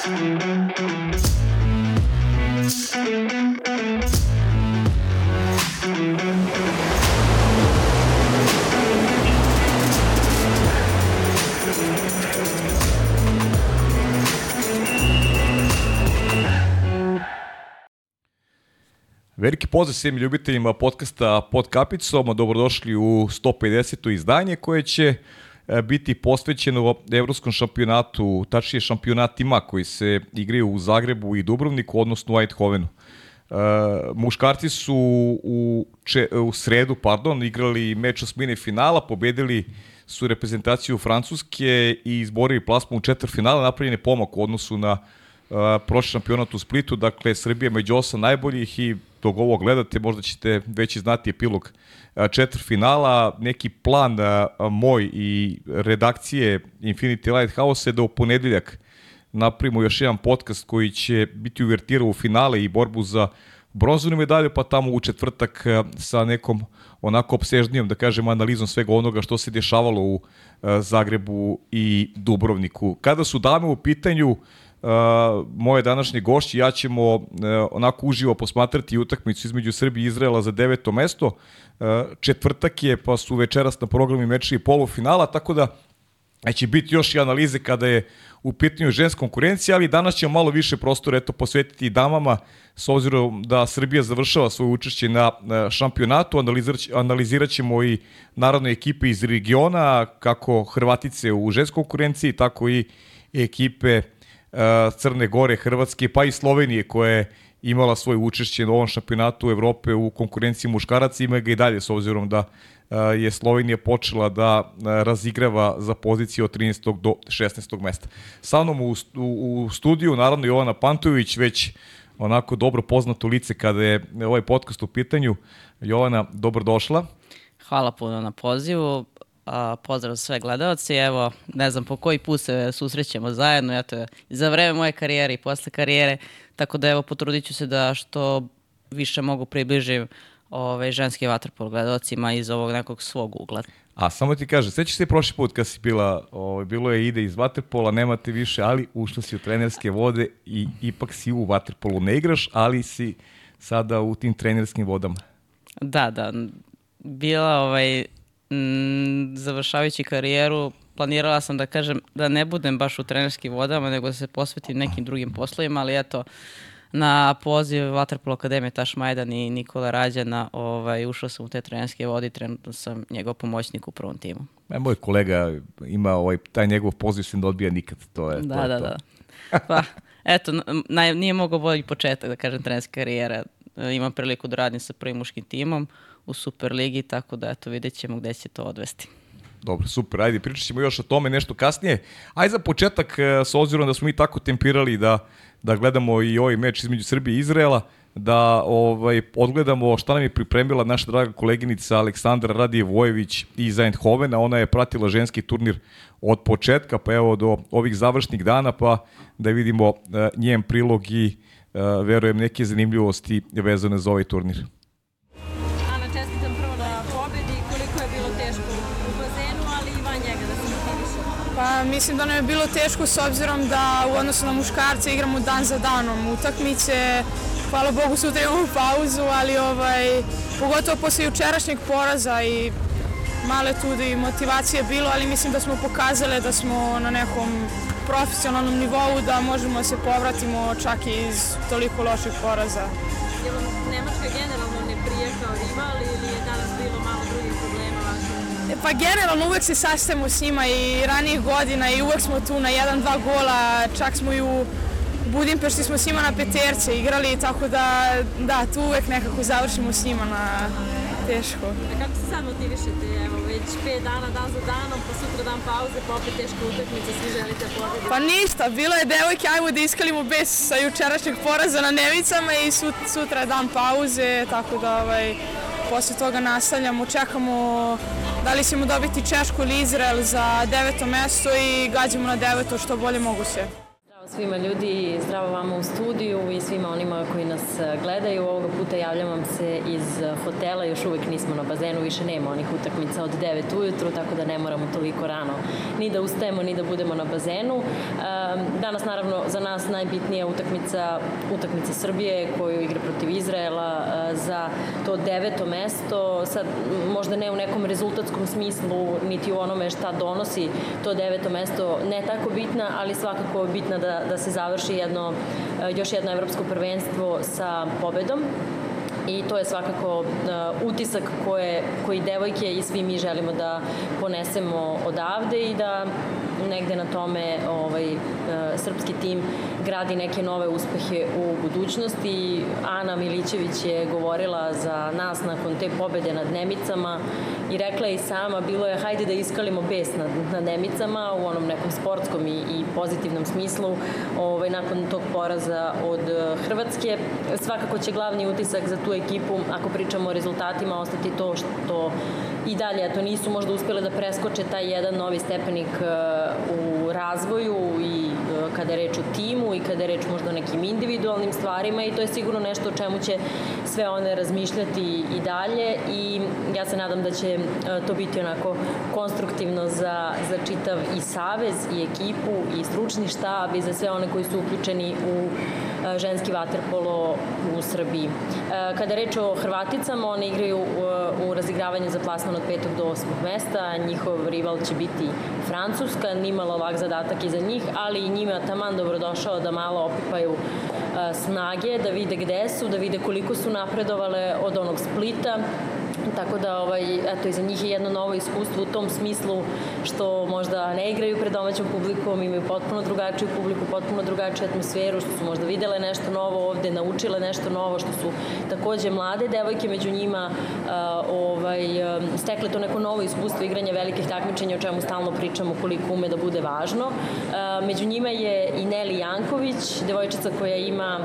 Veliki pozdrav svim ljubiteljima podcasta Pod kapicom, dobrodošli u 150. izdanje koje će biti posvećeno evropskom šampionatu, tačnije šampionatima koji se igraju u Zagrebu i Dubrovniku, odnosno u Eindhovenu. Uh, muškarci su u, če, u sredu pardon, igrali meč osmine finala, pobedili su reprezentaciju Francuske i izborili plasmu u četvr finala, napravljen je pomak u odnosu na uh, prošli šampionat u Splitu, dakle Srbija među osam najboljih i dok ovo gledate, možda ćete već znati epilog četvr finala, neki plan moj i redakcije Infinity Lighthouse je da u ponedeljak napravimo još jedan podcast koji će biti uvertirao u finale i borbu za bronzovnu medalju, pa tamo u četvrtak sa nekom onako obsežnijom, da kažem, analizom svega onoga što se dešavalo u Zagrebu i Dubrovniku. Kada su dame u pitanju, moje današnje gošće, ja ćemo uh, onako uživo posmatrati utakmicu između Srbije i Izraela za deveto mesto. Uh, četvrtak je, pa su večeras na programi meči polufinala, tako da će biti još i analize kada je u pitanju ženska konkurencija, ali danas ćemo malo više prostora eto, posvetiti i damama, s obzirom da Srbija završava svoje učešće na šampionatu, analizirat ćemo i narodne ekipe iz regiona, kako Hrvatice u ženskoj konkurenciji, tako i ekipe uh, Crne Gore, Hrvatske, pa i Slovenije koja je imala svoje učešće na ovom šampionatu Evrope u konkurenciji muškaraca, ima ga i dalje s obzirom da eh, je Slovenija počela da eh, razigrava za poziciju od 13. do 16. mesta. Sa mnom u, u, u studiju, naravno Jovana Pantović, već onako dobro poznato lice kada je ovaj podcast u pitanju. Jovana, dobrodošla. Hvala puno na pozivu a, pozdrav sve gledalci. Evo, ne znam po koji put se susrećemo zajedno, eto, za vreme moje karijere i posle karijere, tako da evo, potrudit ću se da što više mogu približim ove, ženske vaterpol gledalcima iz ovog nekog svog ugla. A samo ti kaže, sećaš se prošli put kad si bila, ovaj, bilo je ide iz vaterpola, nemate više, ali ušla si u trenerske vode i ipak si u vaterpolu ne igraš, ali si sada u tim trenerskim vodama. Da, da. Bila ovaj, mm, završavajući karijeru planirala sam da kažem da ne budem baš u trenerskim vodama, nego da se posvetim nekim drugim poslovima, ali eto, na poziv Waterpolo Akademije Taš Majdan i Nikola Rađana ovaj, ušao sam u te trenerske vode i trenutno sam njegov pomoćnik u prvom timu. E, moj kolega ima ovaj, taj njegov poziv se ne odbija nikad. To je, da, to je da, to. da. Pa, eto, naj, nije mogao bolji početak, da kažem, trenerske karijere. Imam priliku da radim sa prvim muškim timom u Superligi, tako da eto vidjet ćemo gde će to odvesti. Dobro, super, ajde, pričat ćemo još o tome nešto kasnije. Ajde za početak, e, s obzirom da smo mi tako tempirali da, da gledamo i ovaj meč između Srbije i Izraela, da ovaj odgledamo šta nam je pripremila naša draga koleginica Aleksandra Radije Vojević iz Eindhovena. Ona je pratila ženski turnir od početka pa evo do ovih završnih dana pa da vidimo uh, njen prilog i uh, verujem neke zanimljivosti vezane za ovaj turnir. Pa mislim da nam je bilo teško s obzirom da u odnosu na muškarce igramo dan za danom utakmice. Hvala Bogu sutra imamo pauzu, ali ovaj, pogotovo posle jučerašnjeg poraza i male tu da i motivacije bilo, ali mislim da smo pokazali da smo na nekom profesionalnom nivou da možemo da se povratimo čak i iz toliko loših poraza. Je vam Nemačka generalno ne prije kao rival ili je danas bilo malo drugih problema vaših? Pa generalno uvek se sastajemo s njima i ranijih godina i uvek smo tu na jedan, dva gola, čak smo i u Budimpešti smo s njima na peterce igrali, tako da, da, tu uvek nekako završimo s njima na teško. A kako se sad motivišete? Evo, već pet dana, dan za danom, pa sutra dan pauze, pa opet teška utakmica, svi želite pobediti. Pa ništa, bilo je devojke, ajmo da iskalimo bez sa jučerašnjeg poraza na Nevicama i sut, sutra je dan pauze, tako da ovaj, posle toga nastavljamo, čekamo da li ćemo dobiti Češku ili Izrael za deveto mesto i gađamo na deveto što bolje moguće. Svima ljudi, zdravo vama u studiju i svima onima koji nas e, gledaju. Ovoga puta javljam vam se iz e, hotela, još uvek nismo na bazenu, više nema onih utakmica od 9 ujutru, tako da ne moramo toliko rano ni da ustajemo, ni da budemo na bazenu. E, danas naravno za nas najbitnija utakmica, utakmica Srbije koju igra protiv Izraela za to deveto mesto, sad možda ne u nekom rezultatskom smislu, niti u onome šta donosi to deveto mesto, ne tako bitna, ali svakako bitna da da, se završi jedno, e, još jedno evropsko prvenstvo sa pobedom. I to je svakako uh, utisak koje, koji devojke i svi mi želimo da ponesemo odavde i da negde na tome ovaj, uh, srpski tim gradi neke nove uspehe u budućnosti. Ana Milićević je govorila za nas nakon te pobede nad Nemicama i rekla je i sama, bilo je hajde da iskalimo bes nad, nad Nemicama u onom nekom sportskom i, i pozitivnom smislu ovaj, nakon tog poraza od Hrvatske. Svakako će glavni utisak za tu ekipu, ako pričamo o rezultatima, ostati to što i dalje, eto, nisu možda uspjele da preskoče taj jedan novi stepenik uh, u razvoju i uh, kada je reč o timu i kada je reč možda o nekim individualnim stvarima i to je sigurno nešto o čemu će sve one razmišljati i dalje i ja se nadam da će uh, to biti onako konstruktivno za, za čitav i savez i ekipu i stručni štab i za sve one koji su uključeni u ženski vaterpolo u Srbiji. Kada reč o Hrvaticama, one igraju u razigravanju za plasman od 5. do 8. mesta, njihov rival će biti Francuska, nimalo ovak zadatak i za njih, ali i njima taman dobrodošao da malo opipaju snage, da vide gde su, da vide koliko su napredovale od onog splita, Tako da, ovaj, eto, i za njih je jedno novo iskustvo u tom smislu što možda ne igraju pred domaćom publikom, imaju potpuno drugačiju publiku, potpuno drugačiju atmosferu, što su možda videle nešto novo ovde, naučile nešto novo, što su takođe mlade devojke među njima ovaj, stekle to neko novo iskustvo igranja velikih takmičenja, o čemu stalno pričamo koliko ume da bude važno. Među njima je i Neli Janković, devojčica koja ima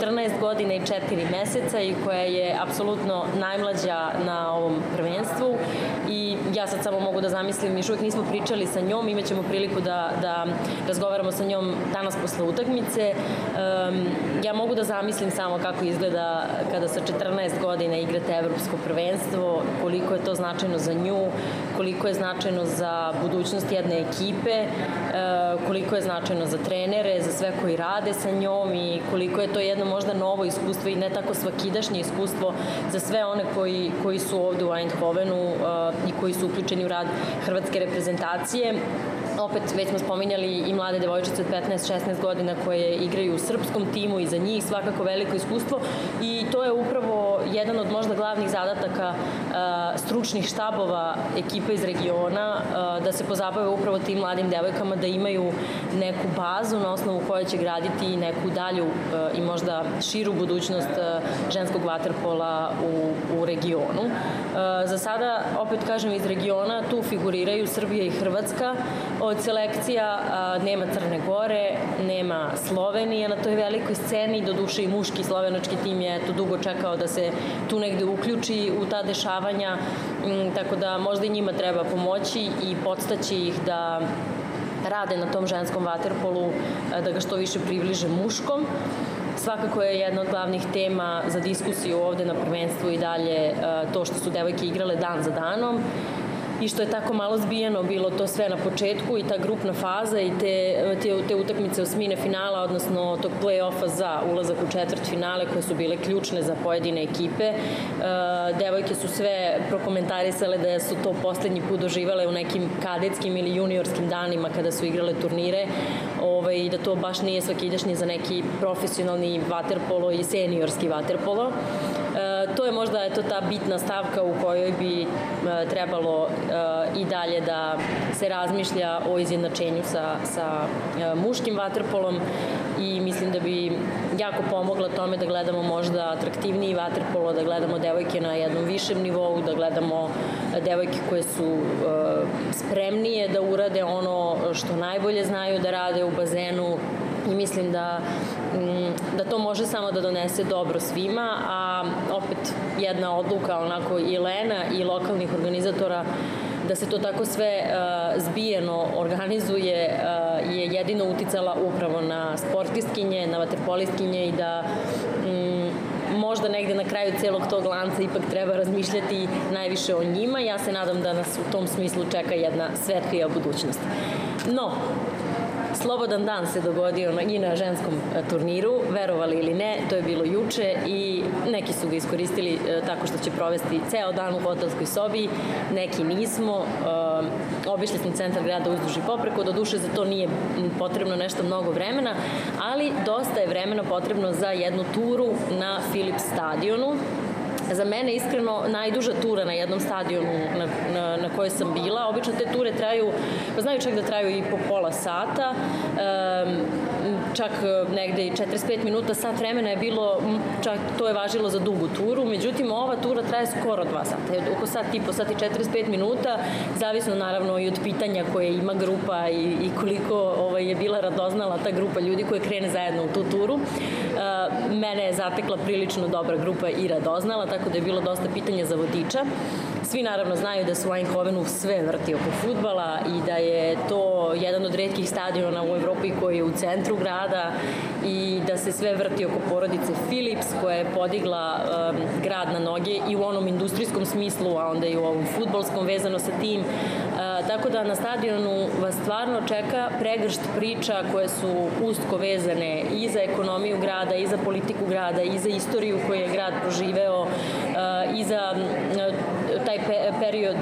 14 godina i 4 meseca i koja je apsolutno najmlađa na ovom prvenstvu i ja sad samo mogu da zamislim, još uvek nismo pričali sa njom, imaćemo priliku da, da razgovaramo sa njom danas posle utakmice. Um, ja mogu da zamislim samo kako izgleda kada sa 14 godina igrate evropsko prvenstvo, koliko je to značajno za nju, koliko je značajno za budućnost jedne ekipe, uh, koliko je značajno za trenere, za sve koji rade sa njom i koliko je to jedno možda novo iskustvo i ne tako svakidašnje iskustvo za sve one koji, koji su ovde u Eindhovenu uh, i koji su uključeni u rad hrvatske reprezentacije opet već smo spominjali i mlade devojčice od 15-16 godina koje igraju u srpskom timu i za njih svakako veliko iskustvo i to je upravo jedan od možda glavnih zadataka uh, stručnih štabova ekipa iz regiona uh, da se pozabave upravo tim mladim devojkama da imaju neku bazu na osnovu koje će graditi neku dalju uh, i možda širu budućnost ženskog vaterpola u, u regionu. Za sada, opet kažem, iz regiona tu figuriraju Srbija i Hrvatska od selekcija nema Crne Gore, nema Slovenije na toj velikoj sceni, do duše i muški slovenački tim je to dugo čekao da se tu negde uključi u ta dešavanja, tako da možda i njima treba pomoći i podstaći ih da rade na tom ženskom vaterpolu, da ga što više približe muškom. Svakako je jedna od glavnih tema za diskusiju ovde na prvenstvu i dalje to što su devojke igrale dan za danom i što je tako malo zbijeno bilo to sve na početku i ta grupna faza i te, te, te utakmice osmine finala, odnosno tog play-offa za ulazak u četvrt finale koje su bile ključne za pojedine ekipe. E, devojke su sve prokomentarisale da su to poslednji put doživale u nekim kadetskim ili juniorskim danima kada su igrale turnire ovaj, i da to baš nije svakidašnje za neki profesionalni vaterpolo i seniorski vaterpolo. To je možda eto, ta bitna stavka u kojoj bi e, trebalo e, i dalje da se razmišlja o izjednačenju sa, sa e, muškim vaterpolom i mislim da bi jako pomogla tome da gledamo možda atraktivniji vaterpolo, da gledamo devojke na jednom višem nivou, da gledamo devojke koje su spremnije da urade ono što najbolje znaju da rade u bazenu i mislim da, da to može samo da donese dobro svima, a opet jedna odluka onako i Lena i lokalnih organizatora da se to tako sve uh, zbijeno organizuje uh, je jedino uticala upravo na sportistkinje, na vaterpolistkinje i da mm, možda negde na kraju celog tog lanca ipak treba razmišljati najviše o njima. Ja se nadam da nas u tom smislu čeka jedna svetlija budućnost. No, slobodan dan se dogodio na, i na ženskom e, turniru, verovali ili ne, to je bilo juče i neki su ga iskoristili e, tako što će provesti ceo dan u hotelskoj sobi, neki nismo. E, obišli smo centar grada uzduži popreko, do duše za to nije potrebno nešto mnogo vremena, ali dosta je vremena potrebno za jednu turu na Philips stadionu Za mene iskreno najduža tura na jednom stadionu na, na, na kojoj sam bila. Obično te ture traju, pa znaju čak da traju i po pola sata, čak negde i 45 minuta, sat vremena je bilo, čak to je važilo za dugu turu, međutim ova tura traje skoro dva sata, oko sat i po sat i 45 minuta, zavisno naravno i od pitanja koje ima grupa i, i koliko ovaj, je bila radoznala ta grupa ljudi koje krene zajedno u tu turu. Uh, mene je zatekla prilično dobra grupa i radoznala, tako da je bilo dosta pitanja za vodiča. Svi naravno znaju da se u Eindhovenu sve vrti oko futbala i da je to jedan od redkih stadiona u Evropi koji je u centru grada i da se sve vrti oko porodice Philips koja je podigla um, grad na noge i u onom industrijskom smislu, a onda i u ovom futbolskom vezano sa tim. Uh, tako da na stadionu vas stvarno čeka pregršt priča koje su ustko vezane i za ekonomiju grada, i za politiku grada, i za istoriju koju je grad proživeo, uh, i za uh, taj pe period,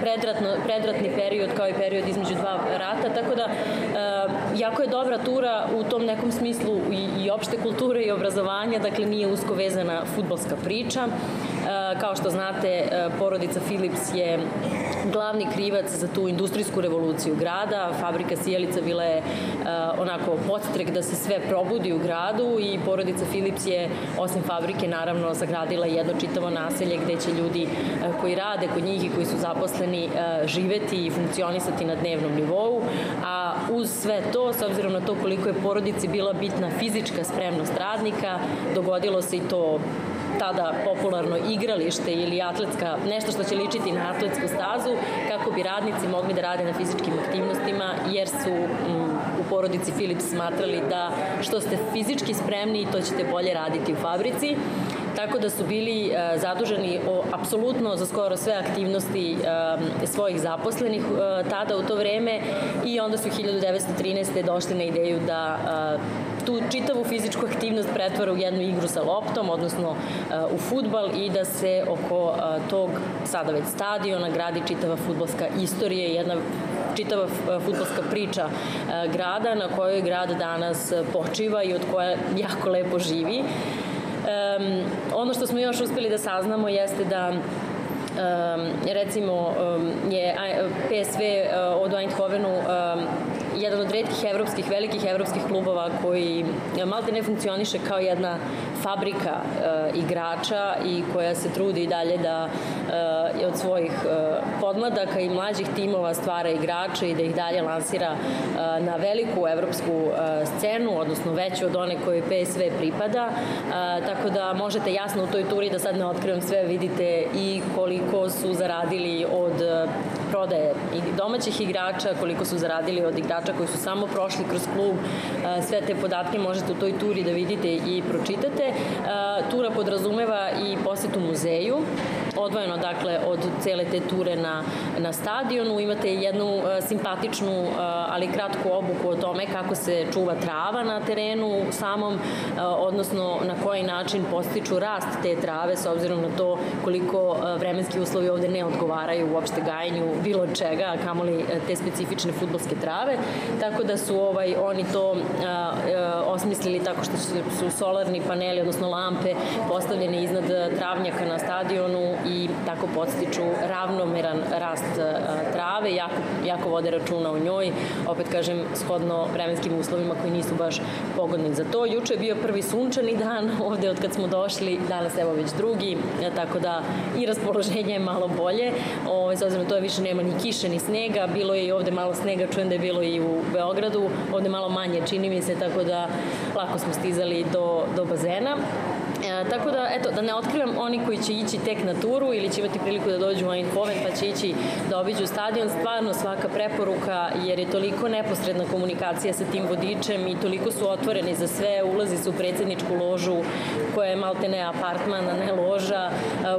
predratno, predratni period kao i period između dva rata, tako da jako je dobra tura u tom nekom smislu i, i opšte kulture i obrazovanja, dakle nije usko vezana futbolska priča. Kao što znate, porodica Philips je glavni krivac za tu industrijsku revoluciju grada. Fabrika Sijelica bila je onako podstrek da se sve probudi u gradu i porodica Philips je, osim fabrike, naravno, sagradila jedno čitavo naselje gde će ljudi koji rade kod njih i koji su zaposleni živeti i funkcionisati na dnevnom nivou, a uz sve to, s obzirom na to koliko je porodici bila bitna fizička spremnost radnika, dogodilo se i to tada popularno igralište ili atletska, nešto što će ličiti na atletsku stazu, kako bi radnici mogli da rade na fizičkim aktivnostima, jer su mm, u porodici Philips smatrali da što ste fizički spremni, to ćete bolje raditi u fabrici tako da su bili e, zaduženi o, apsolutno za skoro sve aktivnosti e, svojih zaposlenih e, tada u to vreme i onda su 1913. došli na ideju da tu čitavu fizičku aktivnost pretvara u jednu igru sa loptom, odnosno u futbal i da se oko tog sada već stadiona gradi čitava futbalska istorija, jedna čitava futbolska priča grada na kojoj grad danas počiva i od koja jako lepo živi. Um, ono što smo još uspeli da saznamo jeste da um, recimo um, je PSV uh, od Eindhovenu um, jedan od redkih evropskih, velikih evropskih klubova koji malte ne funkcioniše kao jedna fabrika uh, igrača i koja se trudi i dalje da uh, od svojih uh, podmladaka i mlađih timova stvara igrače i da ih dalje lansira uh, na veliku evropsku uh, scenu, odnosno veću od one koje PSV pripada. Uh, tako da možete jasno u toj turi da sad ne otkrivam sve, vidite i koliko su zaradili od prodaje domaćih igrača, koliko su zaradili od igrača koji su samo prošli kroz klub. Uh, sve te podatke možete u toj turi da vidite i pročitate. Tura podrazumeva i posetu muzeju, odvojeno dakle od cele te ture na, na stadionu. Imate jednu uh, simpatičnu, uh, ali kratku obuku o tome kako se čuva trava na terenu samom, uh, odnosno na koji način postiču rast te trave s obzirom na to koliko vremenski uslovi ovde ne odgovaraju uopšte gajenju bilo čega, kamoli te specifične futbolske trave. Tako da su ovaj oni to osmislili tako što su solarni paneli, odnosno lampe postavljene iznad travnjaka na stadionu i tako podstiču ravnomeran rast e, trave, jako, jako vode računa o njoj, opet kažem, shodno vremenskim uslovima koji nisu baš pogodni za to. Juče je bio prvi sunčani dan ovde od kad smo došli, danas evo već drugi, e, tako da i raspoloženje je malo bolje, o, ovaj, s obzirom to je više nema ni kiše ni snega, bilo je i ovde malo snega, čujem da je bilo i u Beogradu, ovde malo manje čini mi se, tako da lako smo stizali do, do bazena. E, tako da, eto, da ne otkrivam oni koji će ići tek na turu ili će imati priliku da dođu u Eindhoven pa će ići da obiđu stadion, stvarno svaka preporuka jer je toliko neposredna komunikacija sa tim vodičem i toliko su otvoreni za sve, ulazi se u predsedničku ložu koja je malte ne apartman, a ne loža,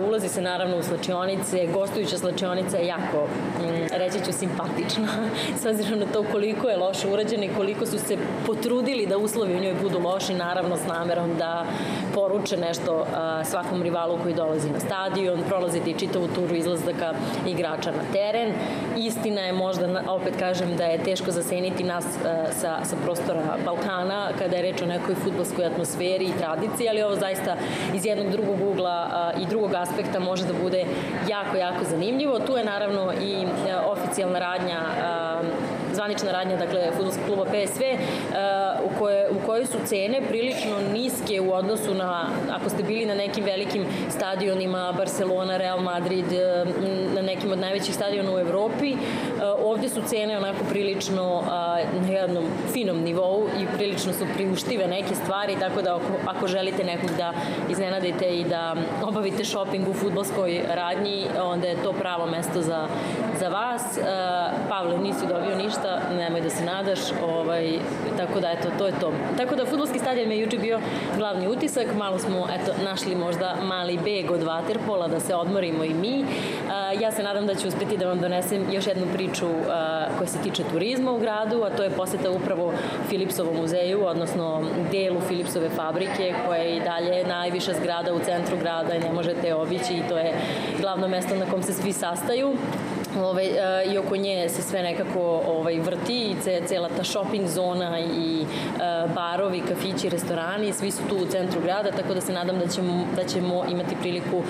ulazi se naravno u slačionice, gostujuća slačionica je jako, mm, reći ću, simpatična, s obzirom na to koliko je loše urađena i koliko su se potrudili da uslovi u njoj budu loši, naravno s namerom da poruče nešto svakom rivalu koji dolazi na stadion, prolaziti čitavu turu izlazaka igrača na teren. Istina je možda, opet kažem, da je teško zaseniti nas sa, sa prostora Balkana kada je reč o nekoj futbolskoj atmosferi i tradiciji, ali ovo zaista iz jednog drugog ugla i drugog aspekta može da bude jako, jako zanimljivo. Tu je naravno i oficijalna radnja zvanična radnja, dakle, futbolskog kluba PSV, uh, u, koje, u kojoj su cene prilično niske u odnosu na, ako ste bili na nekim velikim stadionima, Barcelona, Real Madrid, uh, na nekim od najvećih stadiona u Evropi, uh, ovde su cene onako prilično na jednom finom nivou i prilično su priuštive neke stvari, tako da ako, ako želite nekog da iznenadite i da obavite shopping u futbolskoj radnji, onda je to pravo mesto za, za vas. Pavle, nisi dobio ništa, ništa, nemoj da se nadaš, ovaj, tako da eto, to je to. Tako da futbolski stadion mi je juče bio glavni utisak, malo smo eto, našli možda mali beg od Waterpola da se odmorimo i mi. Uh, ja se nadam da ću uspeti da vam donesem još jednu priču uh, koja se tiče turizma u gradu, a to je poseta upravo Filipsovom muzeju, odnosno delu Filipsove fabrike, koja je i dalje najviša zgrada u centru grada i ne možete obići i to je glavno mesto na kom se svi sastaju ovaj, i oko nje se sve nekako ovaj, vrti i ce, cela ta shopping zona i uh, barovi, kafići, restorani, svi su tu u centru grada, tako da se nadam da ćemo, da ćemo imati priliku uh,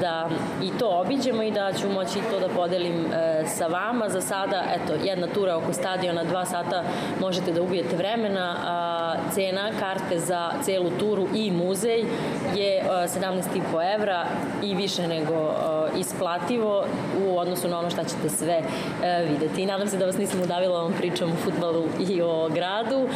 da i to obiđemo i da ću moći to da podelim sa vama. Za sada, eto, jedna tura oko stadiona, dva sata možete da ubijete vremena, a cena karte za celu turu i muzej je uh, 17,5 evra i više nego isplativo u odnosu na ono šta ćete sve uh, videti. I nadam se da vas nisam udavila ovom pričom o futbalu i o gradu. Uh,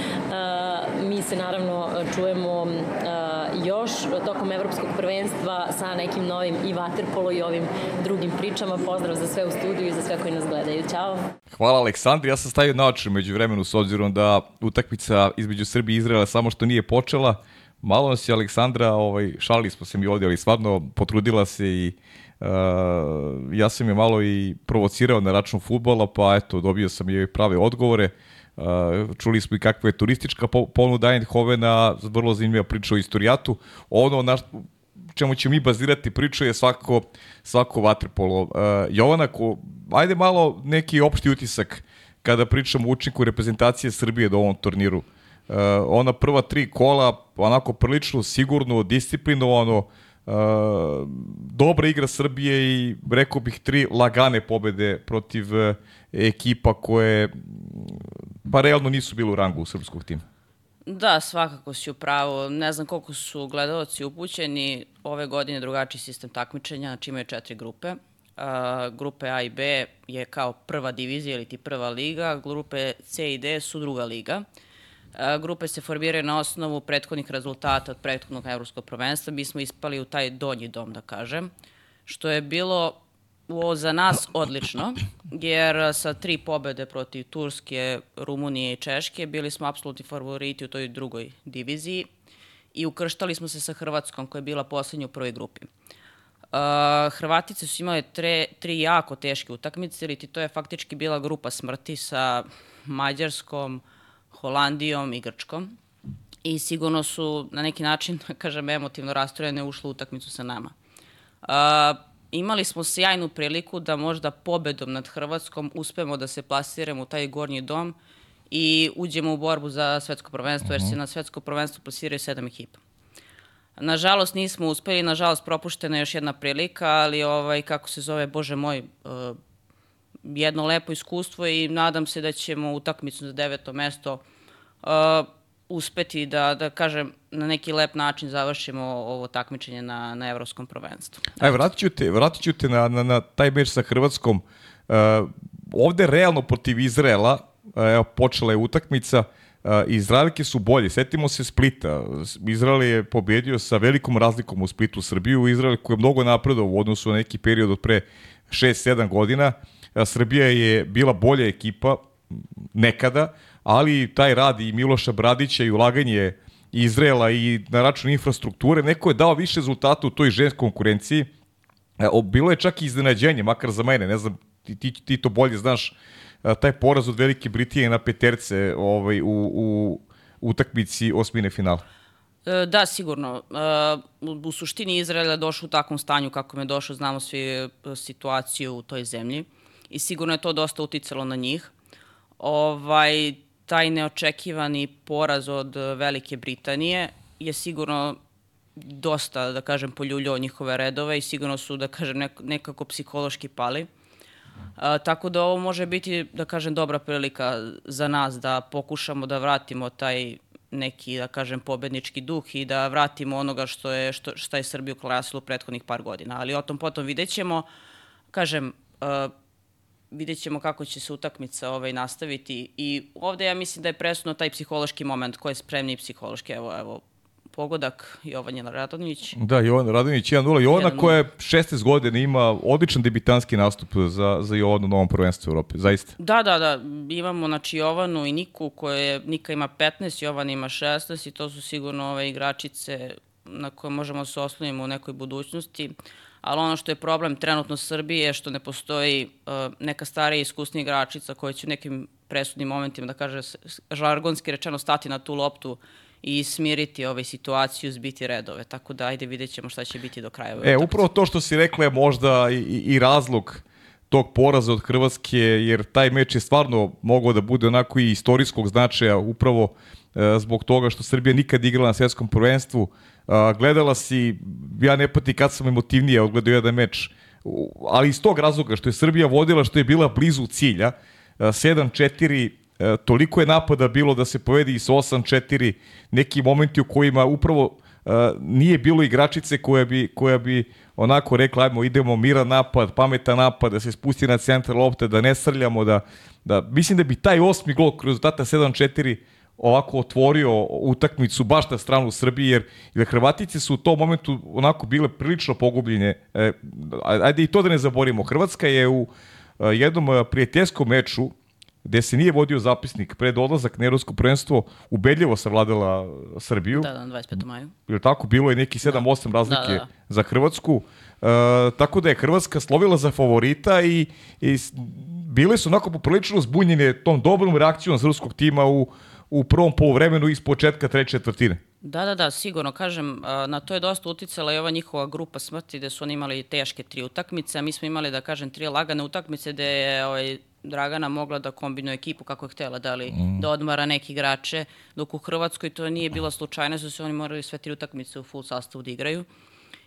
mi se naravno čujemo uh, još tokom evropskog prvenstva sa nekim novim i vaterpolo i ovim drugim pričama. Pozdrav za sve u studiju i za sve koji nas gledaju. Ćao! Hvala Aleksandri, ja sam stavio naočar među vremenu s obzirom da utakmica između Srbije i Izraela samo što nije počela. Malo nas je Aleksandra, ovaj, šalili smo se mi ovdje, ali stvarno potrudila se i Uh, ja sam je malo i provocirao na račun futbola, pa eto, dobio sam i prave odgovore. Uh, čuli smo i kakva je turistička ponuda Eindhovena, vrlo zanimljiva priča o istorijatu. Ono na čemu ćemo mi bazirati priču je svako, svako vaterpolo. Uh, Jovana, ko, ajde malo neki opšti utisak kada pričamo o učinku reprezentacije Srbije do ovom turniru. Uh, ona prva tri kola, onako prilično sigurno, disciplinovano, uh, Uh, dobra igra Srbije i rekao bih tri lagane pobede protiv uh, ekipa koje pa realno nisu bile u rangu srpskog tima. Da, svakako si upravo. Ne znam koliko su gledalci upućeni. Ove godine drugačiji sistem takmičenja, znači imaju četiri grupe. Uh, grupe A i B je kao prva divizija ili ti prva liga, grupe C i D su druga liga. Uh, Grupe se formiraju na osnovu prethodnih rezultata od prethodnog evropskog prvenstva. Mi smo ispali u taj donji dom, da kažem, što je bilo o, za nas odlično, jer sa tri pobede protiv Turske, Rumunije i Češke bili smo apsolutni favoriti u toj drugoj diviziji i ukrštali smo se sa Hrvatskom koja je bila poslednja u prvoj grupi. Uh, Hrvatice su imale tre, tri jako teške utakmice, ili to je faktički bila grupa smrti sa Mađarskom, Holandijom i Grčkom i sigurno su na neki način, da kažem, emotivno rastrojene ušle u utakmicu sa nama. Uh, imali smo sjajnu priliku da možda pobedom nad Hrvatskom uspemo da se plasiramo u taj gornji dom i uđemo u borbu za svetsko prvenstvo, jer se mhm. na svetsko prvenstvo plasiraju sedam ekipa. Nažalost nismo uspeli, nažalost propuštena je još jedna prilika, ali ovaj, kako se zove, bože moj, uh, jedno lepo iskustvo i nadam se da ćemo utakmicu za deveto mesto uh, uspeti da, da kažem, na neki lep način završimo ovo takmičenje na, na evropskom prvenstvu. Aj, vratit ću te, vratit ću te na, na, na taj meč sa Hrvatskom. Uh, ovde realno protiv Izraela, uh, evo, počela je utakmica, Izraelke su bolje. Setimo se Splita. Izrael je pobedio sa velikom razlikom u Splitu Srbiju. Izrael koji je mnogo napredao u odnosu na neki period od pre 6-7 godina. Srbija je bila bolja ekipa nekada, ali taj rad i Miloša Bradića i ulaganje Izraela i na račun infrastrukture, neko je dao više rezultata u toj ženskoj konkurenciji. Bilo je čak i iznenađenje, makar za mene, ne znam, ti, ti, ti to bolje znaš, taj poraz od Velike Britije na peterce ovaj, u, u utakmici osmine finala. E, da, sigurno. E, u suštini Izrael je došao u takvom stanju kako me došao, znamo svi e, situaciju u toj zemlji i sigurno je to dosta uticalo na njih. Ovaj, taj neočekivani poraz od Velike Britanije je sigurno dosta, da kažem, poljuljao njihove redove i sigurno su, da kažem, nekako psihološki pali. A, tako da ovo može biti, da kažem, dobra prilika za nas da pokušamo da vratimo taj neki, da kažem, pobednički duh i da vratimo onoga što je, što, što je Srbiju krasilo u prethodnih par godina. Ali o tom potom vidjet ćemo. Kažem, uh, vidjet ćemo kako će se utakmica ovaj, nastaviti i ovde ja mislim da je presudno taj psihološki moment ko je spremni psihološki. Evo, evo, pogodak Jovan Radonjić. Da, Jovan Radonjić 1-0. Jovana 1 koja je 16 godina ima odličan debitanski nastup za, za Jovanu na ovom prvenstvu Evrope, zaista. Da, da, da. Imamo znači Jovanu i Niku koja je, Nika ima 15, Jovan ima 16 i to su sigurno ove igračice na koje možemo da se osloniti u nekoj budućnosti. Ali ono što je problem trenutno Srbije je što ne postoji uh, neka starija iskusnija igračica koja će u nekim presudnim momentima, da kaže, žargonski rečeno, stati na tu loptu i smiriti ovaj situaciju, zbiti redove. Tako da ajde vidjet ćemo šta će biti do kraja. E, upravo to što si rekla je možda i, i razlog tog poraza od Hrvatske, jer taj meč je stvarno mogao da bude onako i istorijskog značaja, upravo e, zbog toga što Srbija nikad igrala na svjetskom prvenstvu. E, gledala si, ja ne pati kad sam emotivnije odgledao jedan meč, ali iz tog razloga što je Srbija vodila, što je bila blizu cilja, 7-4 E, toliko je napada bilo da se povedi i s 8-4 neki momenti u kojima upravo e, nije bilo igračice koja bi, koja bi onako rekla ajmo idemo miran napad, pametan napad, da se spusti na centar lopte, da ne srljamo, da, da mislim da bi taj osmi gol rezultata 7-4 ovako otvorio utakmicu baš na stranu Srbije, jer, jer Hrvatice su u tom momentu onako bile prilično pogubljene. E, ajde i to da ne zaborimo. Hrvatska je u e, jednom prijateljskom meču gde se nije vodio zapisnik pred odlazak na Evropsko prvenstvo, ubedljivo savladala Srbiju. Da, da, 25. maju. Jer tako, bilo je neki 7-8 da. razlike da, da. za Hrvatsku. E, tako da je Hrvatska slovila za favorita i, i bile su onako poprilično zbunjene tom dobrom reakcijom srpskog tima u, u prvom polovremenu iz početka treće četvrtine. Da, da, da, sigurno. Kažem, na to je dosta uticala i ova njihova grupa smrti gde su oni imali teške tri utakmice, a mi smo imali, da kažem, tri lagane utakmice gde je ovaj, Dragana mogla da kombinuje ekipu kako je htela, da li mm. da odmara neki igrače, dok u Hrvatskoj to nije bila slučajna, su se oni morali sve tri utakmice u full sastavu da igraju.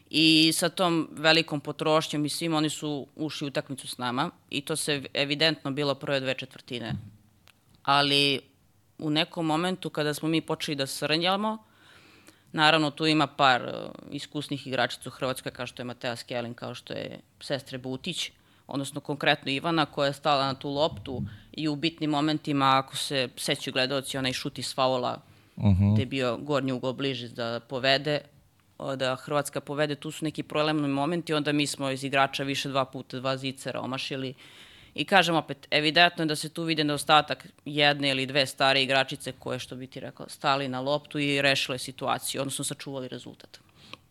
I sa tom velikom potrošnjom i svim oni su ušli u utakmicu s nama i to se evidentno bilo prve dve četvrtine. Ali u nekom momentu kada smo mi počeli da srnjamo, naravno tu ima par uh, iskusnih igračica u Hrvatskoj kao što je Matea Skelin, kao što je Sestre Butić, odnosno konkretno Ivana koja je stala na tu loptu i u bitnim momentima, ako se sećaju gledalci, onaj šut iz faula uh. -huh. gde je bio gornji ugol bliži da povede, da Hrvatska povede, tu su neki problemni momenti, onda mi smo iz igrača više dva puta, dva zicera omašili. I kažem opet, evidentno je da se tu vide nedostatak jedne ili dve stare igračice koje, što bi ti rekao, stali na loptu i rešile situaciju, odnosno sačuvali rezultat.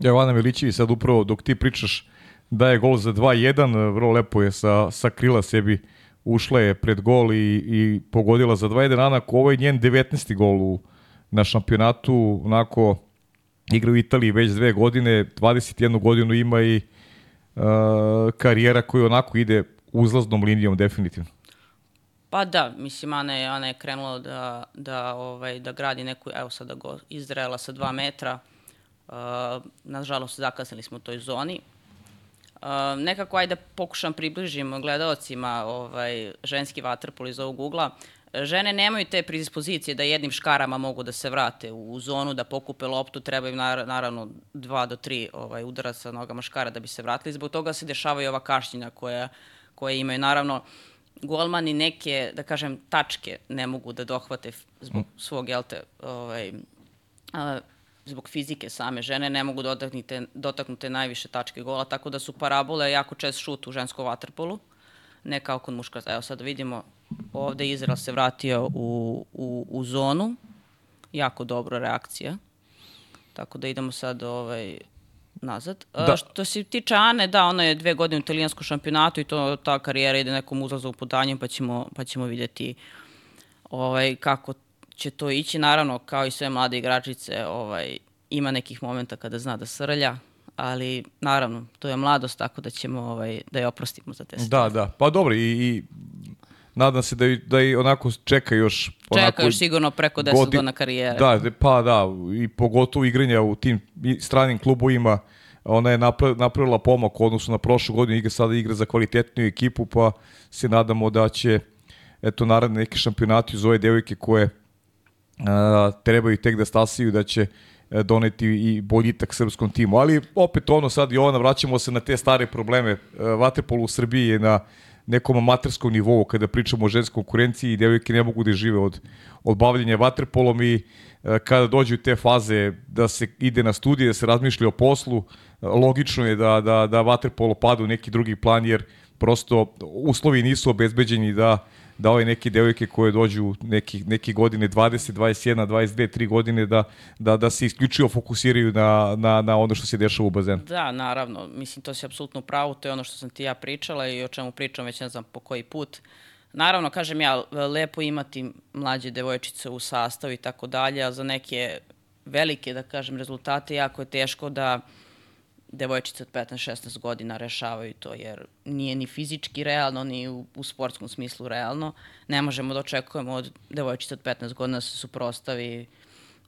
Evo, Ana Milićević, sad upravo dok ti pričaš, daje gol za 2-1, vrlo lepo je sa, sa krila sebi ušla je pred gol i, i pogodila za 2-1, Anako, ovo je njen 19. gol u, na šampionatu, onako igra u Italiji već dve godine, 21 godinu ima i uh, karijera koja onako ide uzlaznom linijom definitivno. Pa da, mislim, Ana je, Ana je krenula da, da, ovaj, da gradi neku, evo sada go Izraela sa 2 metra, uh, nažalost zakasnili smo u toj zoni, Uh, nekako ajde pokušam približim gledalcima ovaj, ženski vaterpol iz ovog ugla. Žene nemaju te predispozicije da jednim škarama mogu da se vrate u zonu, da pokupe loptu, treba im naravno dva do tri ovaj, udara sa nogama škara da bi se vratili. Zbog toga se dešavaju ova kašnjenja koja, koje imaju. Naravno, golmani neke, da kažem, tačke ne mogu da dohvate zbog svog, jel te, ovaj, a, zbog fizike same žene ne mogu dotaknite, dotaknute najviše tačke gola, tako da su parabole jako čest šut u ženskom vaterpolu, ne kao kod muškaraca. Evo sad vidimo, ovde Izrael se vratio u, u, u zonu, jako dobra reakcija. Tako da idemo sad ovaj, nazad. Da. Da. Što se tiče Ane, da, ona je dve godine u italijanskom šampionatu i to ta karijera ide nekom uzlazu u putanjem, pa ćemo, pa ćemo vidjeti ovaj, kako će to ići. Naravno, kao i sve mlade igračice, ovaj, ima nekih momenta kada zna da srlja, ali naravno, to je mladost, tako da ćemo ovaj, da je oprostimo za te stvari. Da, da. Pa dobro, i, i nadam se da, i- da i onako čeka još... onako, Čeka još sigurno preko 10 godi- godina karijere. Da, de- pa da, i pogotovo igranja u tim stranim klubovima, ona je napra- napravila pomak u odnosu na prošlu godinu, igra sada igra za kvalitetniju ekipu, pa se nadamo da će eto naravno neki šampionati uz ove devojke koje a, trebaju tek da stasiju da će e, doneti i boljitak srpskom timu. Ali opet ono sad i ona vraćamo se na te stare probleme. E, Vaterpolo u Srbiji je na nekom amaterskom nivou kada pričamo o ženskoj konkurenciji i devojke ne mogu da žive od, od bavljenja vaterpolom i e, kada dođu te faze da se ide na studije, da se razmišlja o poslu, e, logično je da, da, da vaterpolo pada u neki drugi plan jer prosto uslovi nisu obezbeđeni da da ove neke devojke koje dođu neki, neki godine 20, 21, 22, 3 godine da, da, da se isključivo fokusiraju na, na, na ono što se dešava u bazenu. Da, naravno. Mislim, to si apsolutno u pravu. To je ono što sam ti ja pričala i o čemu pričam već ne znam po koji put. Naravno, kažem ja, lepo imati mlađe devojčice u sastavu i tako dalje, a za neke velike, da kažem, rezultate jako je teško da devojčice od 15-16 godina rešavaju to, jer nije ni fizički realno, ni u, u sportskom smislu realno. Ne možemo da očekujemo od devojčice od 15 godina da se suprostavi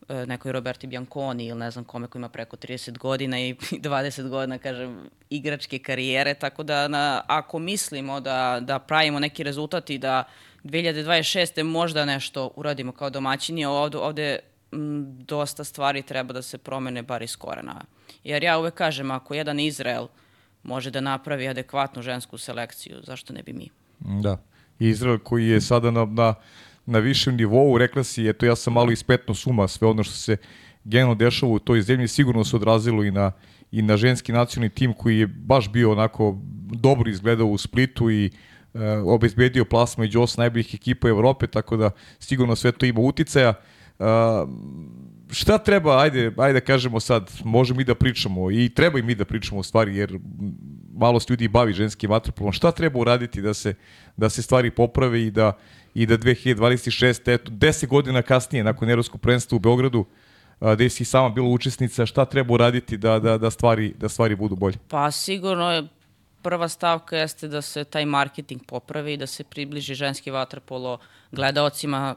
e, nekoj Roberti Bianconi ili ne znam kome ko ima preko 30 godina i 20 godina, kažem, igračke karijere, tako da na, ako mislimo da, da pravimo neki rezultat i da 2026. možda nešto uradimo kao domaćini, ovde, ovde m, dosta stvari treba da se promene bar iz korena. Jer ja uvek kažem, ako jedan Izrael može da napravi adekvatnu žensku selekciju, zašto ne bi mi? Da. Izrael koji je sada na, na, na višem nivou, rekla si, eto ja sam malo ispetno suma sve ono što se generalno dešava u toj zemlji, sigurno se odrazilo i na, i na ženski nacionalni tim koji je baš bio onako dobro izgledao u Splitu i e, obezbedio plasma među osam najboljih ekipa Evrope, tako da sigurno sve to ima uticaja. E, šta treba, ajde, ajde da kažemo sad, možemo i da pričamo i treba i mi da pričamo u stvari, jer malo se ljudi bavi ženskim vaterpolom. Šta treba uraditi da se, da se stvari poprave i da, i da 2026. eto, 10 godina kasnije, nakon Evropskog prvenstva u Beogradu, a, gde si sama bila učesnica, šta treba uraditi da, da, da, stvari, da stvari budu bolje? Pa sigurno je prva stavka jeste da se taj marketing popravi i da se približi ženski vaterpolo gledaocima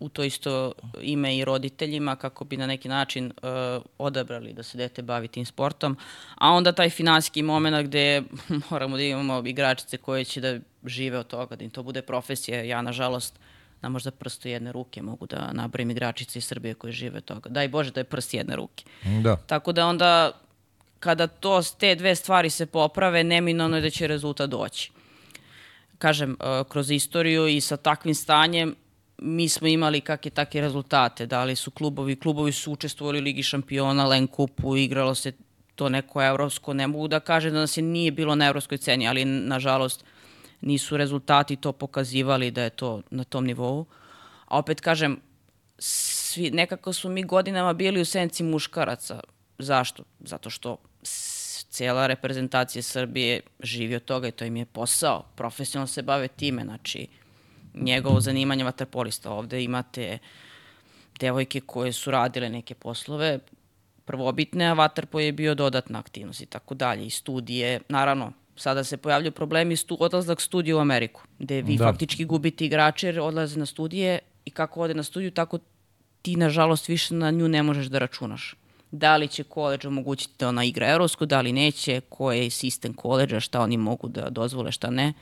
u to isto ime i roditeljima kako bi na neki način uh, odabrali da se dete bavi tim sportom. A onda taj finanski moment gde moramo da imamo igračice koje će da žive od toga, da im to bude profesija. Ja, nažalost, na možda prstu jedne ruke mogu da nabrojim igračice iz Srbije koje žive od toga. Daj Bože da je prst jedne ruke. Da. Tako da onda kada to te dve stvari se poprave, neminovno je da će rezultat doći. Kažem, e, kroz istoriju i sa takvim stanjem mi smo imali kakve takve rezultate. Da li su klubovi, klubovi su učestvovali u Ligi šampiona, Len kupu, igralo se to neko evropsko. Ne mogu da kažem da nas je nije bilo na evropskoj ceni, ali nažalost nisu rezultati to pokazivali da je to na tom nivou. A opet kažem, svi, nekako smo mi godinama bili u senci muškaraca. Zašto? Zato što cijela reprezentacija Srbije živi od toga i to im je posao. Profesionalno se bave time, znači njegovo zanimanje vaterpolista. Ovde imate devojke koje su radile neke poslove prvobitne, a vaterpo je bio dodatna aktivnost i tako dalje. I studije, naravno, sada se pojavljaju problemi stu, odlazak studija u Ameriku, gde vi Da. faktički gubite igrače jer odlaze na studije i kako ode na studiju, tako ti nažalost više na nju ne možeš da računaš. Da li će koleđ omogućiti da ona igra evropsku, da li neće, koji je sistem koleđa, šta oni mogu da dozvole, šta ne.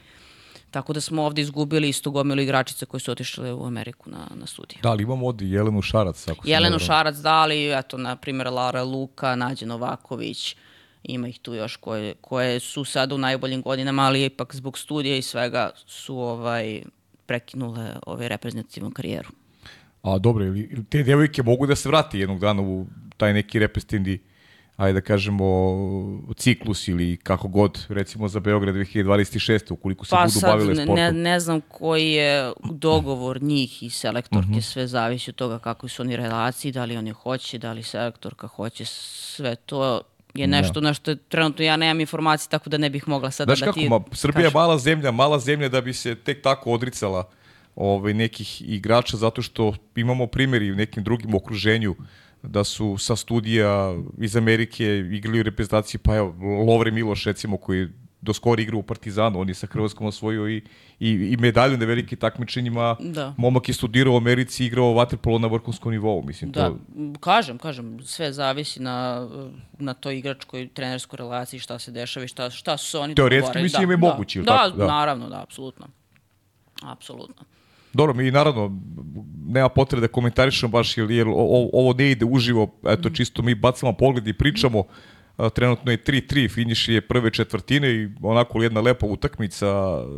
Tako da smo ovde izgubili isto gomilu igračice koje su otišle u Ameriku na, na studiju. Da li imamo ovdje Jelenu Šarac? Ako Jelenu? Šarac dali, eto, na primjer, Lara Luka, Nađe Novaković, ima ih tu još koje, koje su sad u najboljim godinama, ali ipak zbog studija i svega su ovaj prekinule ovaj reprezentativnu karijeru. A dobro, ili te devojke mogu da se vrati jednog dana u taj neki reprezentativni ajde da kažemo, ciklus ili kako god, recimo za Beograd 2026. ukoliko se pa budu sad bavile sportom. Ne, ne znam koji je dogovor njih i selektorke, uh Mhm. -huh. sve zavisi od toga kako su oni relaciji, da li oni hoće, da li selektorka hoće, sve to je nešto na što trenutno ja nemam informacije, tako da ne bih mogla sada Znaš da kako, ti ma, Srbija je mala zemlja, mala zemlja da bi se tek tako odricala ovaj, nekih igrača, zato što imamo primjeri u nekim drugim okruženju da su sa studija iz Amerike igrali u reprezentaciji, pa evo, Lovre Miloš recimo koji do skoro igra u Partizanu, on je sa Hrvatskom osvojio i, i, i medalju na velikim takmičenjima. Da. Momak je studirao u Americi i igrao vaterpolo na vrhunskom nivou. Mislim, Da, to, kažem, kažem, sve zavisi na, na toj igračkoj trenerskoj relaciji, šta se dešava i šta, šta su oni Teoretski dogovorili. mislim ima i da, moguće, Da, tako? Da. da, naravno, da, apsolutno. Apsolutno. Dobro, mi naravno nema potrebe da komentarišemo baš jer, jer ovo ne ide uživo, eto čisto mi bacamo pogled i pričamo. Trenutno je 3-3, finiš je prve četvrtine i onako jedna lepa utakmica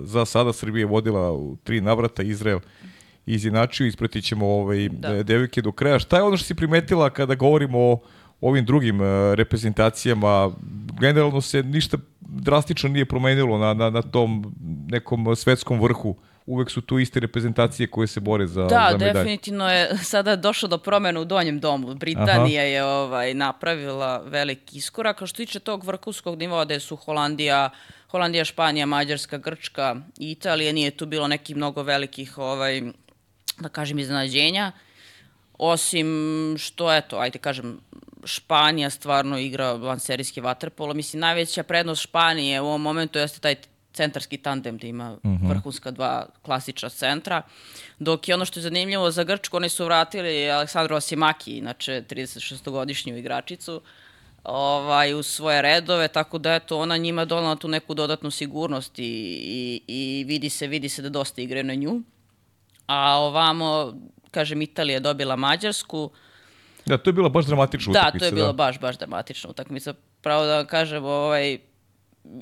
za sada Srbija je vodila u tri navrata, Izrael izjednačio, ispratit ćemo ovaj, Da. devojke do kraja. Šta je ono što si primetila kada govorimo o ovim drugim e, reprezentacijama? Generalno se ništa drastično nije promenilo na, na, na tom nekom svetskom vrhu. Uvek su tu iste reprezentacije koje se bore za, Da, za medalje. definitivno je sada došlo do promena u donjem domu. Britanija je ovaj napravila veliki iskorak. A što tiče tog vrhunskog nivoa gde su Holandija, Holandija, Španija, Mađarska, Grčka i Italija, nije tu bilo nekih mnogo velikih ovaj da kažem iznenađenja. Osim što, eto, ajde kažem, Španija stvarno igra vanserijski vaterpolo. Mislim, najveća prednost Španije u ovom momentu jeste taj centarski tandem da ima vrhunska dva klasična centra. Dok je ono što je zanimljivo za Grčku, oni su vratili Aleksandru Osimaki, inače 36-godišnju igračicu, ovaj, u svoje redove, tako da eto, ona njima donala tu neku dodatnu sigurnost i, i, i vidi se, vidi se da dosta igraju na nju. A ovamo, kažem, Italija je dobila Mađarsku, Da, to je bila baš dramatična da, utakmica. to je bila baš, baš dramatična utakmica. Pravo da vam kažem, ovaj,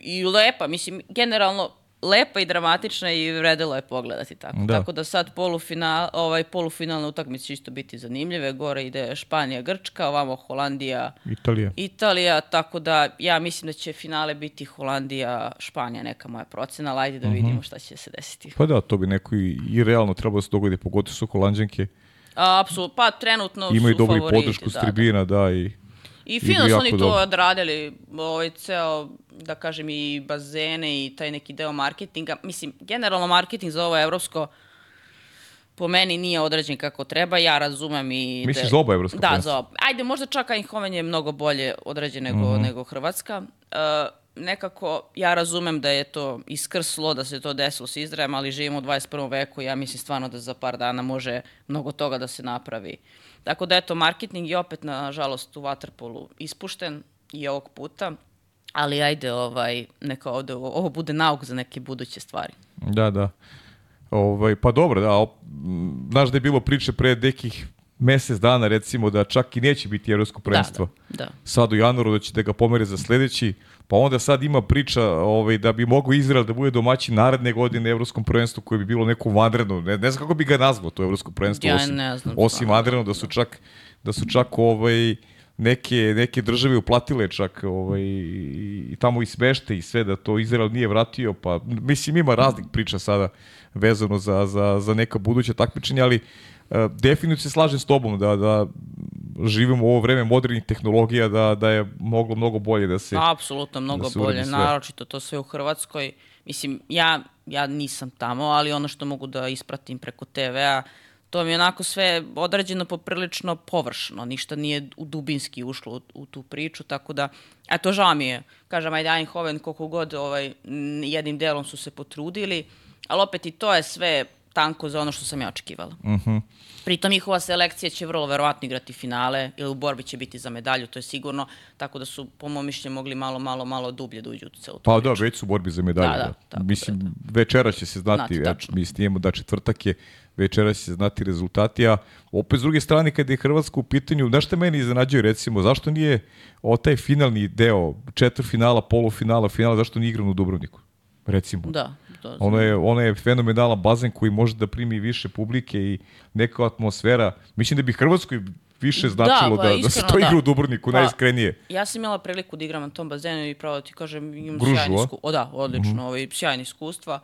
i lepa, mislim, generalno lepa i dramatična i vredilo je pogledati tako. Da. Tako da sad polufinal, ovaj, polufinalne utakmice će isto biti zanimljive. Gore ide Španija, Grčka, ovamo Holandija, Italija. Italija, tako da ja mislim da će finale biti Holandija, Španija, neka moja procena, ali ajde da vidimo šta će se desiti. Pa da, to bi neko i, i realno trebalo da se dogodi, pogotovo su holandžanke. A, apsolutno, pa trenutno Imaju su dobru i favoriti. podršku s da, da. tribina, da, i I fino su oni to dobro. odradili, ovaj ceo, da kažem, i bazene i taj neki deo marketinga. Mislim, generalno marketing za ovo evropsko po meni nije određen kako treba, ja razumem i... Misliš da- za oba evropska Da, za oba. Ajde, možda čak Eindhoven je mnogo bolje određen nego, Mhm. nego Hrvatska. Uh, nekako, ja razumem da je to iskrslo, da se to desilo s Izrajem, ali živimo u 21. veku, ja mislim stvarno da za par dana može mnogo toga da se napravi. Tako da, eto, marketing je opet, nažalost, u Waterpolu ispušten i ovog puta, ali ajde, ovaj, neka ovde, ovo bude nauk za neke buduće stvari. Da, da. Ovaj, pa dobro, da, znaš da je bilo priče pre nekih mesec dana, recimo, da čak i neće biti evropsko prvenstvo. Da, da. Sad u januaru da će da ga pomere za sledeći, pa onda sad ima priča ovaj, da bi mogao Izrael da bude domaćin naredne godine na evropskom prvenstvu koje bi bilo neko vanredno, ne, ne znam kako bi ga nazvao to evropsko prvenstvo, Ja osim, ne znam osim vanredno, da su čak, da su čak ovaj, neke, neke države uplatile čak ovaj, i tamo i smešte i sve da to Izrael nije vratio, pa mislim ima raznih priča sada vezano za, za, za neka buduća takmičenja, ali e, definitivno se slažem s tobom da, da živimo u ovo vreme modernih tehnologija, da, da je moglo mnogo bolje da se... Apsolutno, mnogo se uradi bolje, sve. naročito to sve u Hrvatskoj. Mislim, ja, ja nisam tamo, ali ono što mogu da ispratim preko TV-a, to mi je onako sve određeno poprilično površno, ništa nije u dubinski ušlo u, u tu priču, tako da, eto, žao mi je. Kažem, ajde, Eindhoven, koliko god ovaj, jednim delom su se potrudili, ali opet i to je sve tanko za ono što sam ja očekivala. Uh -huh. Pritom njihova selekcija će vrlo verovatno igrati finale ili u borbi će biti za medalju, to je sigurno, tako da su po mom mišljenju mogli malo, malo, malo dublje da uđu u celu Pa da, već su u borbi za medalju. Da, Da, da, tako Mislim, da, da. večera će se znati, Znati, ja, mislim, imamo da četvrtak je, večera će se znati rezultati, a opet s druge strane, kada je Hrvatska u pitanju, znaš šta meni iznenađuje, recimo, zašto nije o taj finalni deo, četvrfinala, polufinala, finala, zašto nije igran u Dubrovniku? Recimo. Da, to Ono je, ono je fenomenalan bazen koji može da primi više publike i neka atmosfera. Mislim da bi Hrvatskoj više značilo pa da, da se to igra da. u Dubrovniku, Pa, najiskrenije. Ja sam imala priliku da igram na tom bazenu i pravo da ti kažem, imam Gružu, sjajne iskustva. O da, odlično, mm -hmm. ovaj, sjajne iskustva.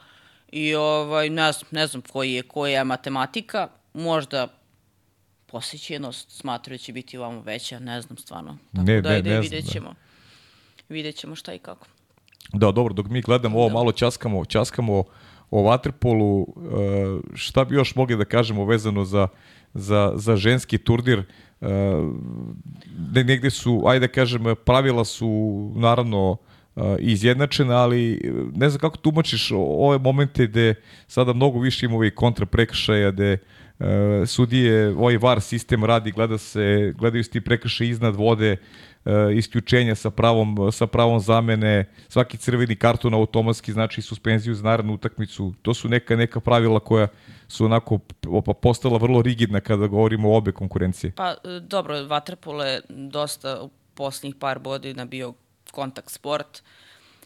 I ovaj, ne, znam, ne znam koji je, koja je matematika, možda posjećenost smatraju da će biti ovamo veća, ne znam stvarno. Tako Ne, da, ne, ide, ne znam, vidjet da. ćemo. Vidjet ćemo šta i kako. Da, dobro, dok mi gledamo ovo, Da. malo časkamo, časkamo o Waterpolu, e, šta bi još mogli da kažemo vezano za, za, za ženski turdir, e, ne- negde su, ajde da kažem, pravila su naravno e, izjednačena, ali ne znam kako tumačiš ove momente gde sada mnogo više ima ovih kontra prekršaja, gde sudije, ovaj VAR sistem radi, gleda se, gledaju se ti prekršaje iznad vode, isključenja sa pravom, sa pravom zamene, svaki crveni karton automatski znači suspenziju za narednu utakmicu. To su neka neka pravila koja su onako p- postala vrlo rigidna kada govorimo o obe konkurencije. Pa e, dobro, Waterpolo je dosta u posljednjih par godina bio kontakt sport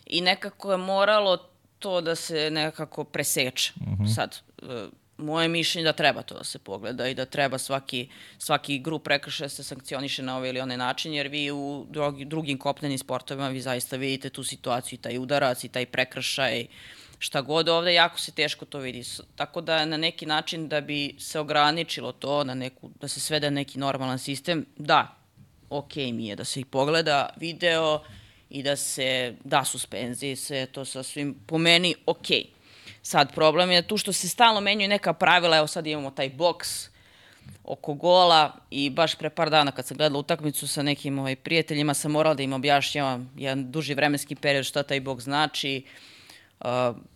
i nekako je moralo to da se nekako preseče. Sad, e, moje mišljenje da treba to da se pogleda i da treba svaki, svaki grup prekršaja se sankcioniše na ovaj ili onaj način, jer vi u drugi, drugim kopnenim sportovima vi zaista vidite tu situaciju i taj udarac i taj prekršaj, šta god ovde, jako se teško to vidi. Tako da na neki način da bi se ograničilo to, na neku, da se svede neki normalan sistem, da, ok mi je da se ih pogleda video i da se da suspenzije, sve to sasvim po meni ok. Sad, problem je tu što se stalno menjaju neka pravila, evo sad imamo taj boks oko gola i baš pre par dana kad sam gledala utakmicu sa nekim ovaj, prijateljima sam morala da im objašnjavam jedan duži vremenski period šta taj boks znači,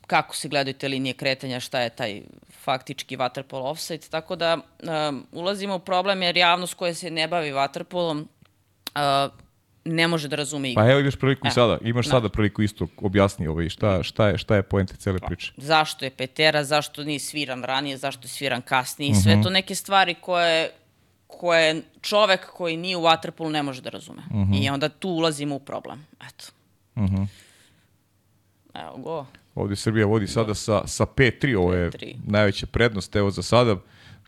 kako se gledaju te linije kretanja, šta je taj faktički waterpolo offside, tako da ulazimo u problem jer javnost koja se ne bavi waterpolom ne može da razume igru. Pa evo imaš priliku i Evo, sada, imaš da. sada priliku isto objasni ovaj, šta, šta, je, šta je poenta cele priče. zašto je petera, zašto nije sviran ranije, zašto je sviran kasnije, sve to neke stvari koje koje čovek koji nije u waterpolu ne može da razume. I onda tu ulazimo u problem. Eto. Evo go. Ovde Srbija vodi sada sa, sa 5-3, ovo je 5:3. najveća prednost evo za sada,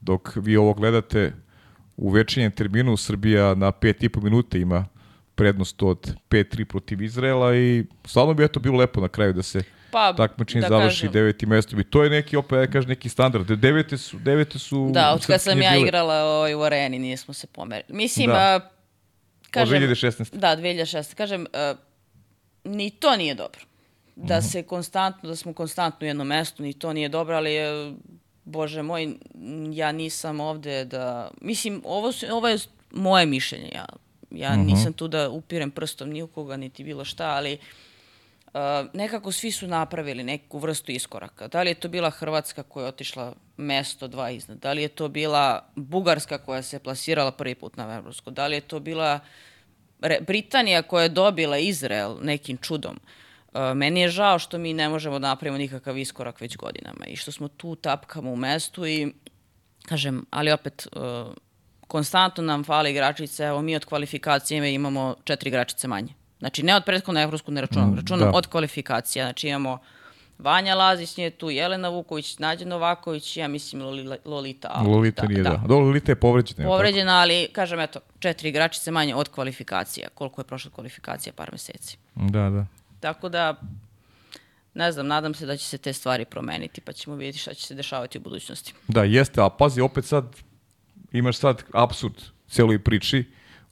dok vi ovo gledate u večernjem terminu, Srbija na 5,5 minuta ima prednost od 5-3 protiv Izraela i stvarno bi eto bilo lepo na kraju da se Pa, takmičenje da završi kažem. devetim mestom i to je neki opet ja kažem neki standard. Devete su devete su Da, od kad sam ja bile. igrala ovaj, u areni, nismo se pomerili. Mislim, Da. a, Od kažem... 2016. Da, 2006. Kažem, a, ni to nije dobro. Da Mhm. se konstantno, da smo konstantno u jednom mestu, ni to nije dobro, ali je, bože moj, ja nisam ovde da... Mislim, ovo, su, ovo je moje mišljenje. Ja, ja Mhm. nisam tu da upirem prstom ni u koga, niti bilo šta, ali Uh, nekako svi su napravili neku vrstu iskoraka. Da li je to bila Hrvatska koja je otišla mesto dva iznad? Da li je to bila Bugarska koja se plasirala prvi put na Evropsko? Da li je to bila Re, Britanija koja je dobila Izrael nekim čudom? Uh, meni je žao što mi ne možemo da napravimo nikakav iskorak već godinama i što smo tu tapkamo u mestu i kažem, ali opet uh, konstantno nam fali igračice, evo mi od kvalifikacije imamo četiri igračice manje. Znači ne od prethodne evropsku ne računam, Mm, računam da. od kvalifikacija. Znači imamo Vanja Lazić nije tu, Jelena Vuković, Nađa Novaković, ja mislim Lolita, Lolita Lolita nije da. da. Dobro, Lolita je povređena. Povređena, ali kažem eto, četiri igračice manje od kvalifikacija. Koliko je prošla kvalifikacija? Par meseci. Da, da. Tako da, ne znam, nadam se da će se te stvari promeniti, pa ćemo vidjeti šta će se dešavati u budućnosti. Da, jeste, a pazi, opet sad imaš sad absurd celoj priči,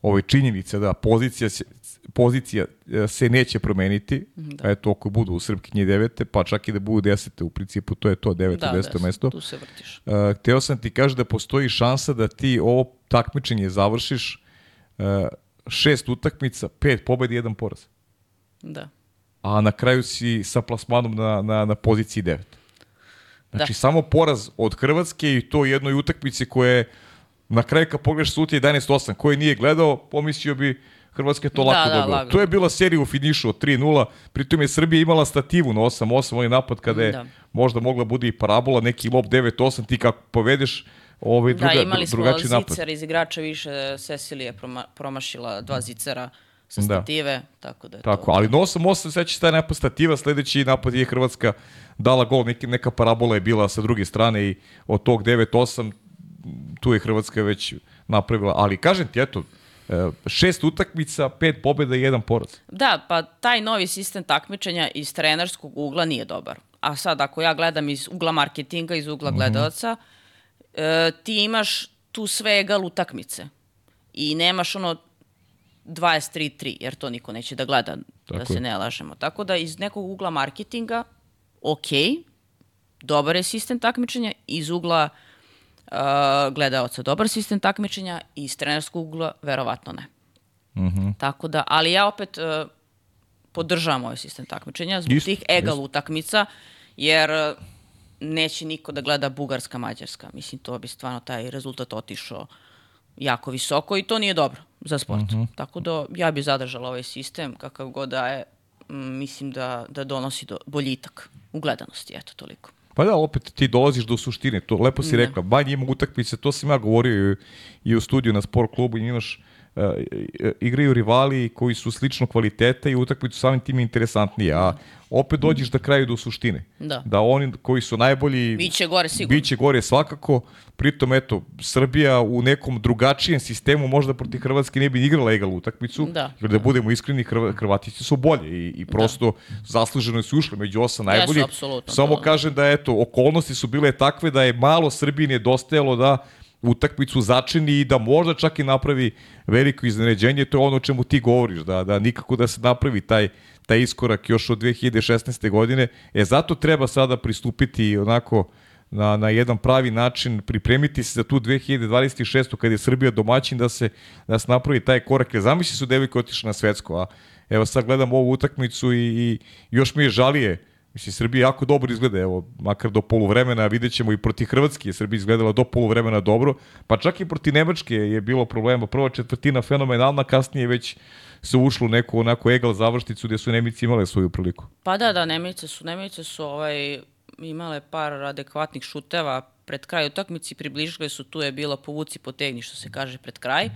ovoj činjenice da pozicija se, pozicija e, se neće promeniti, da. eto ako budu u Srpkinje devete, pa čak i da budu desete, u principu to je to, deveto, da, deseto da, mesto. tu se vrtiš. Uh, hteo sam ti kaži da postoji šansa da ti ovo takmičenje završiš uh, šest utakmica, pet pobedi, jedan poraz. Da. A na kraju si sa plasmanom na, na, na poziciji devet. Znači, Da. samo poraz od Hrvatske i to jednoj utakmici koja je na kraju kad pogledaš sut 11-8, koji nije gledao, pomislio bi Hrvatska je to Da, lako da, dobila. lagano. To je bila serija u finišu od 3-0, pritom je Srbija imala stativu na 8-8, onaj napad kada je Da. možda mogla bude i parabola, neki lob 9-8, ti kako povedeš ovaj druga, da, imali smo zicer iz igrača više, Cecilija proma, promašila dva zicera sa Da. stative, tako da je Tako, to... ali na 8-8 seća se taj napad stativa, sledeći napad je Hrvatska dala gol, neka parabola je bila sa druge strane i od tog 9-8 tu je Hrvatska već napravila, ali kažem ti, eto, e, šest utakmica, pet pobjeda i jedan poraz. Da, pa taj novi sistem takmičenja iz trenerskog ugla nije dobar. A sad, ako ja gledam iz ugla marketinga, iz Mhm. ugla gledalaca, e, ti imaš tu sve egal utakmice. I nemaš ono 23-3, jer to niko neće da gleda, da Tako se je. ne lažemo. Tako da iz nekog ugla marketinga, ok, dobar je sistem takmičenja, iz ugla uh, gledalaca dobar sistem takmičenja, i iz trenerskog ugla verovatno ne. Mhm. Tako da, ali ja opet uh, podržavam ovaj sistem takmičenja zbog Isto, tih egal utakmica, jer uh, neće niko da gleda Bugarska, Mađarska. Mislim, to bi stvarno taj rezultat otišao jako visoko i to nije dobro za sport. Mhm. Tako da ja bi zadržala ovaj sistem kakav god da je, mm, mislim da, da donosi do, boljitak u gledanosti, eto toliko. Pa da, opet ti dolaziš do suštine, to lepo si Da. rekla, manje ima utakmice, to sam ja govorio i, i u studiju na sport klubu, imaš igraju rivali koji su slično kvaliteta i utakmicu samim tim je interesantnije, a opet dođeš na kraju do suštine. Da. Da oni koji su najbolji Biće gore sigurno. Biće gore svakako, pritom eto, Srbija u nekom drugačijem sistemu možda protiv Hrvatske ne bi igrala egal utakmicu, Da. jer da budemo iskreni, Hrva- Hrvatici su bolje i, i prosto zasluženo su ušli među osam Jesu, najboljih. apsolutno, Samo to- kažem da eto, okolnosti su bile takve da je malo Srbiji nedostajalo da utakmicu začini i da možda čak i napravi veliko iznenađenje, to je ono o čemu ti govoriš, da, da nikako da se napravi taj, taj iskorak još od 2016. godine. E zato treba sada pristupiti onako na, na jedan pravi način, pripremiti se za tu 2026. kad je Srbija domaćin da se, da se napravi taj korak. Jer zamisli su devojke otišle na svetsko, a evo sad gledam ovu utakmicu i, i još mi je žalije Mislim, Srbija jako dobro izgleda, evo, makar do poluvremena, vidjet ćemo i proti Hrvatske je Srbija izgledala do poluvremena dobro, pa čak i proti Nemačke je bilo problema. Prva četvrtina fenomenalna, kasnije već se ušlo u neku onako egal završnicu gdje su Nemici imale svoju priliku. Pa da, da, Nemice su, Nemice su ovaj, imale par adekvatnih šuteva pred kraj utakmici, približile su, tu je bilo povuci potegni, što se kaže, pred kraj.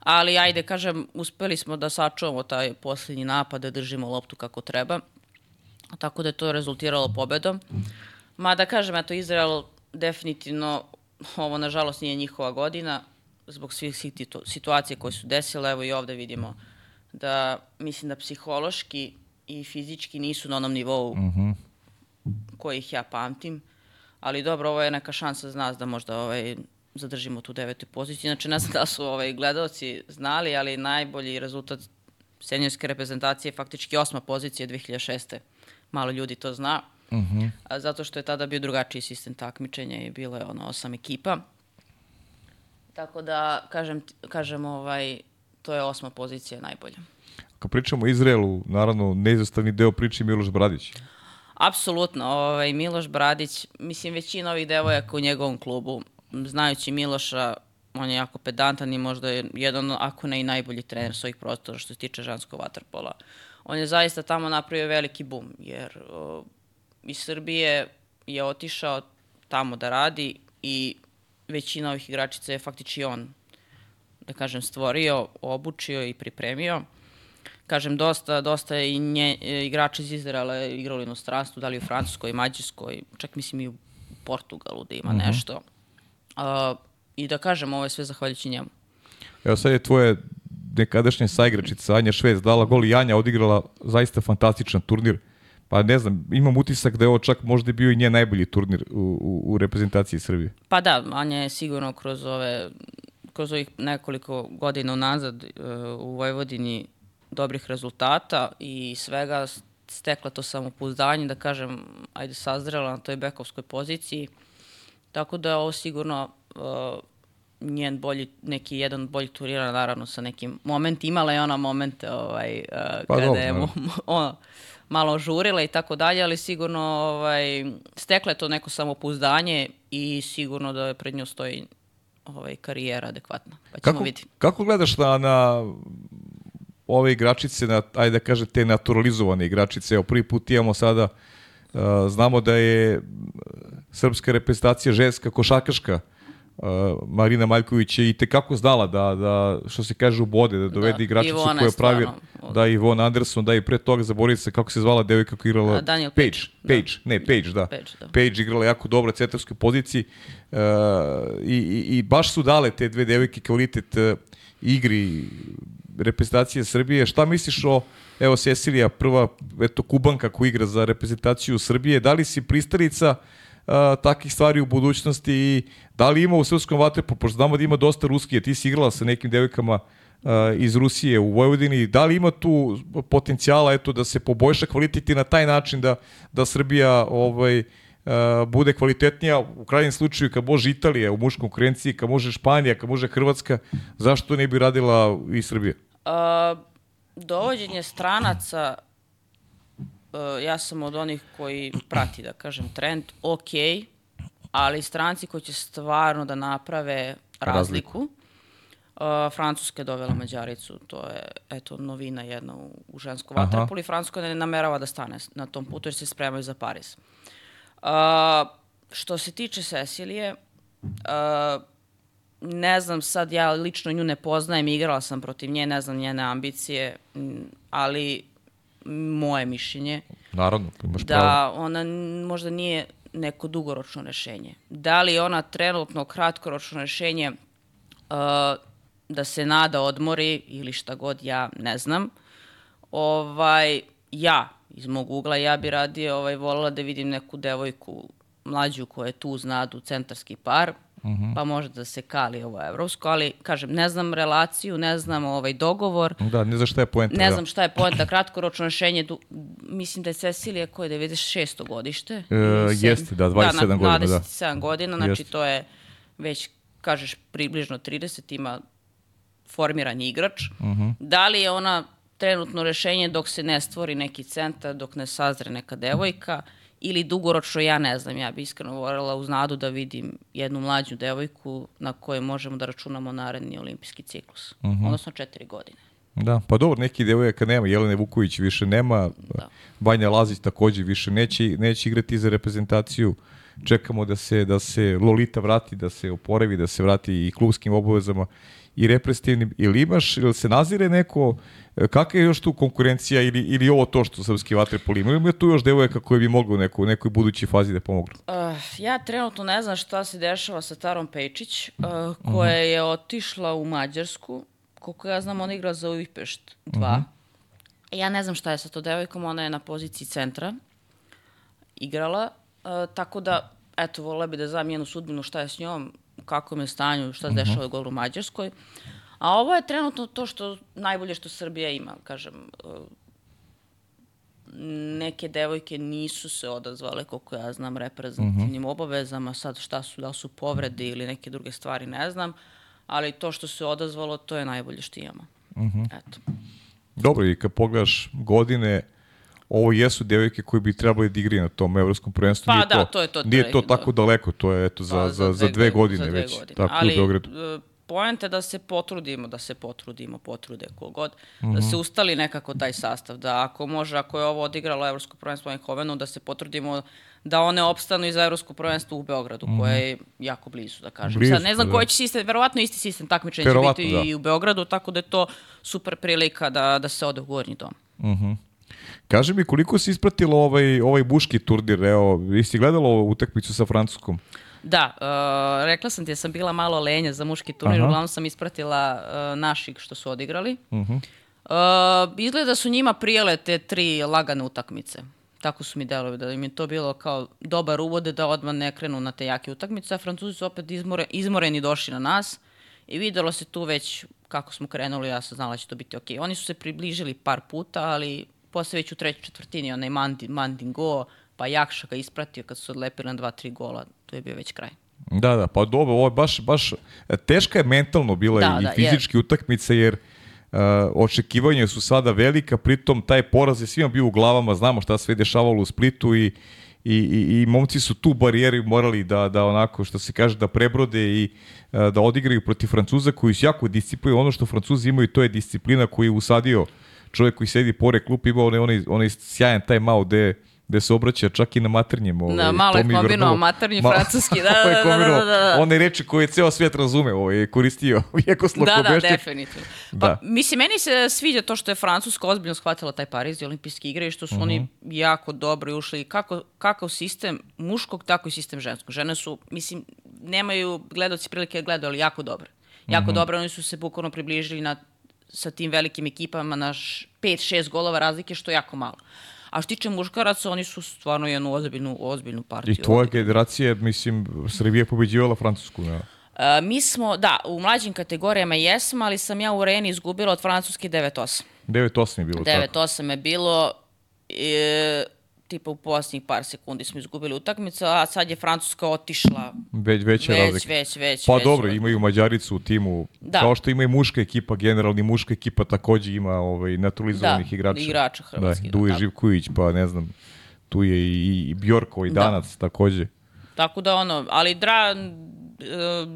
Ali, ajde, kažem, uspeli smo da sačuvamo taj posljednji napad, da držimo loptu kako treba. Tako da je to rezultiralo pobedom. Mada, kažem, eto, Izrael definitivno, ovo nažalost nije njihova godina, zbog svih situacija koje su desile, evo i ovde vidimo da mislim da psihološki i fizički nisu na onom nivou kojih ja pamtim. Ali dobro, ovo je neka šansa za nas da možda ovaj, zadržimo tu devetu poziciju. Znači, ne znam da su ovaj, gledalci znali, ali najbolji rezultat senjorske reprezentacije je faktički osma pozicija 2006. Malo ljudi to zna. A zato što je tada bio drugačiji sistem takmičenja i bilo je ono osam ekipa. Tako da, kažem, kažem ovaj, to je osma pozicija najbolja. Kad pričamo o Izraelu, naravno, neizostavni deo priče Miloš Bradić. Apsolutno, ovaj, Miloš Bradić, mislim većina ovih devojaka u njegovom klubu, znajući Miloša, on je jako pedantan i možda je jedan, ako ne i najbolji trener svojih prostora što se tiče ženskog vaterpola. On je zaista tamo napravio veliki bum, jer o, iz Srbije je otišao tamo da radi i većina ovih igračica je faktički on, da kažem, stvorio, obučio i pripremio kažem, dosta, dosta je i nje, e, igrača iz Izraela igrali u inostranstvu, da li u Francuskoj, Mađarskoj, čak mislim i u Portugalu da ima nešto. A, I da kažem, ovo je sve zahvaljujući njemu. Evo sad je tvoje nekadašnja saigračica Anja Švec dala gol i Anja odigrala zaista fantastičan turnir. Pa ne znam, imam utisak da je ovo čak možda bio i njen najbolji turnir u, u, u reprezentaciji Srbije. Pa da, Anja je sigurno kroz ove kroz ovih nekoliko godina unazad e, u Vojvodini dobrih rezultata i svega stekla to samopouzdanje, da kažem, ajde sazrela na toj bekovskoj poziciji. Tako da je ovo sigurno e, njen bolji, neki jedan bolji turira, naravno sa nekim momentima, imala je ona momente ovaj, uh, Pa kada dobro, je mo- ono, malo žurila i tako dalje, ali sigurno ovaj, stekla je to neko samopouzdanje i sigurno da je pred njom stoji ovaj, karijera adekvatna. Pa ćemo Kako, vidjeti. kako gledaš na, na ove igračice, na, ajde da kažem, te naturalizovane igračice? Evo, prvi put imamo sada, uh, znamo da je uh, srpska reprezentacija ženska košarkaška, uh, Marina Maljković je i tekako znala da, da, što se kaže, ubode, da dovede Da, igračicu Ivona koja je pravi, da, Ivon Anderson, da i pre toga zaboravim se kako se zvala devojka koja igrala, Daniel Page, Page, Page, ne, Page, da. Page, da. Page igrala jako dobro na centarskoj poziciji uh, i, i, i baš su dale te dve devojke kvalitet uh, igri reprezentacije Srbije. Šta misliš o, evo Cecilija, prva eto, kubanka koja igra za reprezentaciju Srbije, da li si pristalica uh, takih stvari u budućnosti i da li ima u srpskom vaterpolu, pošto znamo da ima dosta ruskije, ti si igrala sa nekim devojkama uh, iz Rusije u Vojvodini, da li ima tu potencijala eto da se poboljša kvalitet i na taj način da da Srbija ovaj uh, bude kvalitetnija u krajnjem slučaju kad može Italija u muškoj konkurenciji, kad može Španija, kad može Hrvatska, zašto ne bi radila i Srbija? A, dovođenje stranaca, e, ja sam od onih koji prati, da kažem, trend, ok, ali stranci koji će stvarno da naprave razliku. Uh, Francuska je dovela Mađaricu, to je eto novina jedna u, u ženskom Aha. vaterpolu i Francuska ne namerava da stane na tom putu jer se spremaju za Pariz. Uh, što se tiče Cecilije, uh, ne znam sad, ja lično nju ne poznajem, igrala sam protiv nje, ne znam njene ambicije, ali moje mišljenje Naravno, imaš pravo. da ona možda nije neko dugoročno rešenje. Da li je ona trenutno kratkoročno rešenje uh, da se nada odmori ili šta god, ja ne znam. Ovaj, ja, iz mog ugla, ja bi radije ovaj, volila da vidim neku devojku mlađu koja je tu uz nadu centarski par, pa može da se kali ovo evropsko, ali kažem, ne znam relaciju, ne znam ovaj dogovor, Da, ne znaš šta je poenta. ne da. znam šta je poenta kratkoročno rešenje. Du, mislim da je Cecilija koja je 96. godište. E, jeste, da, 27 na- godina, da. 27 godina, znači Jeste. to je već, kažeš, približno 30, ima formiran igrač. Mhm. Da li je ona trenutno rešenje dok se ne stvori neki centar, dok ne sazre neka devojka, ili dugoročno, ja ne znam, ja bi iskreno voljela uz nadu da vidim jednu mlađu devojku na kojoj možemo da računamo naredni olimpijski ciklus. Mhm. Odnosno četiri godine. Da, pa dobro, neki devojaka nema, Jelene Vuković više nema, Da. Banja Lazić takođe više neće, neće igrati za reprezentaciju. Čekamo da se da se Lolita vrati, da se oporavi, da se vrati i klubskim obavezama i reprezentativnim. Ili imaš, ili se nazire neko, e, kakva je još tu konkurencija ili, ili ovo to što srpski vaterpol ima? Ili tu još devojaka koje bi mogli u neko, u nekoj budućoj fazi da pomognu? Uh, ja trenutno ne znam šta se dešava sa Tarom Pejčić, uh, koja je otišla u Mađarsku. Koliko ja znam, ona igra za Uvipešt 2. Ja ne znam šta je sa to devojkom, ona je na poziciji centra igrala, uh, tako da, eto, volila bi da znam njenu sudbinu, šta je s njom, kakvom je stanju, šta se dešava gol u Mađarskoj. A ovo je trenutno to što najbolje što Srbija ima, kažem, uh, neke devojke nisu se odazvale, koliko ja znam, reprezentativnim obavezama, sad šta su, da su povrede ili neke druge stvari, ne znam, ali to što se odazvalo, to je najbolje što imamo. Eto. Dobro, i kad pogledaš godine, ovo jesu devojke koje bi trebali da igraju na tom evropskom prvenstvu. Pa nije da, to, to je to, Nije to rekli, da. tako daleko, to je eto za, Pa, za, za dve godine za dve već. godine. Tako Ali, u Beogradu. e, poenta da se potrudimo, da se potrudimo, potrude kogod, da Mhm. se ustali nekako taj sastav, da ako može, ako je ovo odigralo Evropsko prvenstvo u Eindhovenu, da se potrudimo da one opstanu i za Evropsko prvenstvo u Beogradu, koje je jako blizu, da kažem. Mhm. Blizu, Sad ne znam da. koji će sistem, verovatno isti sistem takmičenja će biti da. i u Beogradu, tako da je to super prilika da, da se ode u gornji dom. Kaži mi, koliko si ispratila ovaj, ovaj buški turnir? Evo, jesi gledala ovu utakmicu sa Francuskom? Da, uh, rekla sam ti da sam bila malo lenja za muški turnir, Aha. uglavnom sam ispratila uh, naših što su odigrali. Mhm. Uh, izgleda da su njima prijele te tri lagane utakmice. Tako su mi delovi, da im je to bilo kao dobar uvode da odmah ne krenu na te jake utakmice, a Francuzi su opet izmore, izmoreni došli na nas i videlo se tu već kako smo krenuli, ja sam znala da će to biti ok. Oni su se približili par puta, ali posle već u trećoj četvrtini onaj Mandin, Mandin go, pa Jakša ga ispratio kad su odlepili na dva, tri gola, to je bio već kraj. Da, da, pa dobro, ovo je baš, baš teška je mentalno bila Da, i da, fizički utakmica, jer uh, očekivanja su sada velika, pritom taj poraz je svima bio u glavama, znamo šta sve dešavalo u Splitu i, i, i, i momci su tu barijeri morali da, da onako, što se kaže, da prebrode i uh, da odigraju protiv Francuza koji su jako disciplinu. Ono što Francuzi imaju, to je disciplina koju je usadio čovjek koji sedi pored klup, imao onaj, onaj, onaj sjajan taj malo gde gde se obraća čak i na maternjem. Ovaj, Na malo je kombinovao maternji Ma- francuski, da, Ovo je da, da, da, kombinovao da, da. One reči koje ceo svijet razume, ovaj, je koristio Jako Da, Slavko da, Bešćak. definitivno. Pa, Da. mislim, meni se sviđa to što je Francuska ozbiljno shvatila taj Pariz i olimpijske igre i što su oni Mhm. jako dobro ušli. Kako, kakav sistem muškog, tako i sistem ženskog. Žene su, mislim, nemaju gledoci prilike da gledaju, ali jako dobre. Jako Mhm. dobro, oni su se bukvalno približili na, sa tim velikim ekipama na 5-6 golova razlike, što je jako malo. A što tiče muškaraca, oni su stvarno jednu ozbiljnu, ozbiljnu partiju. I tvoja generacija, mislim, Srbija je pobeđivala Francusku. Da. E, mi smo, da, u mlađim kategorijama jesmo, ali sam ja u Reni izgubila od Francuske 9-8. 9-8 je bilo tako. 9-8 je bilo, e, tipa u posljednjih par sekundi smo izgubili utakmicu, a sad je Francuska otišla Već, već, razlika. već, već. Pa već, dobro, ovaj. imaju Mađaricu u timu. Da. Kao što ima i muška ekipa, generalni muška ekipa takođe ima ovaj, naturalizovanih Da, igrača. igrača hrvatskih, Da, da, Duje tako. Živković, pa ne znam, tu je i, i Bjorko i Da. Danac takođe. Tako da ono, ali dra,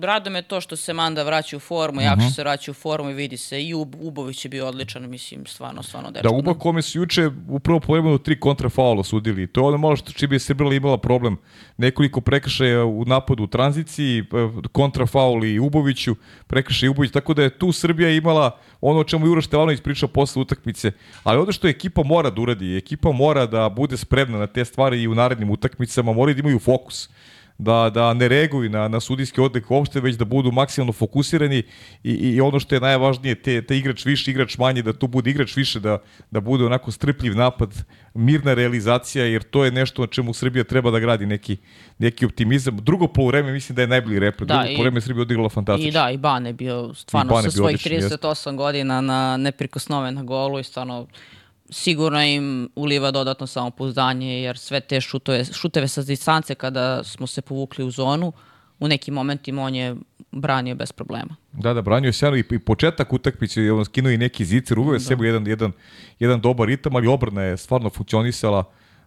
rado me to što se Manda vraća u formu, Mhm. Jakša se vraća u formu i vidi se. I Ub, Ubović je bio odličan, mislim, stvarno, stvarno Da, dečko. Uba kome su juče u prvom polovremenu tri kontrafaula sudili. To je ono malo što čime je Srbila imala problem. Nekoliko prekršaja u napadu u tranziciji, e, kontrafaul i Uboviću, prekršaj Ubović, tako da je tu Srbija imala ono o čemu je Uroš Stevanović pričao posle utakmice. Ali ono što ekipa mora da uradi, ekipa mora da bude spremna na te stvari i u narednim utakmicama, moraju da imaju fokus da, da ne reaguju na, na sudijski odlik uopšte, već da budu maksimalno fokusirani i, i ono što je najvažnije, te, te igrač više, igrač manje, da tu bude igrač više, da, da bude onako strpljiv napad, mirna realizacija, jer to je nešto na čemu Srbija treba da gradi neki, neki optimizam. Drugo polovreme mislim da je najbolji repre. Da, Drugo polovreme Srbija odigrala fantastično. I da, i Bane bio stvarno Bane sa svojih odličan, jeste. 38 godina na neprikosnoven na golu i stvarno sigurno im uliva dodatno samopouzdanje jer sve te šutove, šuteve sa distance kada smo se povukli u zonu u nekim momentima on je branio bez problema. Da, da, branio je sjajno i, i početak utakmice, on skinuo i neki zicer, uveo je sebi jedan, jedan, jedan dobar ritam, ali obrana je stvarno funkcionisala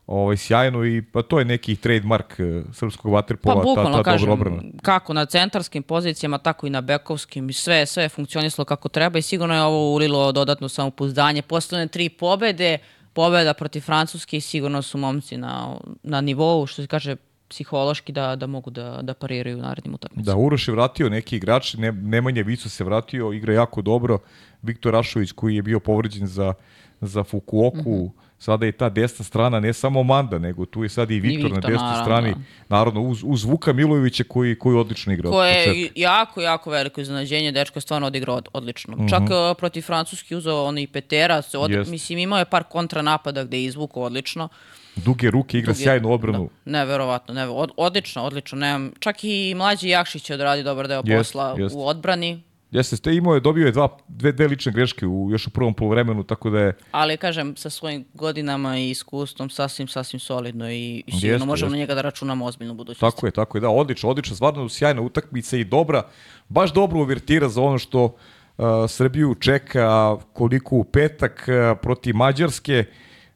ovaj, sjajno i pa to je neki trademark eh, srpskog Pa vaterpola, ta, bukvalno ta dobra kažem, obrana. kako na centarskim pozicijama, tako i na bekovskim, i sve, sve je funkcionisalo kako treba i sigurno je ovo ulilo dodatno samopouzdanje. Posle one tri pobede, pobeda protiv Francuske i sigurno su momci na, na nivou, što se kaže, psihološki da, da mogu da, da pariraju u narednim utakmicama. Da, Uroš je vratio neki igrač, ne, Nemanja Vico se vratio, igra jako dobro. Viktor Rašović koji je bio povređen za, za Fukuoku, Mhm. Sada je ta desna strana, ne samo Manda, nego tu je sad i Viktor, na Viktor, desnoj naravno, strani. da. Naravno, uz, uz Vuka Milojevića koji, koji odlično igra. Koje je jako, jako veliko iznenađenje, dečko je stvarno odigrao od- odlično. Čak uh, protiv Francuski uzeo onaj Petera, se od. Jest. mislim imao je par kontranapada gde je izvukao odlično. Duge ruke, igra Duge- sjajnu obranu. Da, neverovatno, neve, od, odlično, odlično. Nemam, čak i mlađi Jakšić je odradio dobar deo Jest, posla jest. u odbrani, Jeste, ste imao je, dobio je dva, dve, dve lične greške u, još u prvom polovremenu, tako da je ali kažem, sa svojim godinama i iskustvom sasvim, sasvim solidno i, sigurno Jeste, možemo jeste. na njega da računamo ozbiljnu budućnost. Tako je, tako je, da, odlično, odlično, stvarno sjajna utakmica i dobra, baš dobro uvertira za ono što uh, Srbiju čeka koliko u petak uh, protiv Mađarske.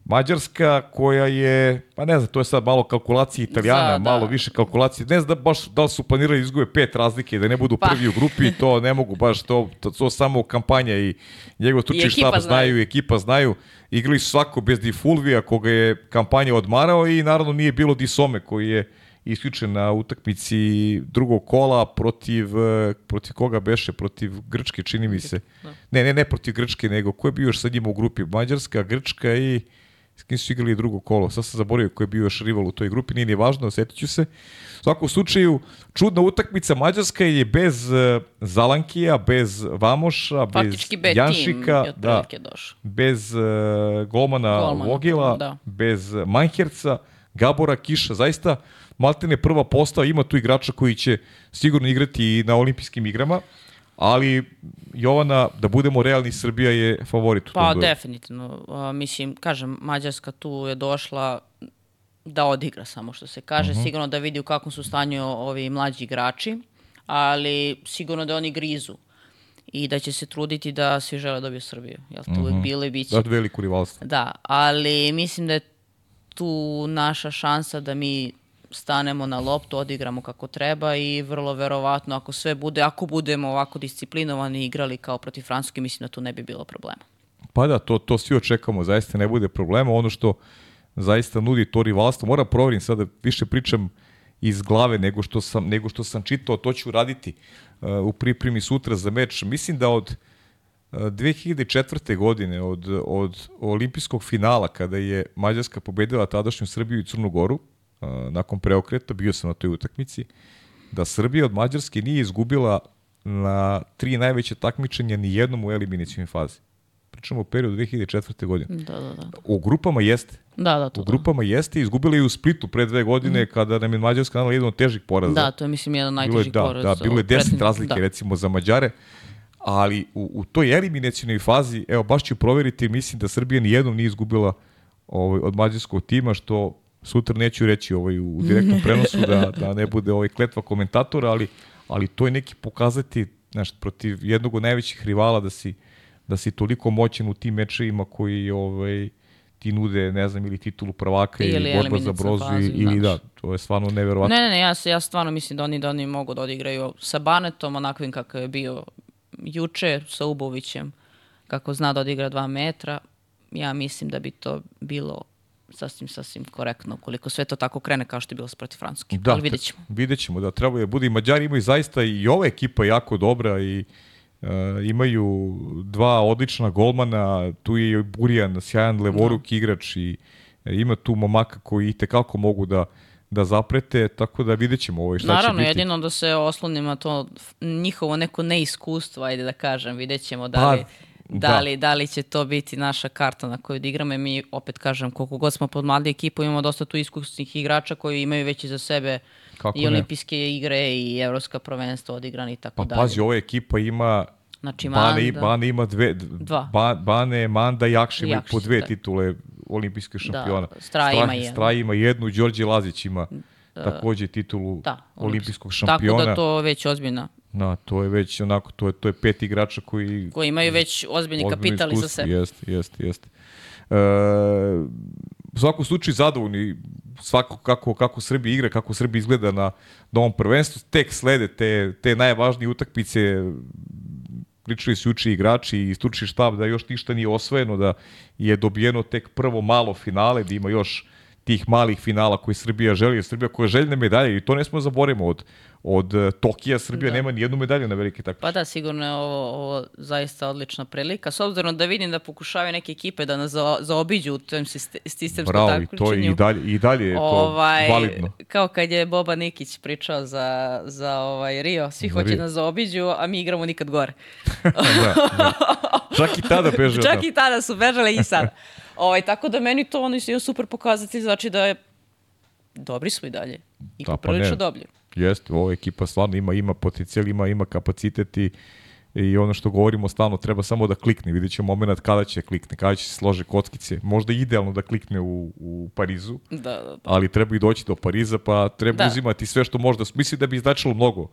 Mađarska koja je, pa ne znam, to je sad malo kalkulacije Italijana, da. malo više kalkulacije. Ne znam da baš da li su planirali da izgube pet razlike da ne budu Pa. prvi u grupi, to ne mogu baš, to, to, to samo kampanja i njegov stručni štab znaju. znaju ekipa znaju. Igrali su svako bez Di Fulvija koga je kampanja odmarao i naravno nije bilo Disome koji je isključen na utakmici drugog kola protiv, eh, protiv koga beše? Protiv Grčke, čini mi se. Ne, ne, ne protiv Grčke, nego ko je bio još sa njima u grupi? Mađarska, Grčka i s kim su igrali drugo kolo. Sad sam zaboravio ko je bio još rival u toj grupi, nije ni važno, osjetit ću se. U svakom slučaju, čudna utakmica Mađarska je bez eh, Zalankija, bez Vamoša, Faktički B bez Janšika, je da, bez uh, golmana, Golmana, Vogila, da. bez Manherca, Gabora Kiša, zaista Maltene prva postava, ima tu igrača koji će sigurno igrati i na olimpijskim igrama, ali Jovana, da budemo realni, Srbija je favorit u tom Pa duelu. definitivno. A, mislim, kažem, Mađarska tu je došla da odigra samo što se kaže, Mhm. sigurno da vidi u kakvom su stanju ovi mlađi igrači, ali sigurno da oni grizu i da će se truditi da svi žele da dobiju Srbiju. Jel to uvijek bilo i bit će. Da, veliko rivalstvo. Da, ali mislim da je tu naša šansa da mi stanemo na loptu, odigramo kako treba i vrlo verovatno ako sve bude, ako budemo ovako disciplinovani igrali kao protiv Francuske, mislim da tu ne bi bilo problema. Pa da, to, to svi očekamo, zaista ne bude problema. Ono što zaista nudi to rivalstvo, moram proverim sada, više pričam iz glave nego što sam, nego što sam čitao, to ću raditi uh, u pripremi sutra za meč. Mislim da od uh, 2004. godine, od, od olimpijskog finala, kada je Mađarska pobedila tadašnju Srbiju i Crnu Goru, uh, nakon preokreta, bio sam na toj utakmici, da Srbija od Mađarske nije izgubila na tri najveće takmičenja ni jednom u eliminacijnoj fazi. Pričamo o periodu 2004. godine. Da, da, da. U grupama jeste. Da, da, to U da. grupama jeste. Izgubila je u Splitu pre dve godine kada nam je Mađarska nanala jedan od težih poraza. Da, to je mislim jedan od bilo je, najtežih da, poraza. da, bilo je od 10 prethodnih- razlike da. recimo za Mađare. Ali u, u toj eliminacijnoj fazi, evo baš ću proveriti, mislim da Srbija ni jednom nije izgubila ovaj, od mađarskog tima, što sutra neću reći ovaj, u direktnom prenosu da, da ne bude ovaj kletva komentatora, ali, ali to je neki pokazati znaš, protiv jednog od najvećih rivala da si, da si toliko moćan u tim mečevima koji ovaj, ti nude, ne znam, ili titulu prvaka ili, Ili borba za brozu fazu, ili da, znaš. to je stvarno neverovatno. Ne, ne, ne, ja, ja stvarno mislim da oni, da oni mogu da odigraju sa Banetom, onakvim kakav je bio juče, sa Ubovićem, kako zna da odigra dva metra. Ja mislim da bi to bilo sasvim, sasvim korektno, koliko sve to tako krene kao što je bilo protiv Francuske. Da, Ali vidjet ćemo. Vidjet ćemo, da treba je bude. I Mađari imaju zaista i ova ekipa jako dobra i uh, imaju dva odlična golmana, tu je i Burjan, sjajan levoruk igrač i e, ima tu momaka koji i tekako mogu da da zaprete, tako da vidjet ćemo ovaj šta Naravno, će biti. jedino da se oslonim na to njihovo neko neiskustvo, ajde da kažem, vidjet ćemo da Pa, li, da, da. li, da li će to biti naša karta na koju da i mi opet kažem, koliko god smo pod mladi ekipu, imamo dosta tu iskusnih igrača koji imaju već iza sebe Kako i ne? olimpijske igre i evropska prvenstva odigrani i tako Pa dalje. pazi, ova ekipa ima Znači, Bane, Manda. Bane ima dve, Dva. Ba, Bane, Manda i Jakša imaju po dve da. titule olimpijske šampiona. Strah ima jednu. Ima jednu, Đorđe Lazić ima takođe titulu Da, olimpijskog Tako šampiona. da to već ozbiljno. Da, to je već onako, to je, to je pet igrača koji... Koji imaju već ozbiljni kapital iza sebe. Jeste, jeste, jeste. E, u svakom slučaju zadovoljni svako kako, kako Srbija igra, kako Srbija izgleda na, na ovom prvenstvu. Tek slede te, te najvažnije utakmice pričali su juče igrači i stručni štab da još ništa nije osvojeno, da je dobijeno tek prvo malo finale, da ima još tih malih finala koji Srbija želi, Srbija koja želi na medalje i to ne smo zaboravimo od, od eh, Tokija Srbija Da. nema ni jednu medalju na velike takmice. Pa da, sigurno je ovo, ovo zaista odlična prilika. S obzirom da vidim da pokušavaju neke ekipe da nas za, zaobiđu u tom siste- sistemskom Bravo, i takmičenju. to je i dalje, i dalje je to ovaj, validno. Kao kad je Boba Nikić pričao za, za ovaj Rio, svi Za hoće Rio. nas zaobiđu, a mi igramo nikad gore. da, da. Čak i tada beže Čak i tada su bežale i sad. ovaj, tako da meni to ono je super pokazatelj, znači da je dobri smo i dalje. I Da, pa poprilično ne. dobri. Jeste, ova ekipa stvarno ima, ima potencijal, ima, ima kapacitet i, i ono što govorimo stalno, treba samo da klikne. Vidjet ćemo moment kada će klikne, kada će se slože kockice. Možda idealno da klikne u, u Parizu, Da, da, da. ali treba i doći do Pariza, pa treba Da. uzimati sve što možda. Mislim da bi značilo mnogo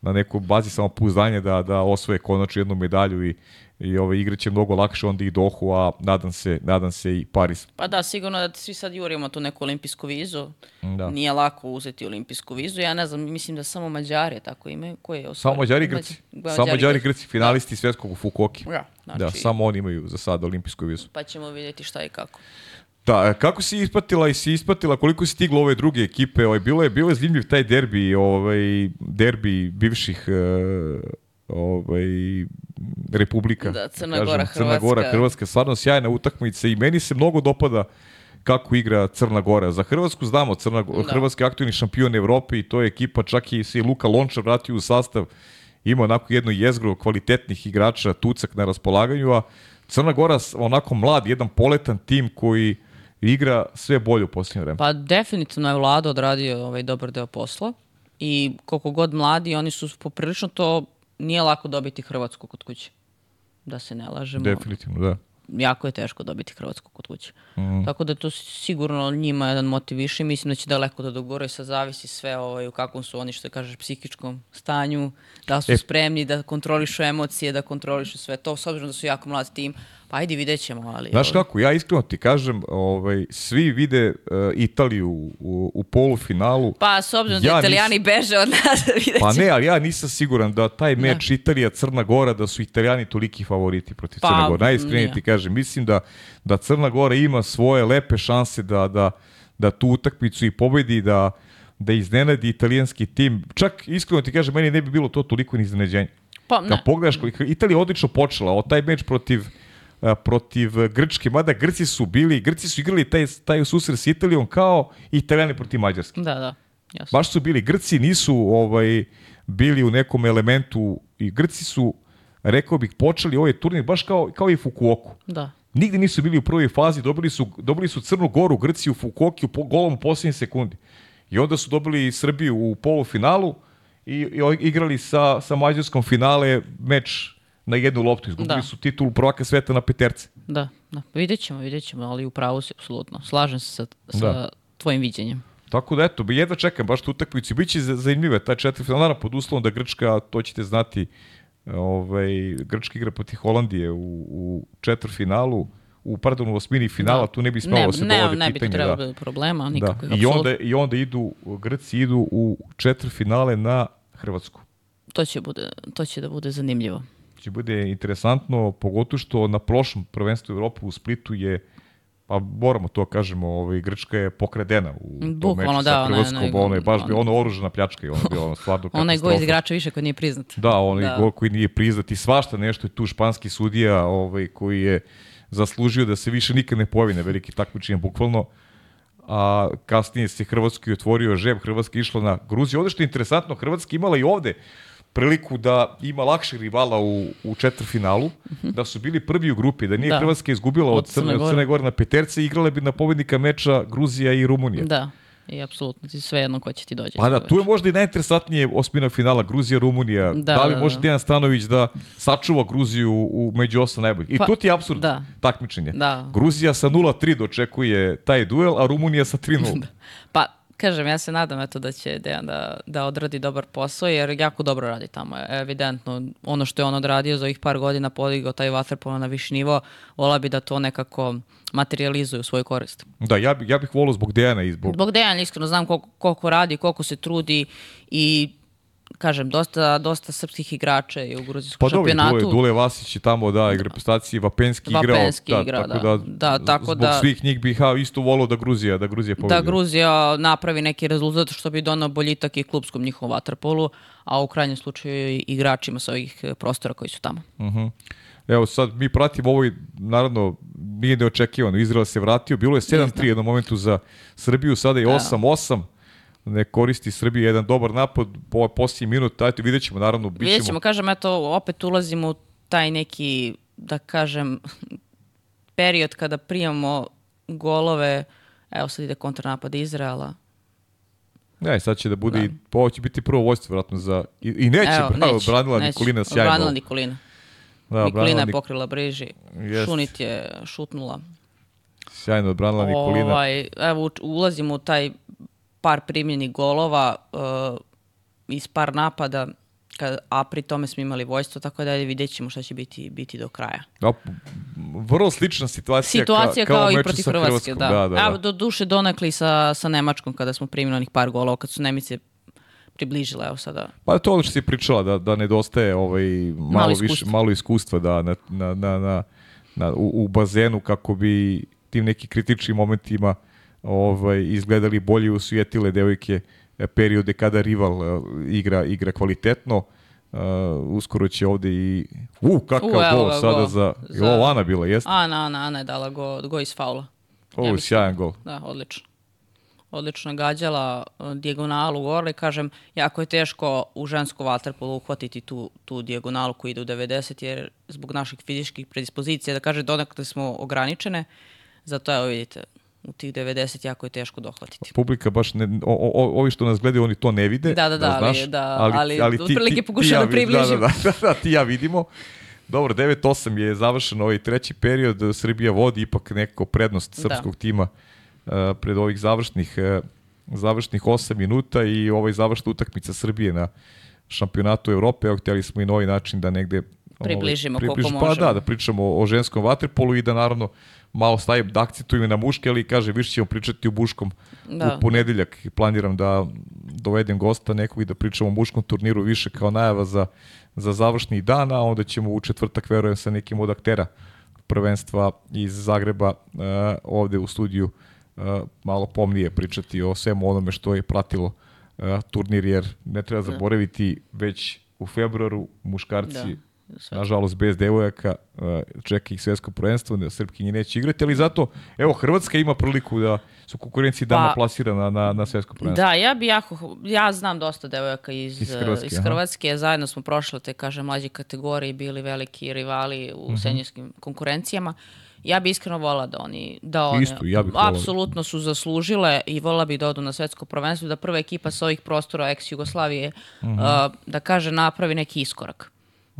na nekoj bazi samopouzdanja da, da osvoje konačno jednu medalju i, i ove igre će mnogo lakše onda i Dohu, a nadam se, nadam se i Pariz. Pa da, sigurno da svi sad jurimo tu neku olimpijsku vizu. Da. Nije lako uzeti olimpijsku vizu. Ja ne znam, mislim da samo Mađari tako imaju. Koji je Samo? Mađari i Grci. Samo Mađari i Grci, finalisti svjetskog u Fukuoki. Da, znači, Da, samo oni imaju za sada olimpijsku vizu. Pa ćemo vidjeti šta i kako. Da, e, kako si ispatila i si ispatila, koliko si stigla ove druge ekipe, ovaj, bilo je, bilo je zanimljiv taj derbi, ovaj, derbi bivših e, ovaj, republika. Da, Crna kažem, Gora, Crna Gora, Hrvatska. Hrvatska, stvarno sjajna utakmica i meni se mnogo dopada kako igra Crna Gora. Za Hrvatsku znamo, Crna, Da. Hrvatski je aktivni šampion Evrope i to je ekipa, čak i se Luka Lončar vratio u sastav, ima onako jedno jezgro kvalitetnih igrača, tucak na raspolaganju, a Crna Gora onako mlad, jedan poletan tim koji igra sve bolje u posljednje vreme. Pa definitivno je Vlado odradio ovaj dobar deo posla i koliko god mladi, oni su poprilično to, nije lako dobiti Hrvatsku kod kuće. Da se ne lažemo. Definitivno, da. jako je teško dobiti Hrvatsku kod kuće. Mhm. Tako da to sigurno njima jedan motiv više. Mislim da će daleko da dogore i sad zavisi sve ovaj, u kakvom su oni, što kažeš, psihičkom stanju, da su E. spremni da kontrolišu emocije, da kontrolišu sve to, s obzirom da su jako mlad tim. Pa ajde, vidjet ćemo, ali... Znaš kako, ja iskreno ti kažem, ovaj, svi vide e, Italiju u, u polufinalu. Pa, s obzirom Ja da nis- italijani beže od nas, vidjet Pa ne, ali ja nisam siguran da taj meč Italija-Crna Gora, da su Italijani toliki favoriti protiv Pa, Crne Gore. Najiskrenije nije. ti kažem, mislim da, da Crna Gora ima svoje lepe šanse da, da, da tu utakmicu i pobedi, da, da iznenadi italijanski tim. Čak, iskreno ti kažem, meni ne bi bilo to toliko ni iznenađenje. Pa, Kad ne. pogledaš, Italija odlično počela, o taj meč protiv protiv e, Grčke, mada Grci su bili, Grci su igrali taj, taj susret s Italijom kao Italijani protiv Mađarske. Da, da, jasno. Baš su bili, Grci nisu ovaj, bili u nekom elementu i Grci su, rekao bih, počeli ovaj turnir baš kao, kao i Fukuoku. Da. Nigde nisu bili u prvoj fazi, dobili su, dobili su Crnu Goru, Grci u Fukuoki u po, golom u posljednjoj sekundi. I onda su dobili Srbiju u polufinalu i, i igrali sa, sa Mađarskom finale meč na jednu loptu. Izgubili Da. su titulu prvaka sveta na peterce. Da, da. Vidjet ćemo, vidjet ćemo, ali u pravu si, apsolutno. Slažem se sa, sa Da. tvojim viđenjem. Tako da eto, jedva čekam baš tu utakmicu. Biće za- zanimljive taj četvrtfinal, naravno pod uslovom da Grčka, to ćete znati, ovaj, Grčka igra protiv Holandije u, u četvrtfinalu, u pardon, u osmini finala, tu ne bi smelo ne, se ne, ne bi tu pitanje. trebalo da. problema, Da. nikakvih, I, apsolutno. onda, I onda idu, Grci idu u četvrtfinale na Hrvatsku. To će, bude, to će da bude zanimljivo. Će bude interesantno, pogotovo što na prošlom prvenstvu Evrope u Splitu je pa moramo to kažemo, ovaj, Grčka je pokradena u tom Bukvalno, meču da, sa je- Hrvatskom, je- ono je baš bilo ono oružana pljačka i ono je bilo ono stvarno Onaj gol iz igrača više koji nije priznat. Da, onaj Da. gol koji nije priznat i svašta nešto je tu španski sudija ovaj, koji je zaslužio da se više nikad ne pojavi na veliki takmičenja, bukvalno. A kasnije se Hrvatski otvorio žeb, Hrvatska je išla na Gruziju. Ovde što je interesantno, Hrvatska imala i ovde priliku da ima lakšeg rivala u, u četvrfinalu, da su bili prvi u grupi, da nije Mhm. Da. Hrvatska izgubila od, Od Crne, od. Crne Gore na peterce, igrale bi na pobednika meča Gruzija i Rumunija. Da, i apsolutno ti sve jedno ko će ti dođe. Pa da, tu je možda i najinteresantnije osmina finala Gruzija, Rumunija. Da, Da, li da, može da. Dejan Stanović da sačuva Gruziju u među osam najboljih? I Pa, tu ti je apsurd da. takmičenje. Da. Gruzija sa 0-3 dočekuje taj duel, a Rumunija sa 3-0. Pa, kažem, ja se nadam eto da će Dejan da, da odradi dobar posao, jer jako dobro radi tamo. Evidentno, ono što je on odradio za ovih par godina, podigao taj vaterpolo na viši nivo, vola bi da to nekako materializuje u svoju korist. da, ja, bi, ja bih volio zbog Dejana i zbog... Zbog Dejan iskreno znam koliko, koliko radi, koliko se trudi i kažem, dosta, dosta srpskih igrača je u gruzijskom Pa dobro, i šampionatu. Dule, Dule Vasić je tamo, da, igra prestacije, Vapenski igrao. Vapenski da, igra, tako da. da. Da, tako zbog da- svih njih bih ja, isto volio da Gruzija, da Gruzija pobedi. da Gruzija napravi neki rezultat što bi donao boljitak i klubskom njihovom vaterpolu, a u krajnjem slučaju i igračima sa ovih eh, prostora koji su tamo. Mhm. Evo sad mi pratimo ovo i naravno nije neočekivano. Izrael se vratio, bilo je 7-3 jednom momentu za Srbiju, sada je 8-8. Ne koristi Srbija jedan dobar napad, po posljednji minut, ajte vidjet ćemo, naravno, bit Vidjet ćemo. ćemo, kažem, eto, opet ulazimo u taj neki, da kažem, period kada primamo golove, evo sad ide kontranapad Izraela. Ne, sad će da bude, i, ovo će biti prvo vojstvo vratno za, i, i neće, Evo, bravo, neće, branila neće. Nikolina sjajno. Branila Nikolina. Da, Nikolina branila je pokrila briži. Jest. Šunit je šutnula. Sjajno odbranila Nikolina. Ovaj, evo, ulazimo u taj par primljenih golova uh, iz par napada, kad, a pri tome smo imali vojstvo, tako da vidjet ćemo šta će biti, biti do kraja. Da, vrlo slična situacija, Situacija ka, kao, u i protiv Hrvatske, Hrvatskom. da. da, da, Evo, da. do duše donekli sa, sa Nemačkom kada smo primili onih par golova, kad su Nemice približile, evo sada. Pa to ono što si pričala, da, da nedostaje ovaj, malo, više, iskustva. malo iskustva da, na, na, na, na, na, u, u bazenu kako bi tim nekim kritičnim momentima ovaj, izgledali bolje usvijetile devojke e, periode kada rival e, igra, igra kvalitetno. Uh, uskoro će ovde i... U, kakav U, gol sada gol. za... Za- Je ovo Ana bila, jeste? Ana, Ana, Ana je dala go, go iz faula. Ovo ja je mislim. sjajan gol. Da, odlično. Odlično gađala dijagonalu gore. Kažem, jako je teško u žensku vaterpolu uhvatiti tu, tu dijagonalu koja ide u 90, jer zbog naših fizičkih predispozicija, da kaže, donakle smo ograničene. Zato, evo vidite, u tih 90 jako je teško dohvatiti. Publika baš ne, o, o, o- ovi što nas gledaju, oni to ne vide. Da, da, da, ali- znaš, da, ali ti- otprilike ti- ti pokušavam ja da vid- približim. Da, da, da, da, ti ja vidimo. Dobro, 9-8 je završen ovaj treći period, Srbija vodi ipak neko prednost Da. srpskog tima uh, pred ovih završnih, uh, završnih 8 minuta i ovaj završna utakmica Srbije na šampionatu Evrope. Evo, htjeli smo i novi način da negde ovaj, Približimo koliko Pa možemo. da, da pričamo o ženskom vaterpolu i da naravno malo stavim da akcentujem i na muške, ali kaže, više ćemo pričati o muškom Da. u ponedeljak. Planiram da dovedem gosta nekog i da pričamo o muškom turniru više kao najava za, za završni dan, a onda ćemo u četvrtak, verujem, sa nekim od aktera prvenstva iz Zagreba uh, ovde u studiju uh, malo pomnije pričati o svemu onome što je pratilo uh, turnir, jer ne treba zaboraviti već u februaru muškarci Da. Sve. nažalost bez devojaka, uh, čeka ih svetsko prvenstvo, da Srpkinje neće igrati, ali zato, evo, Hrvatska ima priliku da su konkurenciji dama Pa- plasirana na, na svetsko prvenstvo. Da, ja bi jako, ja znam dosta devojaka iz, Iz iz Hrvatske, iz aha. Hrvatske. zajedno smo prošle te, kažem, mlađe kategorije, bili veliki rivali u Mhm. senjorskim konkurencijama. Ja bi iskreno volala da oni, da one, Isto, ja bih apsolutno su zaslužile i volala bih da odu na svetsko prvenstvo, da prva ekipa sa ovih prostora ex-Jugoslavije, Mhm. uh, da kaže, napravi neki iskorak.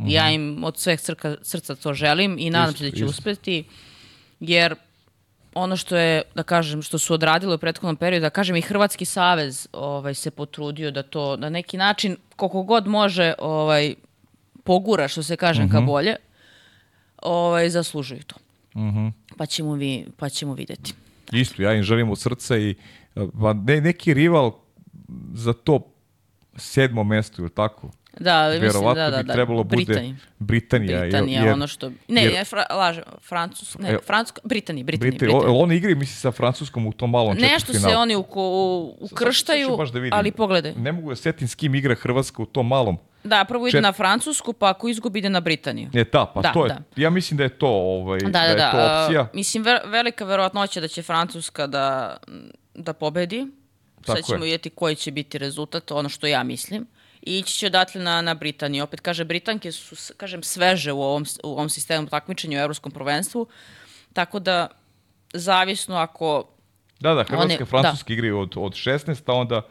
Ja im od sveh crka, srca to želim i nadam se da će isto. uspeti, jer ono što je, da kažem, što su odradili u prethodnom periodu, da kažem i Hrvatski savez ovaj, se potrudio da to na neki način, koliko god može, ovaj, pogura, što se kažem, Mhm. ka bolje, ovaj, zaslužuju to. Pa, ćemo vi, pa ćemo videti. Isto, ja im želim od srca i pa ne, neki rival za to sedmo mesto, ili tako? Da, mislim, Verovatno da, da, bi da. trebalo bude Britanija. Britanija. Britanija, jer, ono što... Ne, jer- ne, fra, lažem, Francus, ne. Francuska, Britanija, Britanija, Britanija. Britanija. Oni igri, misli, sa Francuskom u tom malom Nešto četvrtfinalu. se oni uko, u, ukrštaju, Sad da vidim. ali pogledaj. Ne mogu da setim s kim igra Hrvatska u tom malom. Da, prvo ide Čet- na Francusku, pa ako izgubi ide na Britaniju. Ne, ta, pa Da, to je, da. ja mislim da je to, ovaj, Da, da, da, je da. to opcija. Uh, mislim, ver, velika verovatnoća da će Francuska da, da pobedi. Sad Tako ćemo je. vidjeti koji će biti rezultat, ono što ja mislim. I ići će odatle na, na Britaniju. Opet, kaže, Britanke su, kažem, sveže u ovom, u ovom sistemu takmičenja u Evropskom prvenstvu. Tako da, zavisno ako... Da, da, Hrvatska One- i Francuska igraju od, od 16, a onda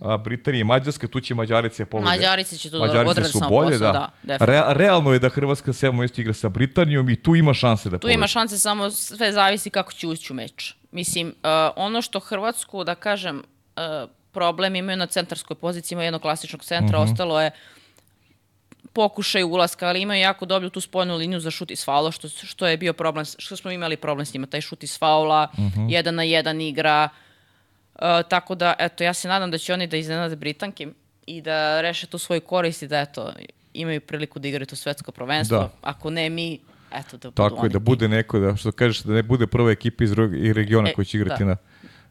a, Britanija i Mađarska, tu će Mađarice pobede. Mađarice će tu da Mađarice odrade su samo bolje, posao, da. da. Re, realno je da Hrvatska sedmo mesto igra sa Britanijom i tu ima šanse da Tu pobedi. ima šanse, samo sve zavisi kako će ući u meč. Mislim, uh, ono što Hrvatsku, da kažem, uh, problem imaju na centarskoj poziciji, imaju jednog klasičnog centra, Mhm. ostalo je pokušaj ulaska, ali imaju jako dobru tu spoljnu liniju za šut iz faula, što, što je bio problem, što smo imali problem s njima, taj šut iz faula, Mhm. jedan na jedan igra, Uh, tako da, eto, ja se nadam da će oni da iznenade Britanke i da reše tu svoju korist i da, eto, imaju priliku da igraju to svetsko prvenstvo. Da. Ako ne mi, eto, da budu Tako je, da bude neko, da, što kažeš, da ne bude prva ekipa iz i regiona E, koji će igrati da. na,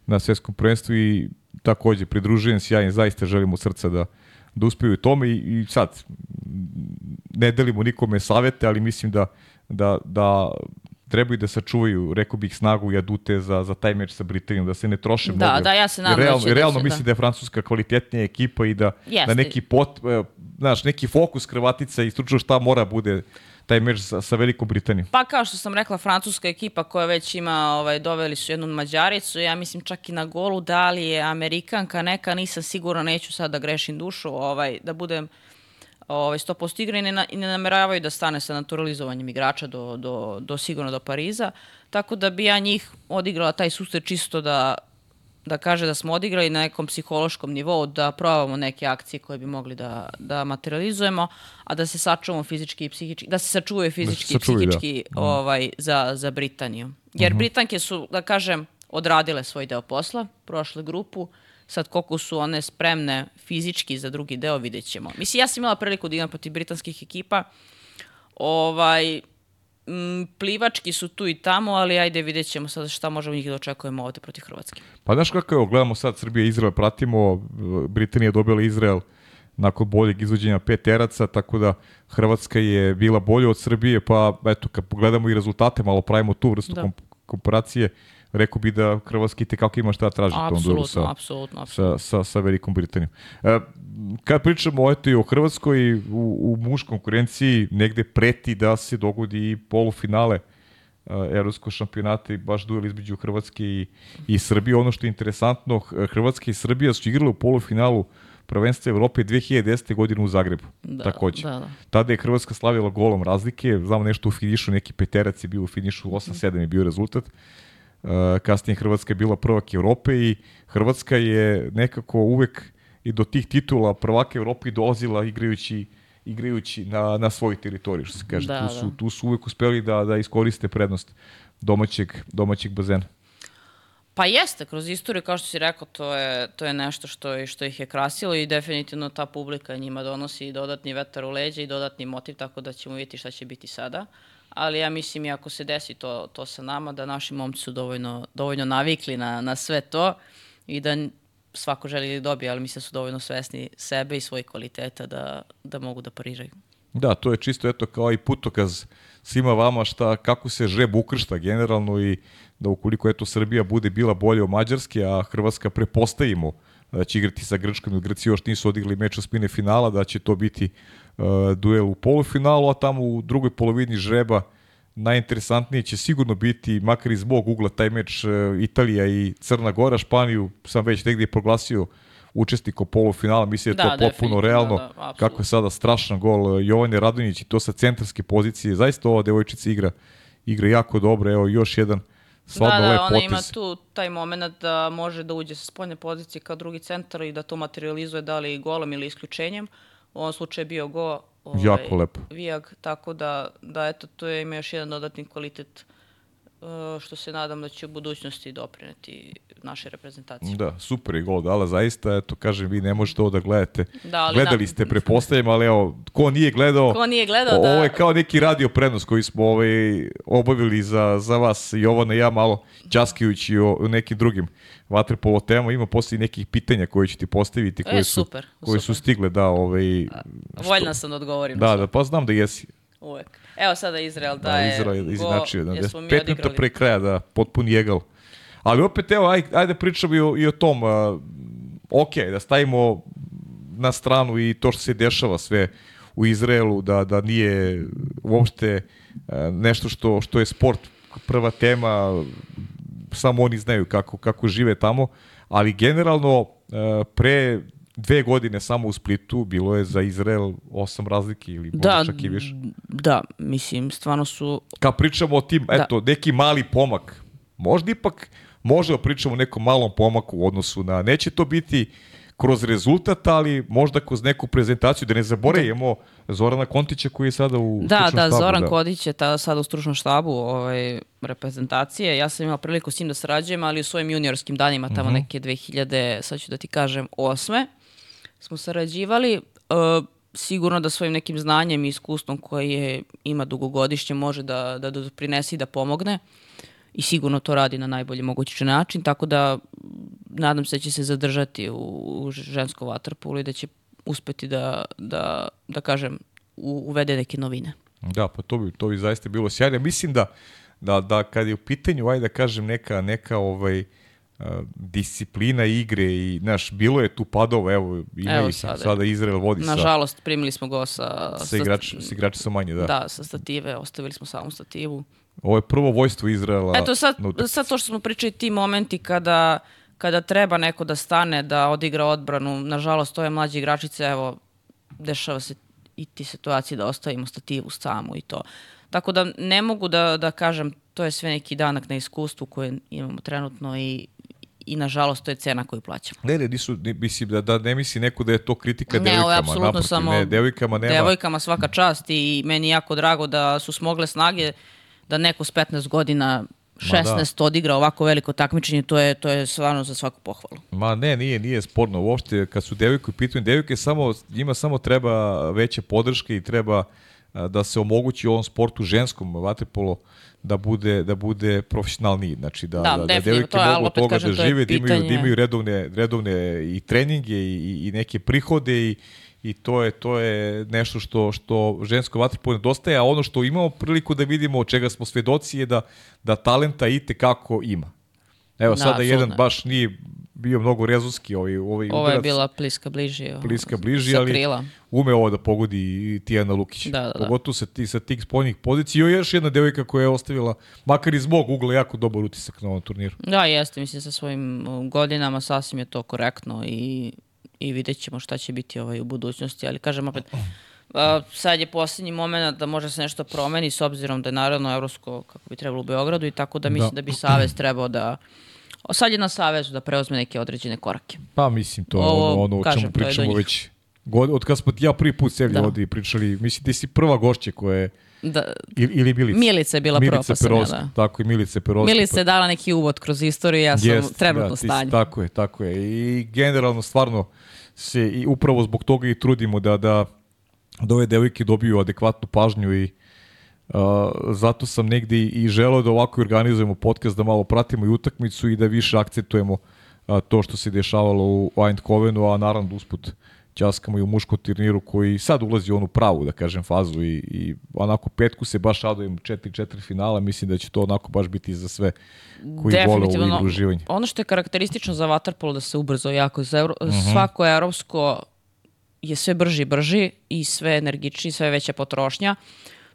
na svetskom prvenstvu i takođe pridružujem se, ja im zaista želim od srca da, da uspeju u tome i, i sad ne delimo nikome savete, ali mislim da, da, da trebaju da sačuvaju, rekao bih, snagu i adute za, za taj meč sa Britanijom, da se ne troše Da, mnogo. da, ja se nadam da realno, će da realno se- mislim da. da je Francuska kvalitetnija ekipa i da, Jeste. da neki pot, e, znaš, neki fokus Hrvatica i stručno šta mora bude taj meč sa, sa Velikom Britanijom. Pa kao što sam rekla, francuska ekipa koja već ima, ovaj, doveli su jednu Mađaricu, ja mislim čak i na golu, da li je Amerikanka neka, nisam sigurna, neću sad da grešim dušu, ovaj, da budem ovaj, 100% igra i ne, na- ne nameravaju da stane sa naturalizovanjem igrača do, do, do sigurno do Pariza, tako da bi ja njih odigrala taj susret čisto da da kaže da smo odigrali na nekom psihološkom nivou, da probamo neke akcije koje bi mogli da, da materializujemo, a da se sačuvamo fizički i psihički, da se sačuvaju fizički i sačuvaju, da. psihički ovaj, za, za Britaniju. Jer Britanke su, da kažem, odradile svoj deo posla, prošle grupu, sad koliko su one spremne fizički za drugi deo, vidjet ćemo. Mislim, ja sam imala priliku da igram protiv britanskih ekipa, ovaj, m, plivački su tu i tamo, ali ajde vidjet ćemo sad šta možemo njih da očekujemo ovde protiv Hrvatske. Pa znaš kako je, gledamo sad Srbija i Izrael, pratimo, Britanija je dobila Izrael nakon boljeg izvođenja pet teraca, tako da Hrvatska je bila bolja od Srbije, pa eto, kad pogledamo i rezultate, malo pravimo tu vrstu Da. komp- komparacije, rekao bi da Hrvatski tekako ima šta traži u tom duelu sa, apsolutno, apsolutno. sa, sa, sa Velikom Britanijom. E, kad pričamo eto i o Hrvatskoj, u, u muškoj konkurenciji negde preti da se dogodi i polufinale uh, evropskog šampionata i baš duel između Hrvatske i, i Srbije. Ono što je interesantno, Hrvatska i Srbija su igrale u polufinalu prvenstva Evrope 2010. godine u Zagrebu. Da, takođe. da, da. Tada je Hrvatska slavila golom razlike, znamo nešto u finišu, neki peterac je bio u finišu, 8-7 je bio rezultat. Uh, kasnije Hrvatska je bila prvak Evrope i Hrvatska je nekako uvek i do tih titula prvaka Evrope dolazila igrajući igrajući na, na svoj teritoriji, što se kaže. Da, tu, su, da. tu su uvek uspeli da, da iskoriste prednost domaćeg, domaćeg bazena. Pa jeste, kroz istoriju, kao što si rekao, to je, to je nešto što, je- što ih je krasilo i definitivno ta publika njima donosi dodatni vetar u leđa i dodatni motiv, tako da ćemo vidjeti šta će biti sada. Ali ja mislim i ako se desi to, to sa nama, da naši momci su dovoljno, dovoljno navikli na, na sve to i da svako želi da dobije, ali mislim da su dovoljno svesni sebe i svojih kvaliteta da, da mogu da pariraju. Da, to je čisto eto kao i putokaz svima vama šta, kako se žreb ukršta generalno i da ukoliko eto Srbija bude bila bolje od Mađarske, a Hrvatska prepostavimo da će igrati sa Grčkom, jer Grci još nisu odigli meč u spine finala, da će to biti duel u polufinalu, a tamo u drugoj polovini žreba najinteresantnije će sigurno biti, makar iz mog ugla, taj meč uh, Italija i Crna Gora, Španiju sam već negdje proglasio učesnikom polufinala, mislim da je Da, to potpuno definitivno, realno, da, apsolutno. kako je sada strašan gol eh, Jovane Radonjić i to sa centarske pozicije, zaista ova devojčica igra, igra jako dobro, evo još jedan stvarno da, da, lep ona potez. ima tu taj moment da može da uđe sa spoljne pozicije kao drugi centar i da to materializuje da li golom ili isključenjem. U ovom slučaju bio go ovaj, Jako lepo. Vijag, tako da, da eto, to je ima još jedan dodatni kvalitet uh, što se nadam da će u budućnosti doprineti našoj reprezentaciji. Da, super je gol dala, zaista, eto, kažem, vi ne možete ovo da gledate. Da, ali Gledali da. ste, prepostavljam, ali evo, ko nije gledao, Ko nije gledao o- da- ovo je kao neki radio prenos koji smo ovaj, obavili za, za vas, Jovana i ja malo časkajući o, o nekim drugim vaterpolo temama, ima poslije nekih pitanja koje ću ti postaviti, koje, su, E, super, koje su super. stigle, da, ovaj, Voljna sam da odgovorim. na da, da, pa znam da jesi. Uvek. Evo sada Izrael Da, daje Izrael izinačio, da, jer smo mi pet minuta pre kraja, da, potpuni jegal. Ali opet, evo, aj, ajde pričamo i o, i o tom, uh, ok, da stavimo na stranu i to što se dešava sve u Izraelu, da, da nije uopšte uh, nešto što, što je sport prva tema, samo oni znaju kako, kako žive tamo, ali generalno uh, pre dve godine samo u Splitu bilo je za Izrael osam razlike ili možda Da, čak i više. da, mislim, stvarno su kad pričamo o tim, Da. eto, neki mali pomak, možda ipak možemo da pričamo o nekom malom pomaku u odnosu na, neće to biti kroz rezultat, ali možda kroz neku prezentaciju, da ne zaboravimo Zorana Kontića koji je sada u Da, stručnom da, štabu, Zoran Kodić je tada sada u stručnom štabu ovaj, reprezentacije. Ja sam imala priliku s njim da sarađujem, ali u svojim juniorskim danima, Mhm. tamo neke 2000, sad ću da ti kažem, osme, smo sarađivali. E, sigurno da svojim nekim znanjem i iskustvom koje je, ima dugogodišnje može da, da doprinesi i da pomogne i sigurno to radi na najbolji mogući način, tako da nadam se da će se zadržati u, u žensko vaterpolu i da će uspeti da, da, da kažem, u- uvede neke novine. Da, pa to bi, to bi zaista bilo sjajno. Mislim da, da, da kad je u pitanju, ajde da kažem, neka, neka ovaj, uh, disciplina igre i, znaš, bilo je tu padova, evo, ima Evo ih, sada. sada Izrael vodi sa, Nažalost, primili smo go sa... sa, igrač, sa igrači sa manje, da. Da, sa stative, ostavili smo samu stativu. Ovo je prvo vojstvo Izraela. Eto sad, sad to što smo pričali, ti momenti kada, kada treba neko da stane, da odigra odbranu, nažalost, to je mlađi igračice, evo, dešava se i ti situacije da ostavimo stativu samu i to. Tako da ne mogu da, da kažem, to je sve neki danak na iskustvu koje imamo trenutno i, i nažalost to je cena koju plaćamo. Ne, ne, nisu, ne, mislim da, da ne misli neko da je to kritika Ne, ovo je devojkama. apsolutno naprotiv, samo ne, devojkama nema. devojkama svaka čast i meni je jako drago da su smogle snage da neko s 15 godina 16 odigra ovako veliko takmičenje, to je, to je stvarno za svaku pohvalu. Ma ne, nije, nije sporno. Uopšte, kad su devojke u pitanju, devojke samo, njima samo treba veća podrška i treba da se omogući u ovom sportu ženskom vaterpolo da bude da bude profesionalniji, znači da Da, da, da, devojke to je, ali mogu od toga kažem, da to žive, da imaju, da imaju redovne, redovne i treninge i, i, i neke prihode i i to je to je nešto što što žensko vaterpolo nedostaje, a ono što imamo priliku da vidimo od čega smo svedoci je da da talenta i kako ima. Evo Da, sada jedan baš nije bio mnogo rezonski ovaj ovaj Ovo je bila pliska bliži. ovo, bliska bliži, ali krila. ume ovo da pogodi i Tijana Lukić. Da, da, da. Pogotovo sa, ti, sa tih spoljnih pozicija. I još jedna devojka koja je ostavila, makar iz mog ugla, jako dobar utisak na ovom turniru. Da, jeste, mislim, sa svojim godinama sasvim je to korektno i, i vidjet ćemo šta će biti ovaj u budućnosti, ali kažem opet, a, sad je posljednji moment da može se nešto promeni s obzirom da je naravno Evropsko kako bi trebalo u Beogradu i tako da mislim da, da bi Savez trebao da sad je na Savezu da preuzme neke određene korake. Pa mislim to Ovo, ono, ono o kažem, čemu pričamo već god, od kada smo ja prvi put sebi da. ovdje pričali, mislim ti si prva gošća koja je Da, ili, ili Milica. Milica je bila Milica prva, pa da. Tako i Milica Peroska. Milica pa- je dala neki uvod kroz istoriju, ja sam Jest, trenutno da, stanje. Tako je, tako je. I generalno stvarno se i upravo zbog toga i trudimo da, da, da ove devojke dobiju adekvatnu pažnju i Uh, zato sam negde i, želeo da ovako organizujemo podcast, da malo pratimo i utakmicu i da više akcentujemo uh, to što se dešavalo u Eindhovenu, a naravno usput uh, ćaskamo i u muškom turniru koji sad ulazi u onu pravu, da kažem, fazu i, i onako petku se baš radujem 4-4 finala, mislim da će to onako baš biti za sve koji vole ovo igru uživanje. Ono što je karakteristično za Waterpolo da se ubrzo jako, za Euro, uh mhm. -huh. svako evropsko je sve brži i brži i sve energičniji, sve veća potrošnja.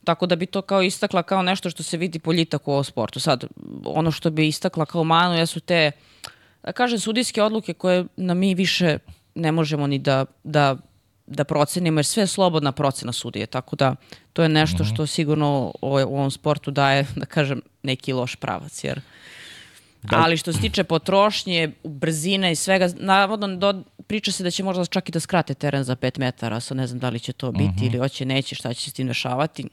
Tako da bi to kao istakla kao nešto što se vidi poljitak u ovom sportu. Sad, ono što bi istakla kao manu jesu te, da kažem, sudijske odluke koje nam mi više ne možemo ni da, da, da procenimo, jer sve je slobodna procena sudije, tako da to je nešto mhm. što sigurno u, u ovom sportu daje, da kažem, neki loš pravac, jer Da. Ali što se tiče potrošnje, brzine i svega, navodno do, priča se da će možda čak i da skrate teren za 5 metara, sad ne znam da li će to biti uh mhm. -huh. ili hoće, neće, šta će se s tim dešavati.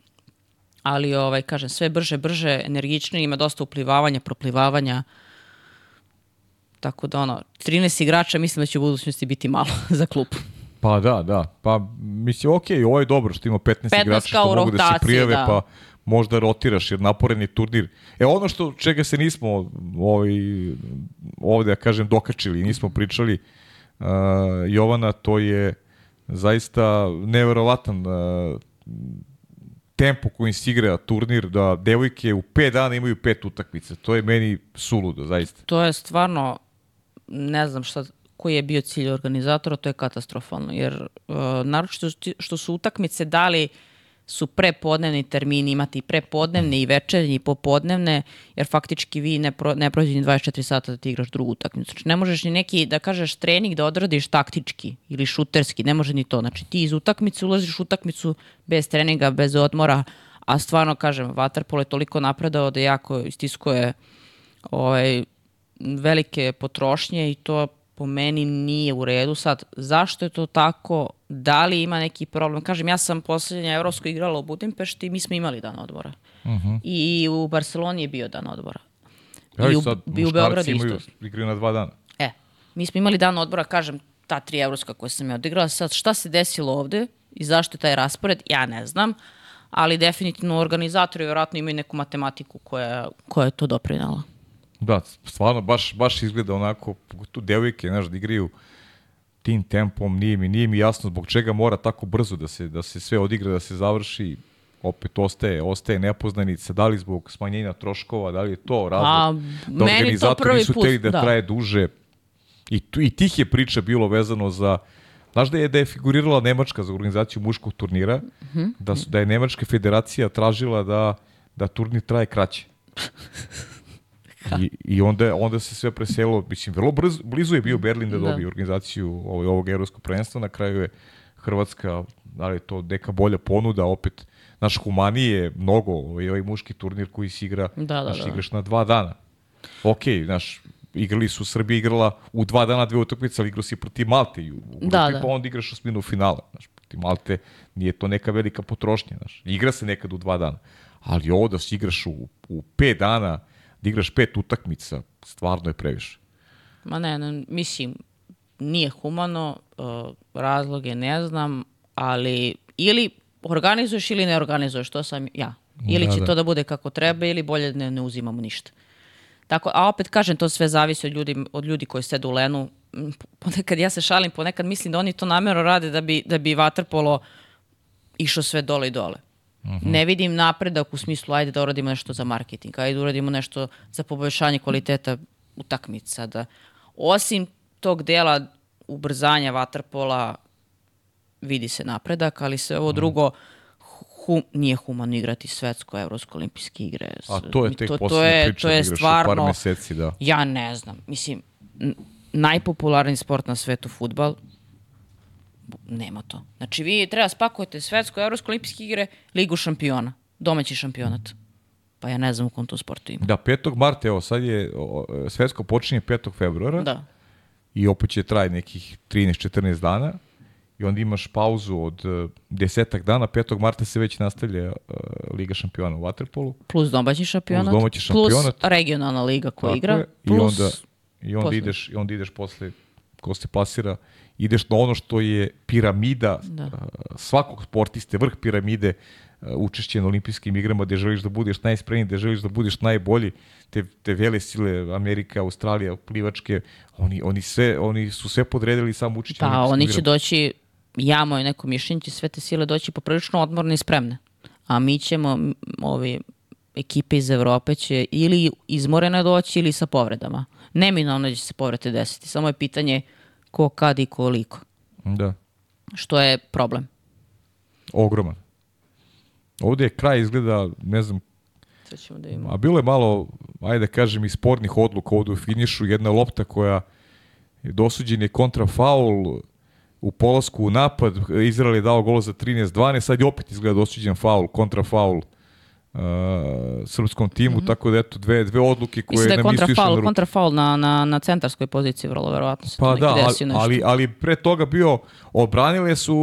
Ali, ovaj, kažem, sve brže, brže, energičnije, ima dosta uplivavanja, proplivavanja. Tako da ono, 13 igrača mislim da će u budućnosti biti malo za klub. Pa da, da. Pa mislim, ok, ovo je dobro što ima 15, 15 igrača što mogu da se prijave, da. pa možda rotiraš jer naporen je turnir. E ono što čega se nismo ovaj, ovde, ja kažem, dokačili, nismo pričali, uh, Jovana, to je zaista neverovatan uh, tempo kojim se igra turnir, da devojke u 5 dana imaju pet utakmica. To je meni suludo, zaista. To je stvarno ne znam šta, koji je bio cilj organizatora, to je katastrofalno, jer uh, naročito što su utakmice dali su prepodnevni termini, imate i prepodnevne i večernje i popodnevne, jer faktički vi ne, pro, ne prođe ni 24 sata da ti igraš drugu utakmicu. Znači ne možeš ni neki, da kažeš, trening da odradiš taktički ili šuterski, ne može ni to. Znači ti iz utakmice ulaziš u utakmicu bez treninga, bez odmora, a stvarno, kažem, Waterpolo je toliko napredao da jako istiskuje ovaj, velike potrošnje i to po meni nije u redu. Sad, zašto je to tako? Da li ima neki problem? Kažem, ja sam poslednja Evropsko igrala u Budimpešti i mi smo imali dan odbora. Uh mhm. -huh. I u Barceloni je bio dan odbora. Ja, I u, sad, i u Beogradu isto. Igraju na dva dana. E, mi smo imali dan odbora, kažem, ta tri evropska koja sam ja odigrala. Sad, šta se desilo ovde i zašto je taj raspored, ja ne znam, ali definitivno organizatori vjerojatno imaju neku matematiku koja, koja je to doprinala. Da, stvarno, baš, baš izgleda onako, tu devojke, znaš, da igraju tim tempom, nije mi, nije mi jasno zbog čega mora tako brzo da se, da se sve odigra, da se završi, opet ostaje, ostaje nepoznanica, da li zbog smanjenja troškova, da li je to razlog, A, da organizatori nisu teli da, da traje duže. I, tu, I tih je priča bilo vezano za, Znaš da je, da je figurirala Nemačka za organizaciju muškog turnira, mm -hmm. da, su, da je Nemačka federacija tražila da, da turnir traje kraće. I, I onda, onda se sve preselo, mislim, vrlo brzo, blizu je bio Berlin da, da. dobije da. organizaciju ovog, ovog evropskog prvenstva, na kraju je Hrvatska, da li to neka bolja ponuda, opet, naš humanije mnogo, ovaj, ovaj muški turnir koji se igra, da, da, naš, da. igraš na dva dana. Ok, naš, igrali su, Srbija igrala u dva dana dve utakmice, ali igrao si protiv Malte i u grupi, da, da. pa onda igraš osminu finala. Znaš, protiv Malte nije to neka velika potrošnja. Znaš. Igra se nekad u dva dana. Ali ovo da si igraš u, u pet dana, da igraš pet utakmica, stvarno je previše. Ma ne, ne mislim, nije humano, uh, razloge ne znam, ali ili organizuješ ili ne organizuješ, to sam ja. Ili da, će da. to da bude kako treba ili bolje ne, ne uzimamo ništa. Tako, a opet kažem, to sve zavisi od ljudi, od ljudi koji sede u Lenu. Ponekad ja se šalim, ponekad mislim da oni to namero rade da bi, da bi vaterpolo išlo sve dole i dole. -huh. Ne vidim napredak u smislu ajde da uradimo nešto za marketing, ajde da uradimo nešto za poboljšanje kvaliteta utakmica. Da, osim tog dela ubrzanja vaterpola vidi se napredak, ali se ovo uh -huh. drugo hum, nije humano igrati svetsko, evropsko, olimpijske igre. A to je tek to, to je, priča to je da stvarno, par meseci, da. Ja ne znam. Mislim, najpopularniji sport na svetu futbal, Nema to. Znači vi treba spakujete svetsko, evropsko, olimpijske igre, ligu šampiona, domaći šampionat. Pa ja ne znam u kom to sportu ima. Da, 5. marta, evo sad je, o, svetsko počinje 5. februara Da. i opet će traje nekih 13-14 dana i onda imaš pauzu od uh, desetak dana, 5. marta se već nastavlja uh, Liga šampiona u Waterpolu. Plus domaći šampionat. Plus domaći šampionat. Plus regionalna liga koja Tako igra. je. I Plus onda, i onda posle. ideš, i onda ideš posle ko se plasira, ideš na ono što je piramida Da. uh, svakog sportiste, vrh piramide uh, učešće na olimpijskim igrama gde želiš da budeš najspremniji, gde želiš da budeš najbolji, te, te vele sile Amerika, Australija, plivačke, oni, oni, sve, oni su sve podredili samo učešće na Pa olimpijskim oni će igrama. doći, ja moje neko mišljenje, će sve te sile doći poprilično odmorne i spremne. A mi ćemo, ovi ekipe iz Evrope će ili izmorene doći ili sa povredama. Neminovno će se povrede desiti. Samo je pitanje ko, kad i koliko. Da, Što je problem. ogroman. Ovde je kraj izgleda, ne znam, ćemo da imamo. A bilo je malo, ajde da kažem, i spornih odluka ovde u finišu. Jedna lopta koja je dosuđen je kontra faul u polasku u napad. Izrael je dao gol za 13-12, sad je opet izgleda dosuđen faul, kontra faul uh, srpskom timu, tako da eto dve, dve odluke koje. Mislim da je kontrafaul, kontrafaul na, na, na centarskoj poziciji, vrlo verovatno se Pa to da, desio nešto. ali, ali pre toga bio, odbranile su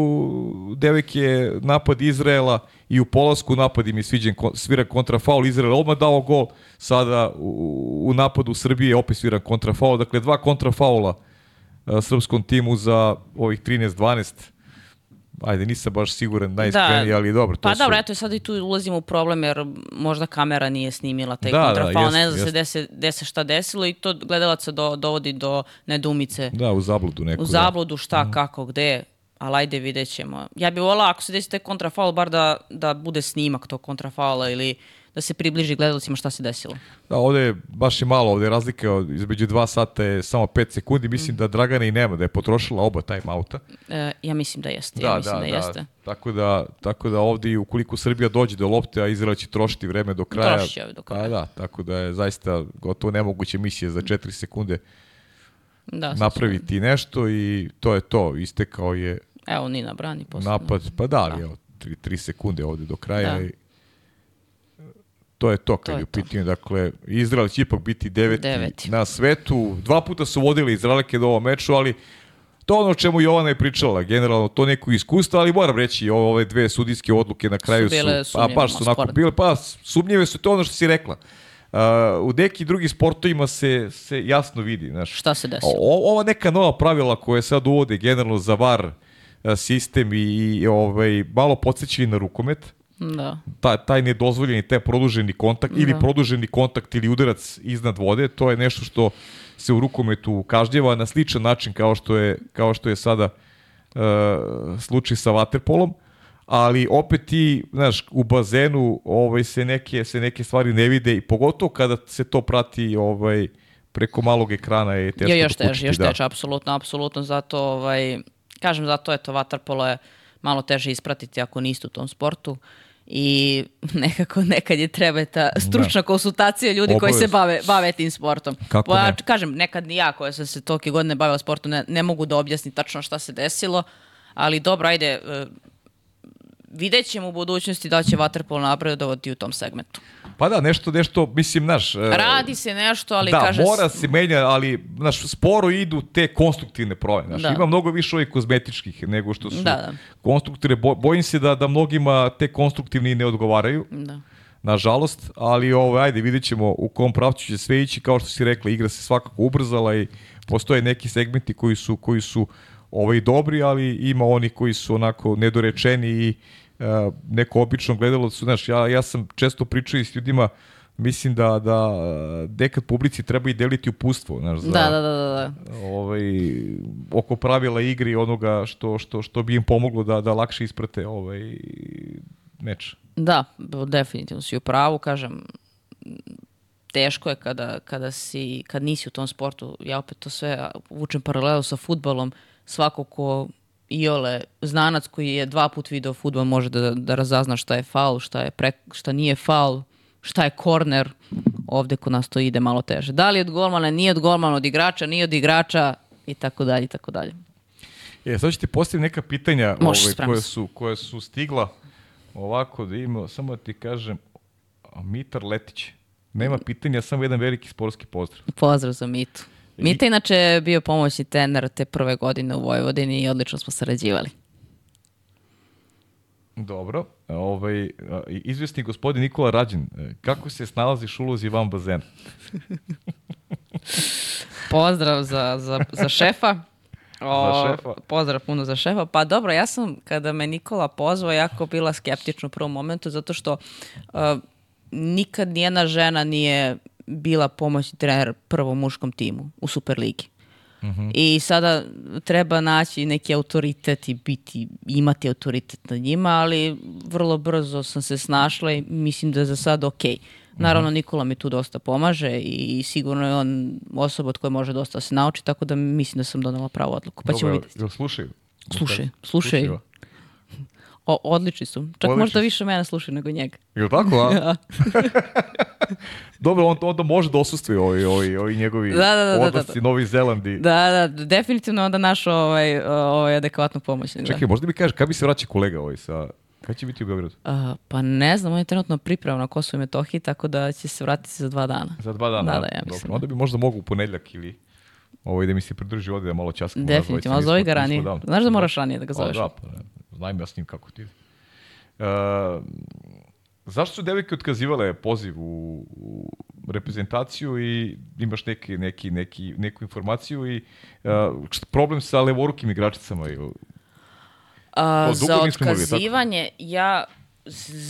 devojke napad Izraela i u polasku napad im je sviđen, svira kontrafaul, Izrael odmah dao gol, sada u, u napadu Srbije opet svira kontrafaul, dakle dva kontrafaula a, srpskom timu za ovih 13-12, ajde nisam baš siguran najiskreniji, ali dobro. To Pa su, dobro, eto sad i tu ulazimo u problem jer možda kamera nije snimila taj Da, da, kontrafaul, jeste, ne zna se gde se šta desilo i to gledalaca do, dovodi do nedumice. Da, u zabludu neku. u da. zabludu šta, kako, gde, ali ajde vidjet ćemo. Ja bih volila ako se desi taj kontrafaul, bar da, da bude snimak tog kontrafaula ili da se približi gledalcima šta se desilo. Da, ovde je baš i malo, ovde je razlika od- između dva sata je samo 5 sekundi, mislim da Dragana i nema, da je potrošila oba time-outa. E, ja mislim da jeste, ja mislim da, jeste. Tako da, tako da ovde i ukoliko Srbija dođe do lopte, a Izrael će trošiti vreme do kraja. Trošit će do kraja. Pa da, tako da je zaista gotovo nemoguće misije za 4 sekunde Da, napraviti nešto i to je to. Istekao je Evo, Nina brani posledno. napad, pa da, ali evo, 3, sekunde ovde do kraja Da. i to je to kad To je u pitanju. Dakle, Izrael će ipak biti deveti, Deveti. na svetu. Dva puta su vodili Izraelke do ovom meču, ali to ono čemu Jovana je pričala, generalno to neko iskustvo, ali moram reći, ove dve sudijske odluke na kraju su, bile a sumnjive, baš su malo onako bile, pa sumnjive su, to ono što si rekla. Uh, u neki drugim sportovima se, se jasno vidi, znaš, Šta se desilo? O, ova neka nova pravila koje sad uvode generalno za VAR sistem i, i ovaj, malo podsjećaju na rukomet, Da. ta, taj nedozvoljeni, taj produženi kontakt ili Da. produženi kontakt ili udarac iznad vode, to je nešto što se u rukometu kažnjava na sličan način kao što je, kao što je sada uh, slučaj sa vaterpolom, ali opet ti, znaš, u bazenu ovaj, se, neke, se neke stvari ne vide i pogotovo kada se to prati ovaj, preko malog ekrana je teško još teže, još da. teže, apsolutno, apsolutno, zato, ovaj, kažem, zato je to vaterpolo je malo teže ispratiti ako niste u tom sportu i nekako nekad je treba ta stručna konsultacija ljudi koji se bave, bave tim sportom. Kako Pa, ne? Kažem, nekad ni ja koja sam se tolike godine bavila sportom ne, ne mogu da objasnim tačno šta se desilo, ali dobro, ajde, e, vidjet ćemo u budućnosti da će vaterpolo napredovati u tom segmentu. Pa da, nešto, nešto, mislim, znaš... e, Radi se nešto, ali da, kaže... mora se menja, ali znaš, sporo idu te konstruktivne promene. Znaš, Da. Ima mnogo više ovih kozmetičkih nego što su Da, da. konstruktivne. Bo, bojim se da, da mnogima te konstruktivni ne odgovaraju, Da. nažalost, ali ovo, ajde, vidjet ćemo u kom pravcu će sve ići. Kao što si rekla, igra se svakako ubrzala i postoje neki segmenti koji su, koji su ovaj, dobri, ali ima oni koji su onako nedorečeni i uh, neko obično gledalo su, znaš, ja, ja sam često pričao i s ljudima, mislim da, da uh, dekad publici treba i deliti upustvo, znaš, za, Da, da, da, da, da. ovaj, oko pravila igre i onoga što, što, što bi im pomoglo da, da lakše isprate ovaj, meč. Da, definitivno si u pravu, kažem, teško je kada, kada, si, kad nisi u tom sportu, ja opet to sve vučem paralelu sa futbalom, svako ko iole znanac koji je dva put video futbol može da, da razazna šta je faul, šta, je pre, šta nije faul, šta je korner, ovde kod nas to ide malo teže. Da li od golmana, nije od golmana, od igrača, nije od igrača i tako dalje i tako dalje. E, sad ću ti postaviti neka pitanja Može, ove, spremna koje, su, koje su stigla ovako da ima, samo da ti kažem, Mitar Letić. Nema pitanja, samo jedan veliki sportski pozdrav. Pozdrav za Mitu. Mita inače je bio pomoćni trener te prve godine u Vojvodini i odlično smo sarađivali. Dobro. Ovaj, a, i- izvesni gospodin Nikola Rađin, e, kako se snalaziš u ulozi van bazena? Pozdrav za, za, za šefa. O, šefa. Pozdrav puno za šefa. Pa dobro, ja sam, kada me Nikola pozvao, jako bila skeptična u prvom momentu, zato što uh, nikad nijedna žena nije bila pomoćni trener prvom muškom timu u Superligi. I sada treba naći neki autoritet i biti, imati autoritet nad njima, ali vrlo brzo sam se snašla i mislim da je za sad ok. Naravno, Nikola mi tu dosta pomaže i sigurno je on osoba od koje može dosta se nauči, tako da mislim da sam donela pravu odluku. Pa ćemo Dobro, vidjeti. jel slušaju? Slušaj, slušaj. O, odlični su. Čak Odlični možda su. više mene slušaju nego njega. Jel tako, a? Dobro, on, onda može da osustuje ovi, ovi, ovi njegovi Da, da, da, da, da. odlasci, Novi Zeland i... Da, da, definitivno onda našao ovaj, ovaj adekvatnu pomoć. Da. Čekaj, možda mi kažeš, kada bi se vraća kolega ovaj sa... Kad će biti u Beogradu? A, pa ne znam, on je trenutno pripremao na Kosovo i Metohiji, tako da će se vratiti za dva dana. Za dva dana? Da, da, ja mislim. Dobro, onda bi možda mogu u ponedljak ili ovaj, da mi se pridruži ovde da malo časkamo. Definitivno, ali zove ga ranije. Znaš da moraš ranije da ga zoveš? A, da, pa, znam ja s njim kako ti ide. Uh, zašto su devojke otkazivale poziv u, u reprezentaciju i imaš neki, neki, neki, neku informaciju i uh, problem sa levorukim igračicama ili A, za otkazivanje, ja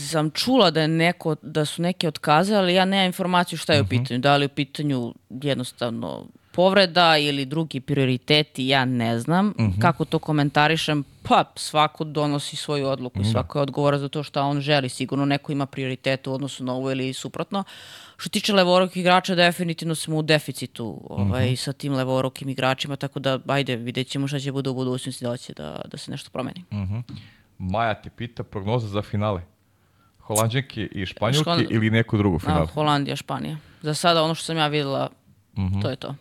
sam čula da je neko, da su neke otkazali, ali ja nemam informaciju šta je u Mhm. pitanju. Da li je u pitanju jednostavno povreda ili drugi prioriteti, ja ne znam. Mhm. Kako to komentarišem? Pa, svako donosi svoju odluku i svako je odgovora za to šta on želi. Sigurno neko ima prioritet u odnosu na ovo ili suprotno. Što tiče levorukih igrača, definitivno smo u deficitu ovaj, Mhm. sa tim levorukim igračima, tako da, ajde, vidjet ćemo šta će bude u budućnosti, da će da, da se nešto promeni. Maja te pita prognoza za finale. Holandžanke i Španjolke Škon- ili neko drugo A, finale? Holandija, Španija. Za sada ono što sam ja videla, Mhm. to je to.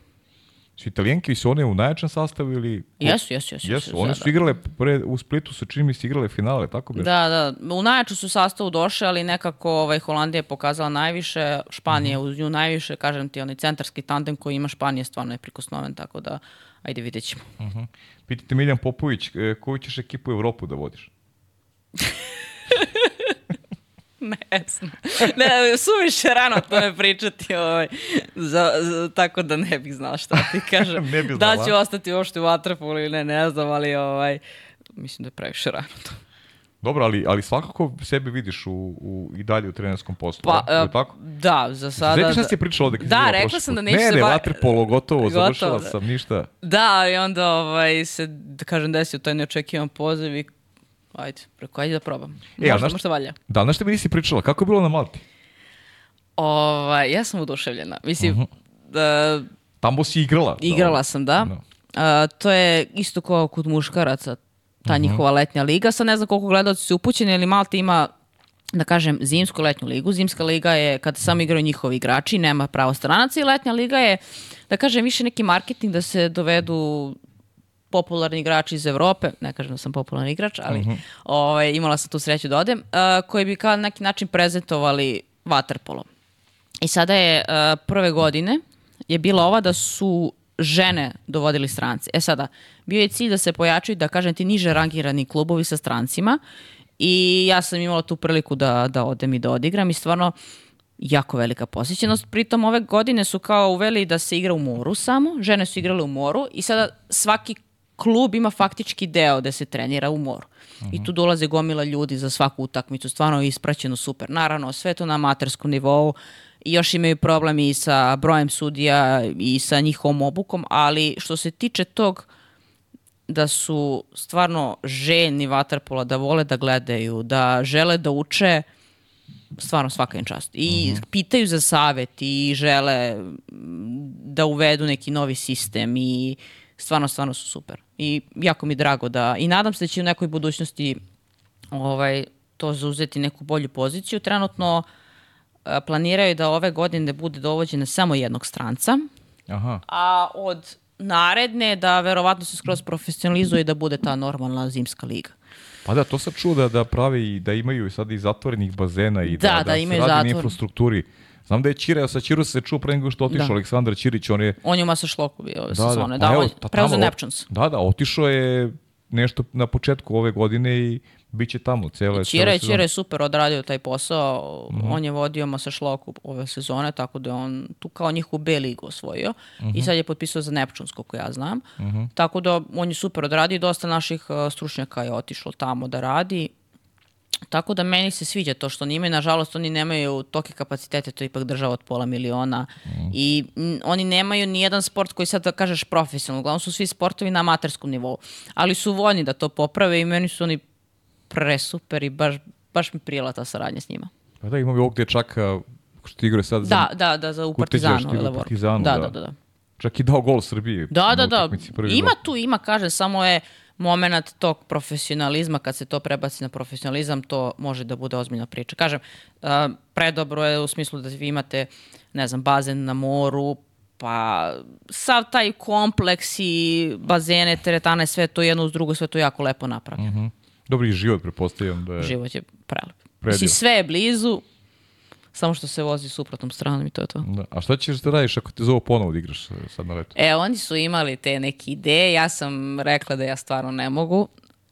Su italijenke su one u najjačem sastavu ili... Jesu, jesu, jesu. Jesu, one da, su igrale, pre, u Splitu su čini mi se igrale finale, tako bi? Da, da. U najjaču su sastavu došle, ali nekako ovaj, Holandija je pokazala najviše, Španija Mhm. uz nju najviše, kažem ti, onaj centarski tandem koji ima Španija stvarno je prikosnoven, tako da, ajde vidjet ćemo. Pitajte Miljan Popović, e, koju ćeš ekipu u Evropu da vodiš? Ne znam. Ne, suviše rano o tome pričati, ovaj, za, za, tako da ne bih znala šta ti kažem. Ne bi da znala. ću ostati uopšte u Waterpolu ili ne, ne znam, ali ovaj, mislim da je previše rano to. Dobro, ali, ali svakako sebe vidiš u, u, i dalje u trenerskom poslu, Pa, da? E, tako? da, za sada... Šta da- si pričala ovde Da, rekla sam da neću ne, se Ne, ba- vaterpolo, gotovo, Gotovo, završila da. sam, ništa. Da, i onda ovaj, se, da kažem, desio taj neočekivan poziv i ajde, preko, ajde da probam. E, možda, možda valja. Da, znaš šta mi nisi pričala? Kako je bilo na Malti? Ovaj, ja sam oduševljena. Mislim, Mhm. da, Tamo si igrala. igrala sam, da. Da. A, to je isto kao kod muškaraca, ta Mhm. njihova letnja liga. Sad ne znam koliko gledalci su upućeni, ali Malta ima da kažem, zimsku letnju ligu. Zimska liga je kada samo igraju njihovi igrači, nema pravo stranaca i letnja liga je, da kažem, više neki marketing da se dovedu popularni igrači iz Evrope, ne kažem da sam popularni igrač, ali ovaj, imala sam tu sreću da odem, a, koji bi kao na neki način prezentovali vaterpolo. I sada je a, prve godine je bila ova da su žene dovodili stranci. E sada, bio je cilj da se pojačaju, da kažem ti, niže rangirani klubovi sa strancima i ja sam imala tu priliku da, da odem i da odigram i stvarno jako velika posjećenost. Pritom ove godine su kao uveli da se igra u moru samo, žene su igrale u moru i sada svaki klub ima faktički deo da se trenira u moru. I tu dolaze gomila ljudi za svaku utakmicu, stvarno je ispraćeno super. Naravno, sve to na amaterskom nivou i još imaju problem i sa brojem sudija i sa njihovom obukom, ali što se tiče tog da su stvarno željni vaterpola, da vole da gledaju, da žele da uče, stvarno svaka im čast. I pitaju za savet i žele mm, da uvedu neki novi sistem i stvarno, stvarno su super. I jako mi drago da, i nadam se da će u nekoj budućnosti ovaj, to zauzeti neku bolju poziciju. Trenutno e, planiraju da ove godine bude dovođene samo jednog stranca, Aha. a od naredne da verovatno se skroz profesionalizuje da bude ta normalna zimska liga. Pa da, to sam čuo da, da prave i da imaju sad i zatvorenih bazena i Da, da, da da, se imaju radi na infrastrukturi. Znam da je Ćira, sa Ćiru se čuo pre nego što je otišao Da. Aleksandar Ćirić, on je... On je u Masašloku bio ove Da, sezone. da, Da, on evo, je pa preuzeo Neptunes. Da, da, otišao je nešto na početku ove godine i bit će tamo cijela, cijela Ćira je super odradio taj posao, Mhm. on je vodio Masašloku ove sezone, tako da je on tu kao njihovu B ligu osvojio Mhm. i sad je potpisao za Neptunes, koliko ja znam. Tako da on je super odradio i dosta naših uh, stručnjaka je otišlo tamo da radi. Tako da meni se sviđa to što oni imaju, nažalost oni nemaju toke kapacitete, to je ipak država od pola miliona i mm, oni nemaju ni jedan sport koji sad da kažeš profesionalno, uglavnom su svi sportovi na amaterskom nivou, ali su voljni da to poprave i meni su oni presuper i baš, baš mi prijela ta saradnja s njima. Pa da, imamo i ovog dječaka što igra sad za... Da, da, da, za u. Partizanu, da, da. da, da, da. Čak i dao gol Srbiji. Da, da, da. Ima gol. tu, ima, kažem, samo je moment tog profesionalizma, kad se to prebaci na profesionalizam, to može da bude ozbiljna priča. Kažem, uh, predobro je u smislu da vi imate, ne znam, bazen na moru, pa sav taj kompleks i bazene, teretane, sve to jedno uz drugo, sve to jako lepo napravljeno. Mhm. Dobri život, prepostavljam da je... Život je prelep. Mislim, sve je blizu, samo što se vozi suprotnom stranom i to je to. Da. A šta ćeš da radiš ako te zovu ponovo da igraš e, sad na letu? E, oni su imali te neke ideje, ja sam rekla da ja stvarno ne mogu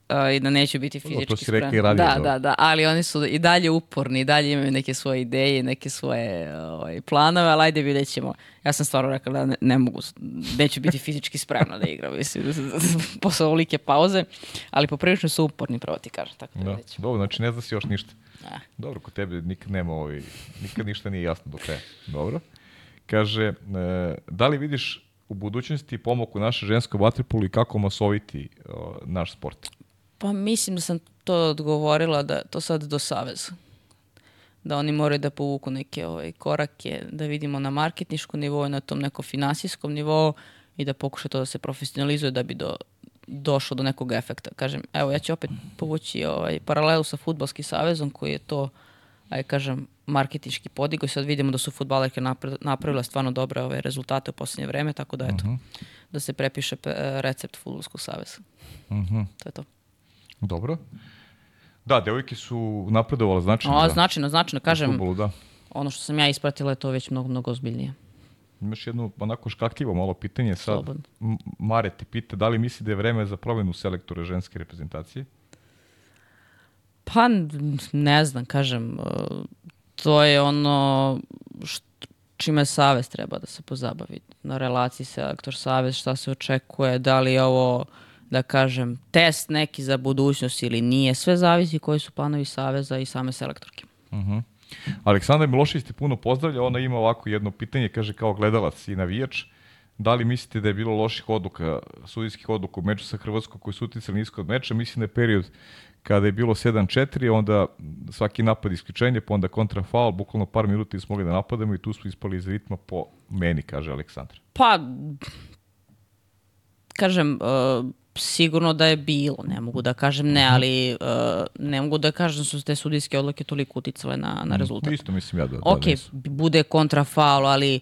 uh, i da neću biti fizički to si rekla i spreman. ranije, Da, dobro. da, da, ali oni su i dalje uporni, i dalje imaju neke svoje ideje, neke svoje ovaj, planove, ali ajde vidjet ćemo. Ja sam stvarno rekla da ne, ne mogu, neću biti fizički spremna da igram, mislim, posle ovolike pauze, ali poprilično su uporni, pravo ti kažem, tako da, Da. vidjet ćemo. Dobro, znači ne zna si još ništa. Da. Dobro, kod tebe nikad nema ovaj, nikad ništa nije jasno do kraja. Dobro. Kaže, e, da li vidiš u budućnosti pomoć u naše žensko vaterpolu i kako masoviti naš sport? Pa mislim da sam to odgovorila da to sad do saveza. Da oni moraju da povuku neke ovaj, korake, da vidimo na marketniškom nivou, na tom nekom finansijskom nivou i da pokuša to da se profesionalizuje da bi do, došlo do nekog efekta. Kažem, evo ja ću opet povući ovaj, paralelu sa futbalskim savezom koji je to, aj kažem, marketički podigao i sad vidimo da su futbalerke napravile stvarno dobre ove rezultate u posljednje vreme, tako da eto, da se prepiše recept futbolskog saveza. To je to. Dobro. Da, devojke su napredovale značajno. O, da, značajno, značajno, u kažem, fudbalu, da. ono što sam ja ispratila je to već mnogo, mnogo ozbiljnije. Imaš jedno onako škakljivo malo pitanje sad. Slobodno. Mare te pita da li misli da je vreme za promenu selektora ženske reprezentacije? Pa, ne znam, kažem, uh, to je ono št- čime Savez treba da se pozabavi. Na relaciji selektor-savez, šta se očekuje, da li je ovo, da kažem, test neki za budućnost ili nije. Sve zavisi koji su planovi Saveza i same selektorke. Aleksandar Milošević te puno pozdravlja, ona ima ovako jedno pitanje, kaže kao gledalac i navijač, da li mislite da je bilo loših odluka, sudijskih odluka u meču sa Hrvatskom koji su uticali nisko od meča, mislim da je period kada je bilo 7-4, onda svaki napad isključenje, pa onda kontra faul, bukvalno par minuta smo mogli da napadamo i tu smo ispali iz ritma po meni, kaže Aleksandar. Pa, kažem, uh, sigurno da je bilo, ne mogu da kažem ne, ali uh, ne mogu da kažem da su te sudijske odluke toliko uticale na, na rezultat. Isto mislim ja da, da ok, nisu. bude kontrafaul, ali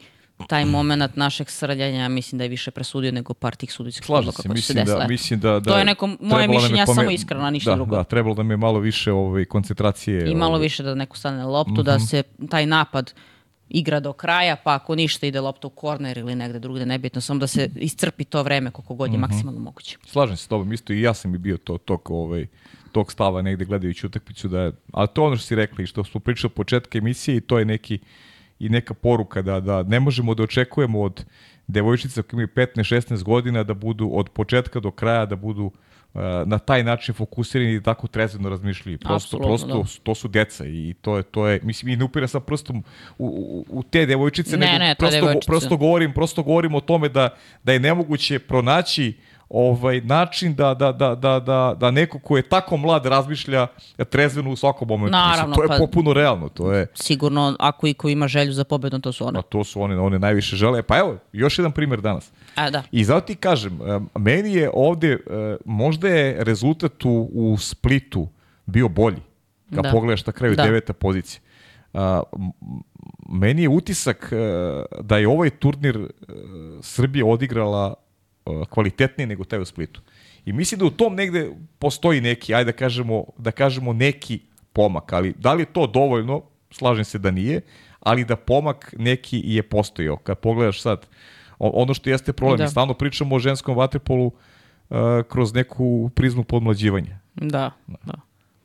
taj moment našeg srljanja mislim da je više presudio nego par tih sudijskih Slažem odluka se, koje su se mislim da, desile. mislim da, da To je neko moje mišljenje, ja samo iskrena, ništa da, drugo. Da, trebalo da mi je malo više ovaj, koncentracije. I malo ovaj, više da neko stane na loptu, Mhm. da se taj napad igra do kraja, pa ako ništa ide lopta u korner ili negde drugde, nebitno, samo da se iscrpi to vreme koliko god je Mhm. maksimalno moguće. Slažem se s tobom, isto i ja sam i bio to, tog, ovaj, tog stava negde gledajući utakmicu, da ali to ono što si rekla i što smo pričali od početka emisije i to je neki i neka poruka da, da ne možemo da očekujemo od devojčica koji imaju 15-16 godina da budu od početka do kraja da budu uh, na taj način fokusirani i tako trezveno razmišljaju. Prosto, prosto to su deca i to je, to je mislim, i ne upira sam prstom u, u, u te devojčice, Ne, nego ne, prosto, devojčica. prosto govorim, prosto govorim o tome da, da je nemoguće pronaći ovaj način da, da, da, da, da, da neko ko je tako mlad razmišlja trezveno u svakom momentu. Mislim, Naravno, to je pa- popuno realno. To je, Sigurno, ako i ko ima želju za pobedom, to su one. a to su one, one najviše žele. Pa evo, još jedan primjer danas. A, da. I zato ti kažem, em, meni je ovde, e, možda je rezultat u, u Splitu bio bolji, kad Da. pogledaš na kraju Da. deveta pozicija. A, m- meni je utisak da je ovaj turnir e, Srbija odigrala uh, kvalitetniji nego taj u Splitu. I mislim da u tom negde postoji neki, ajde da kažemo, da kažemo neki pomak, ali da li je to dovoljno, slažem se da nije, ali da pomak neki je postojao. Kad pogledaš sad, ono što jeste problem, da. stalno pričamo o ženskom vaterpolu uh, kroz neku prizmu podmlađivanja. Da, da.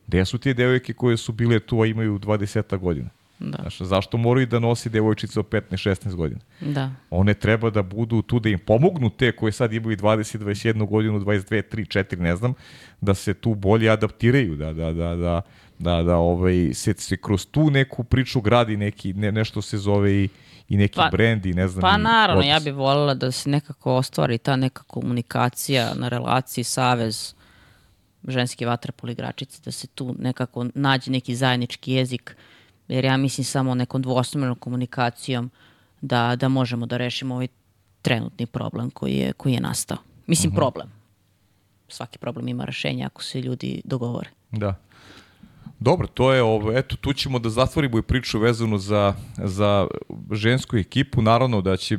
Gde su te devojke koje su bile tu, a imaju 20 godina? Da. Znaš, zašto moraju da nosi devojčice od 15-16 godina? Da. One treba da budu tu da im pomognu te koje sad imaju 20, 21 godinu, 22, 3, 4, ne znam, da se tu bolje adaptiraju, da, da, da, da, da, da ovaj, se, se kroz tu neku priču gradi neki, ne, nešto se zove i, i neki pa, brend i ne znam. Pa naravno, ja bih voljela da se nekako ostvari ta neka komunikacija na relaciji Savez ženski vaterpol igračice, da se tu nekako nađe neki zajednički jezik, jer ja mislim samo nekom dvosmernom komunikacijom da, da možemo da rešimo ovaj trenutni problem koji je, koji je nastao. Mislim, uh mhm. -huh. problem. Svaki problem ima rešenje ako se ljudi dogovore. Da. Dobro, to je ovo, eto, tu ćemo da zatvorimo i priču vezanu za, za žensku ekipu. Naravno da će,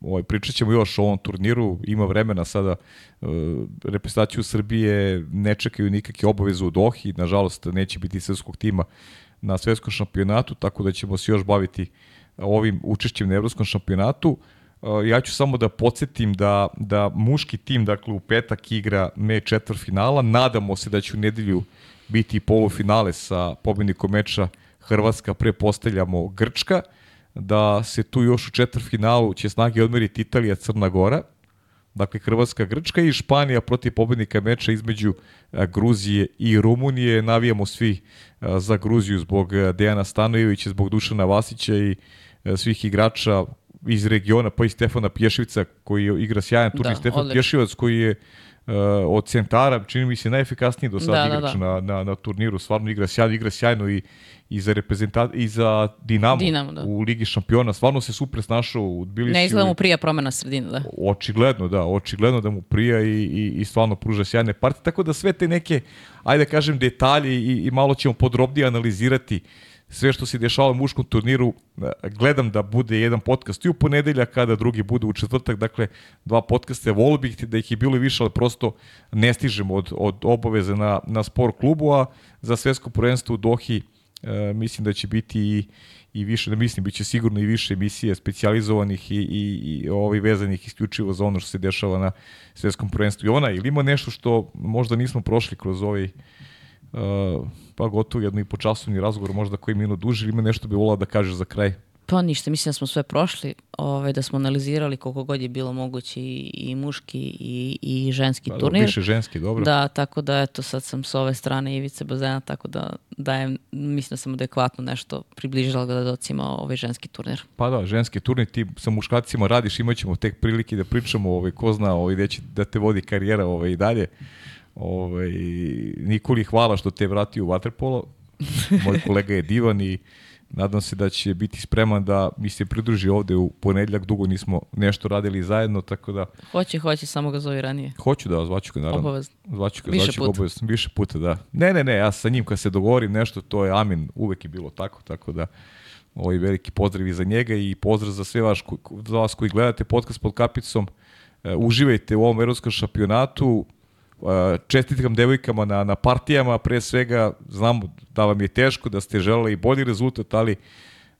ovaj, pričat ćemo još o ovom turniru, ima vremena sada, uh, reprezentaciju Srbije ne čekaju nikakve obaveze u Dohi, nažalost neće biti srpskog tima na svetskom šampionatu, tako da ćemo se još baviti ovim učešćem na evropskom šampionatu. Uh, ja ću samo da podsjetim da, da muški tim, dakle, u petak igra me četvrfinala, nadamo se da će u nedelju biti polufinale sa pobednikom meča Hrvatska, prepostavljamo Grčka, da se tu još u četvrfinalu će snage odmeriti Italija, Crna Gora, dakle Hrvatska, Grčka i Španija protiv pobednika meča između Gruzije i Rumunije. Navijamo svi za Gruziju zbog Dejana Stanojevića, zbog Dušana Vasića i svih igrača iz regiona, pa i Stefana Pješevica koji igra sjajan turnir, da, Stefan. Pješevac koji je uh, od centara, čini mi se najefikasniji do sada da, igrač da, da. Na, na, na turniru, stvarno igra sjajno, igra sjajno i, i za reprezentat i za Dinamo, Dinamo da. u Ligi šampiona, stvarno se super snašao u Tbilisiju. Ne izgleda mu prija promena sredine, da. Očigledno, da, očigledno da mu prija i, i, i stvarno pruža sjajne partije, tako da sve te neke, ajde da kažem, detalje i, i malo ćemo podrobnije analizirati uh, sve što se dešava u muškom turniru, gledam da bude jedan podcast i u ponedelja, kada drugi bude u četvrtak, dakle dva podcaste, volio bih da ih je bilo više, ali prosto ne stižemo od, od obaveze na, na sport klubu, a za svetsko prvenstvo u Dohi e, mislim da će biti i, i više, ne mislim, bit će sigurno i više emisije specializovanih i, i, i ovaj vezanih isključivo za ono što se dešava na svetskom prvenstvu. Ona, ili ima nešto što možda nismo prošli kroz ovaj pa gotovo jedno i po časovni razgovor, možda koji minut duži, ima nešto bi volao da kažeš za kraj? Pa ništa, mislim da smo sve prošli, ovaj, da smo analizirali koliko god je bilo moguće i, i muški i, i ženski pa, turnir. Više ženski, dobro. Da, tako da eto sad sam s ove strane ivice bazena, tako da dajem, mislim da sam adekvatno nešto približila gledocima ovaj ženski turnir. Pa da, ženski turnir, ti sa muškacima radiš, imat ćemo tek prilike da pričamo, ovaj, ko zna ovaj, gde će da te vodi karijera ovaj, i dalje. Ovaj, Nikoli, hvala što te vrati u Waterpolo. Moj kolega je divan i nadam se da će biti spreman da mi se pridruži ovde u ponedljak. Dugo nismo nešto radili zajedno, tako da... Hoće, hoće, samo ga zove ranije. Hoću da, zvaću ga, naravno. Obavezno. Zvaću ga, više zvaću ga obavezno. Više puta, da. Ne, ne, ne, ja sa njim kad se dogovorim nešto, to je amin, uvek je bilo tako, tako da ovaj veliki pozdrav i za njega i pozdrav za sve vaš, za vas koji gledate podcast pod kapicom. Uh, uživajte u ovom evropskom šampionatu. Čestitkam devojkama na, na partijama, pre svega znamo da vam je teško, da ste želeli bolji rezultat, ali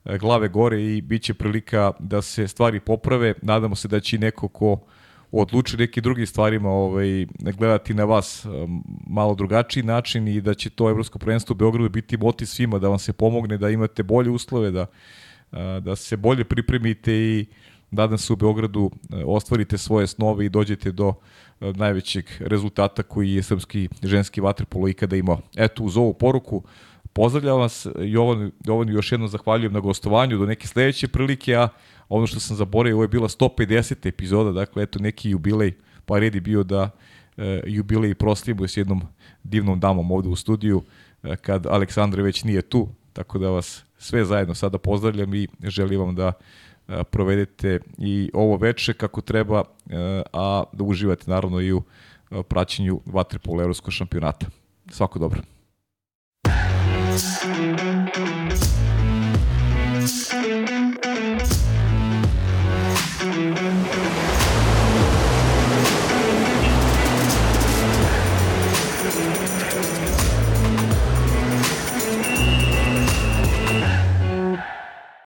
e, glave gore i bit će prilika da se stvari poprave. Nadamo se da će neko ko odluči neki drugi stvarima ovaj, gledati na vas e, malo drugačiji način i da će to Evropsko prvenstvo u Beogradu biti motiv svima da vam se pomogne, da imate bolje uslove, da, da se bolje pripremite i da se u Beogradu ostvarite svoje snove i dođete do najvećeg rezultata koji je srpski ženski vaterpolo ikada imao. Eto, uz ovu poruku pozdravljam vas, Jovan, Jovan još jednom zahvaljujem na gostovanju, do neke sledeće prilike, a ono što sam zaboravio, ovo je bila 150. epizoda, dakle, eto, neki jubilej, pa red je bio da e, jubilej proslavimo s jednom divnom damom ovde u studiju, e, kad Aleksandra već nije tu, tako da vas sve zajedno sada pozdravljam i želim vam da provedete i ovo veče kako treba, a da uživate naravno i u praćenju vaterpola evropskog šampionata. Svako dobro.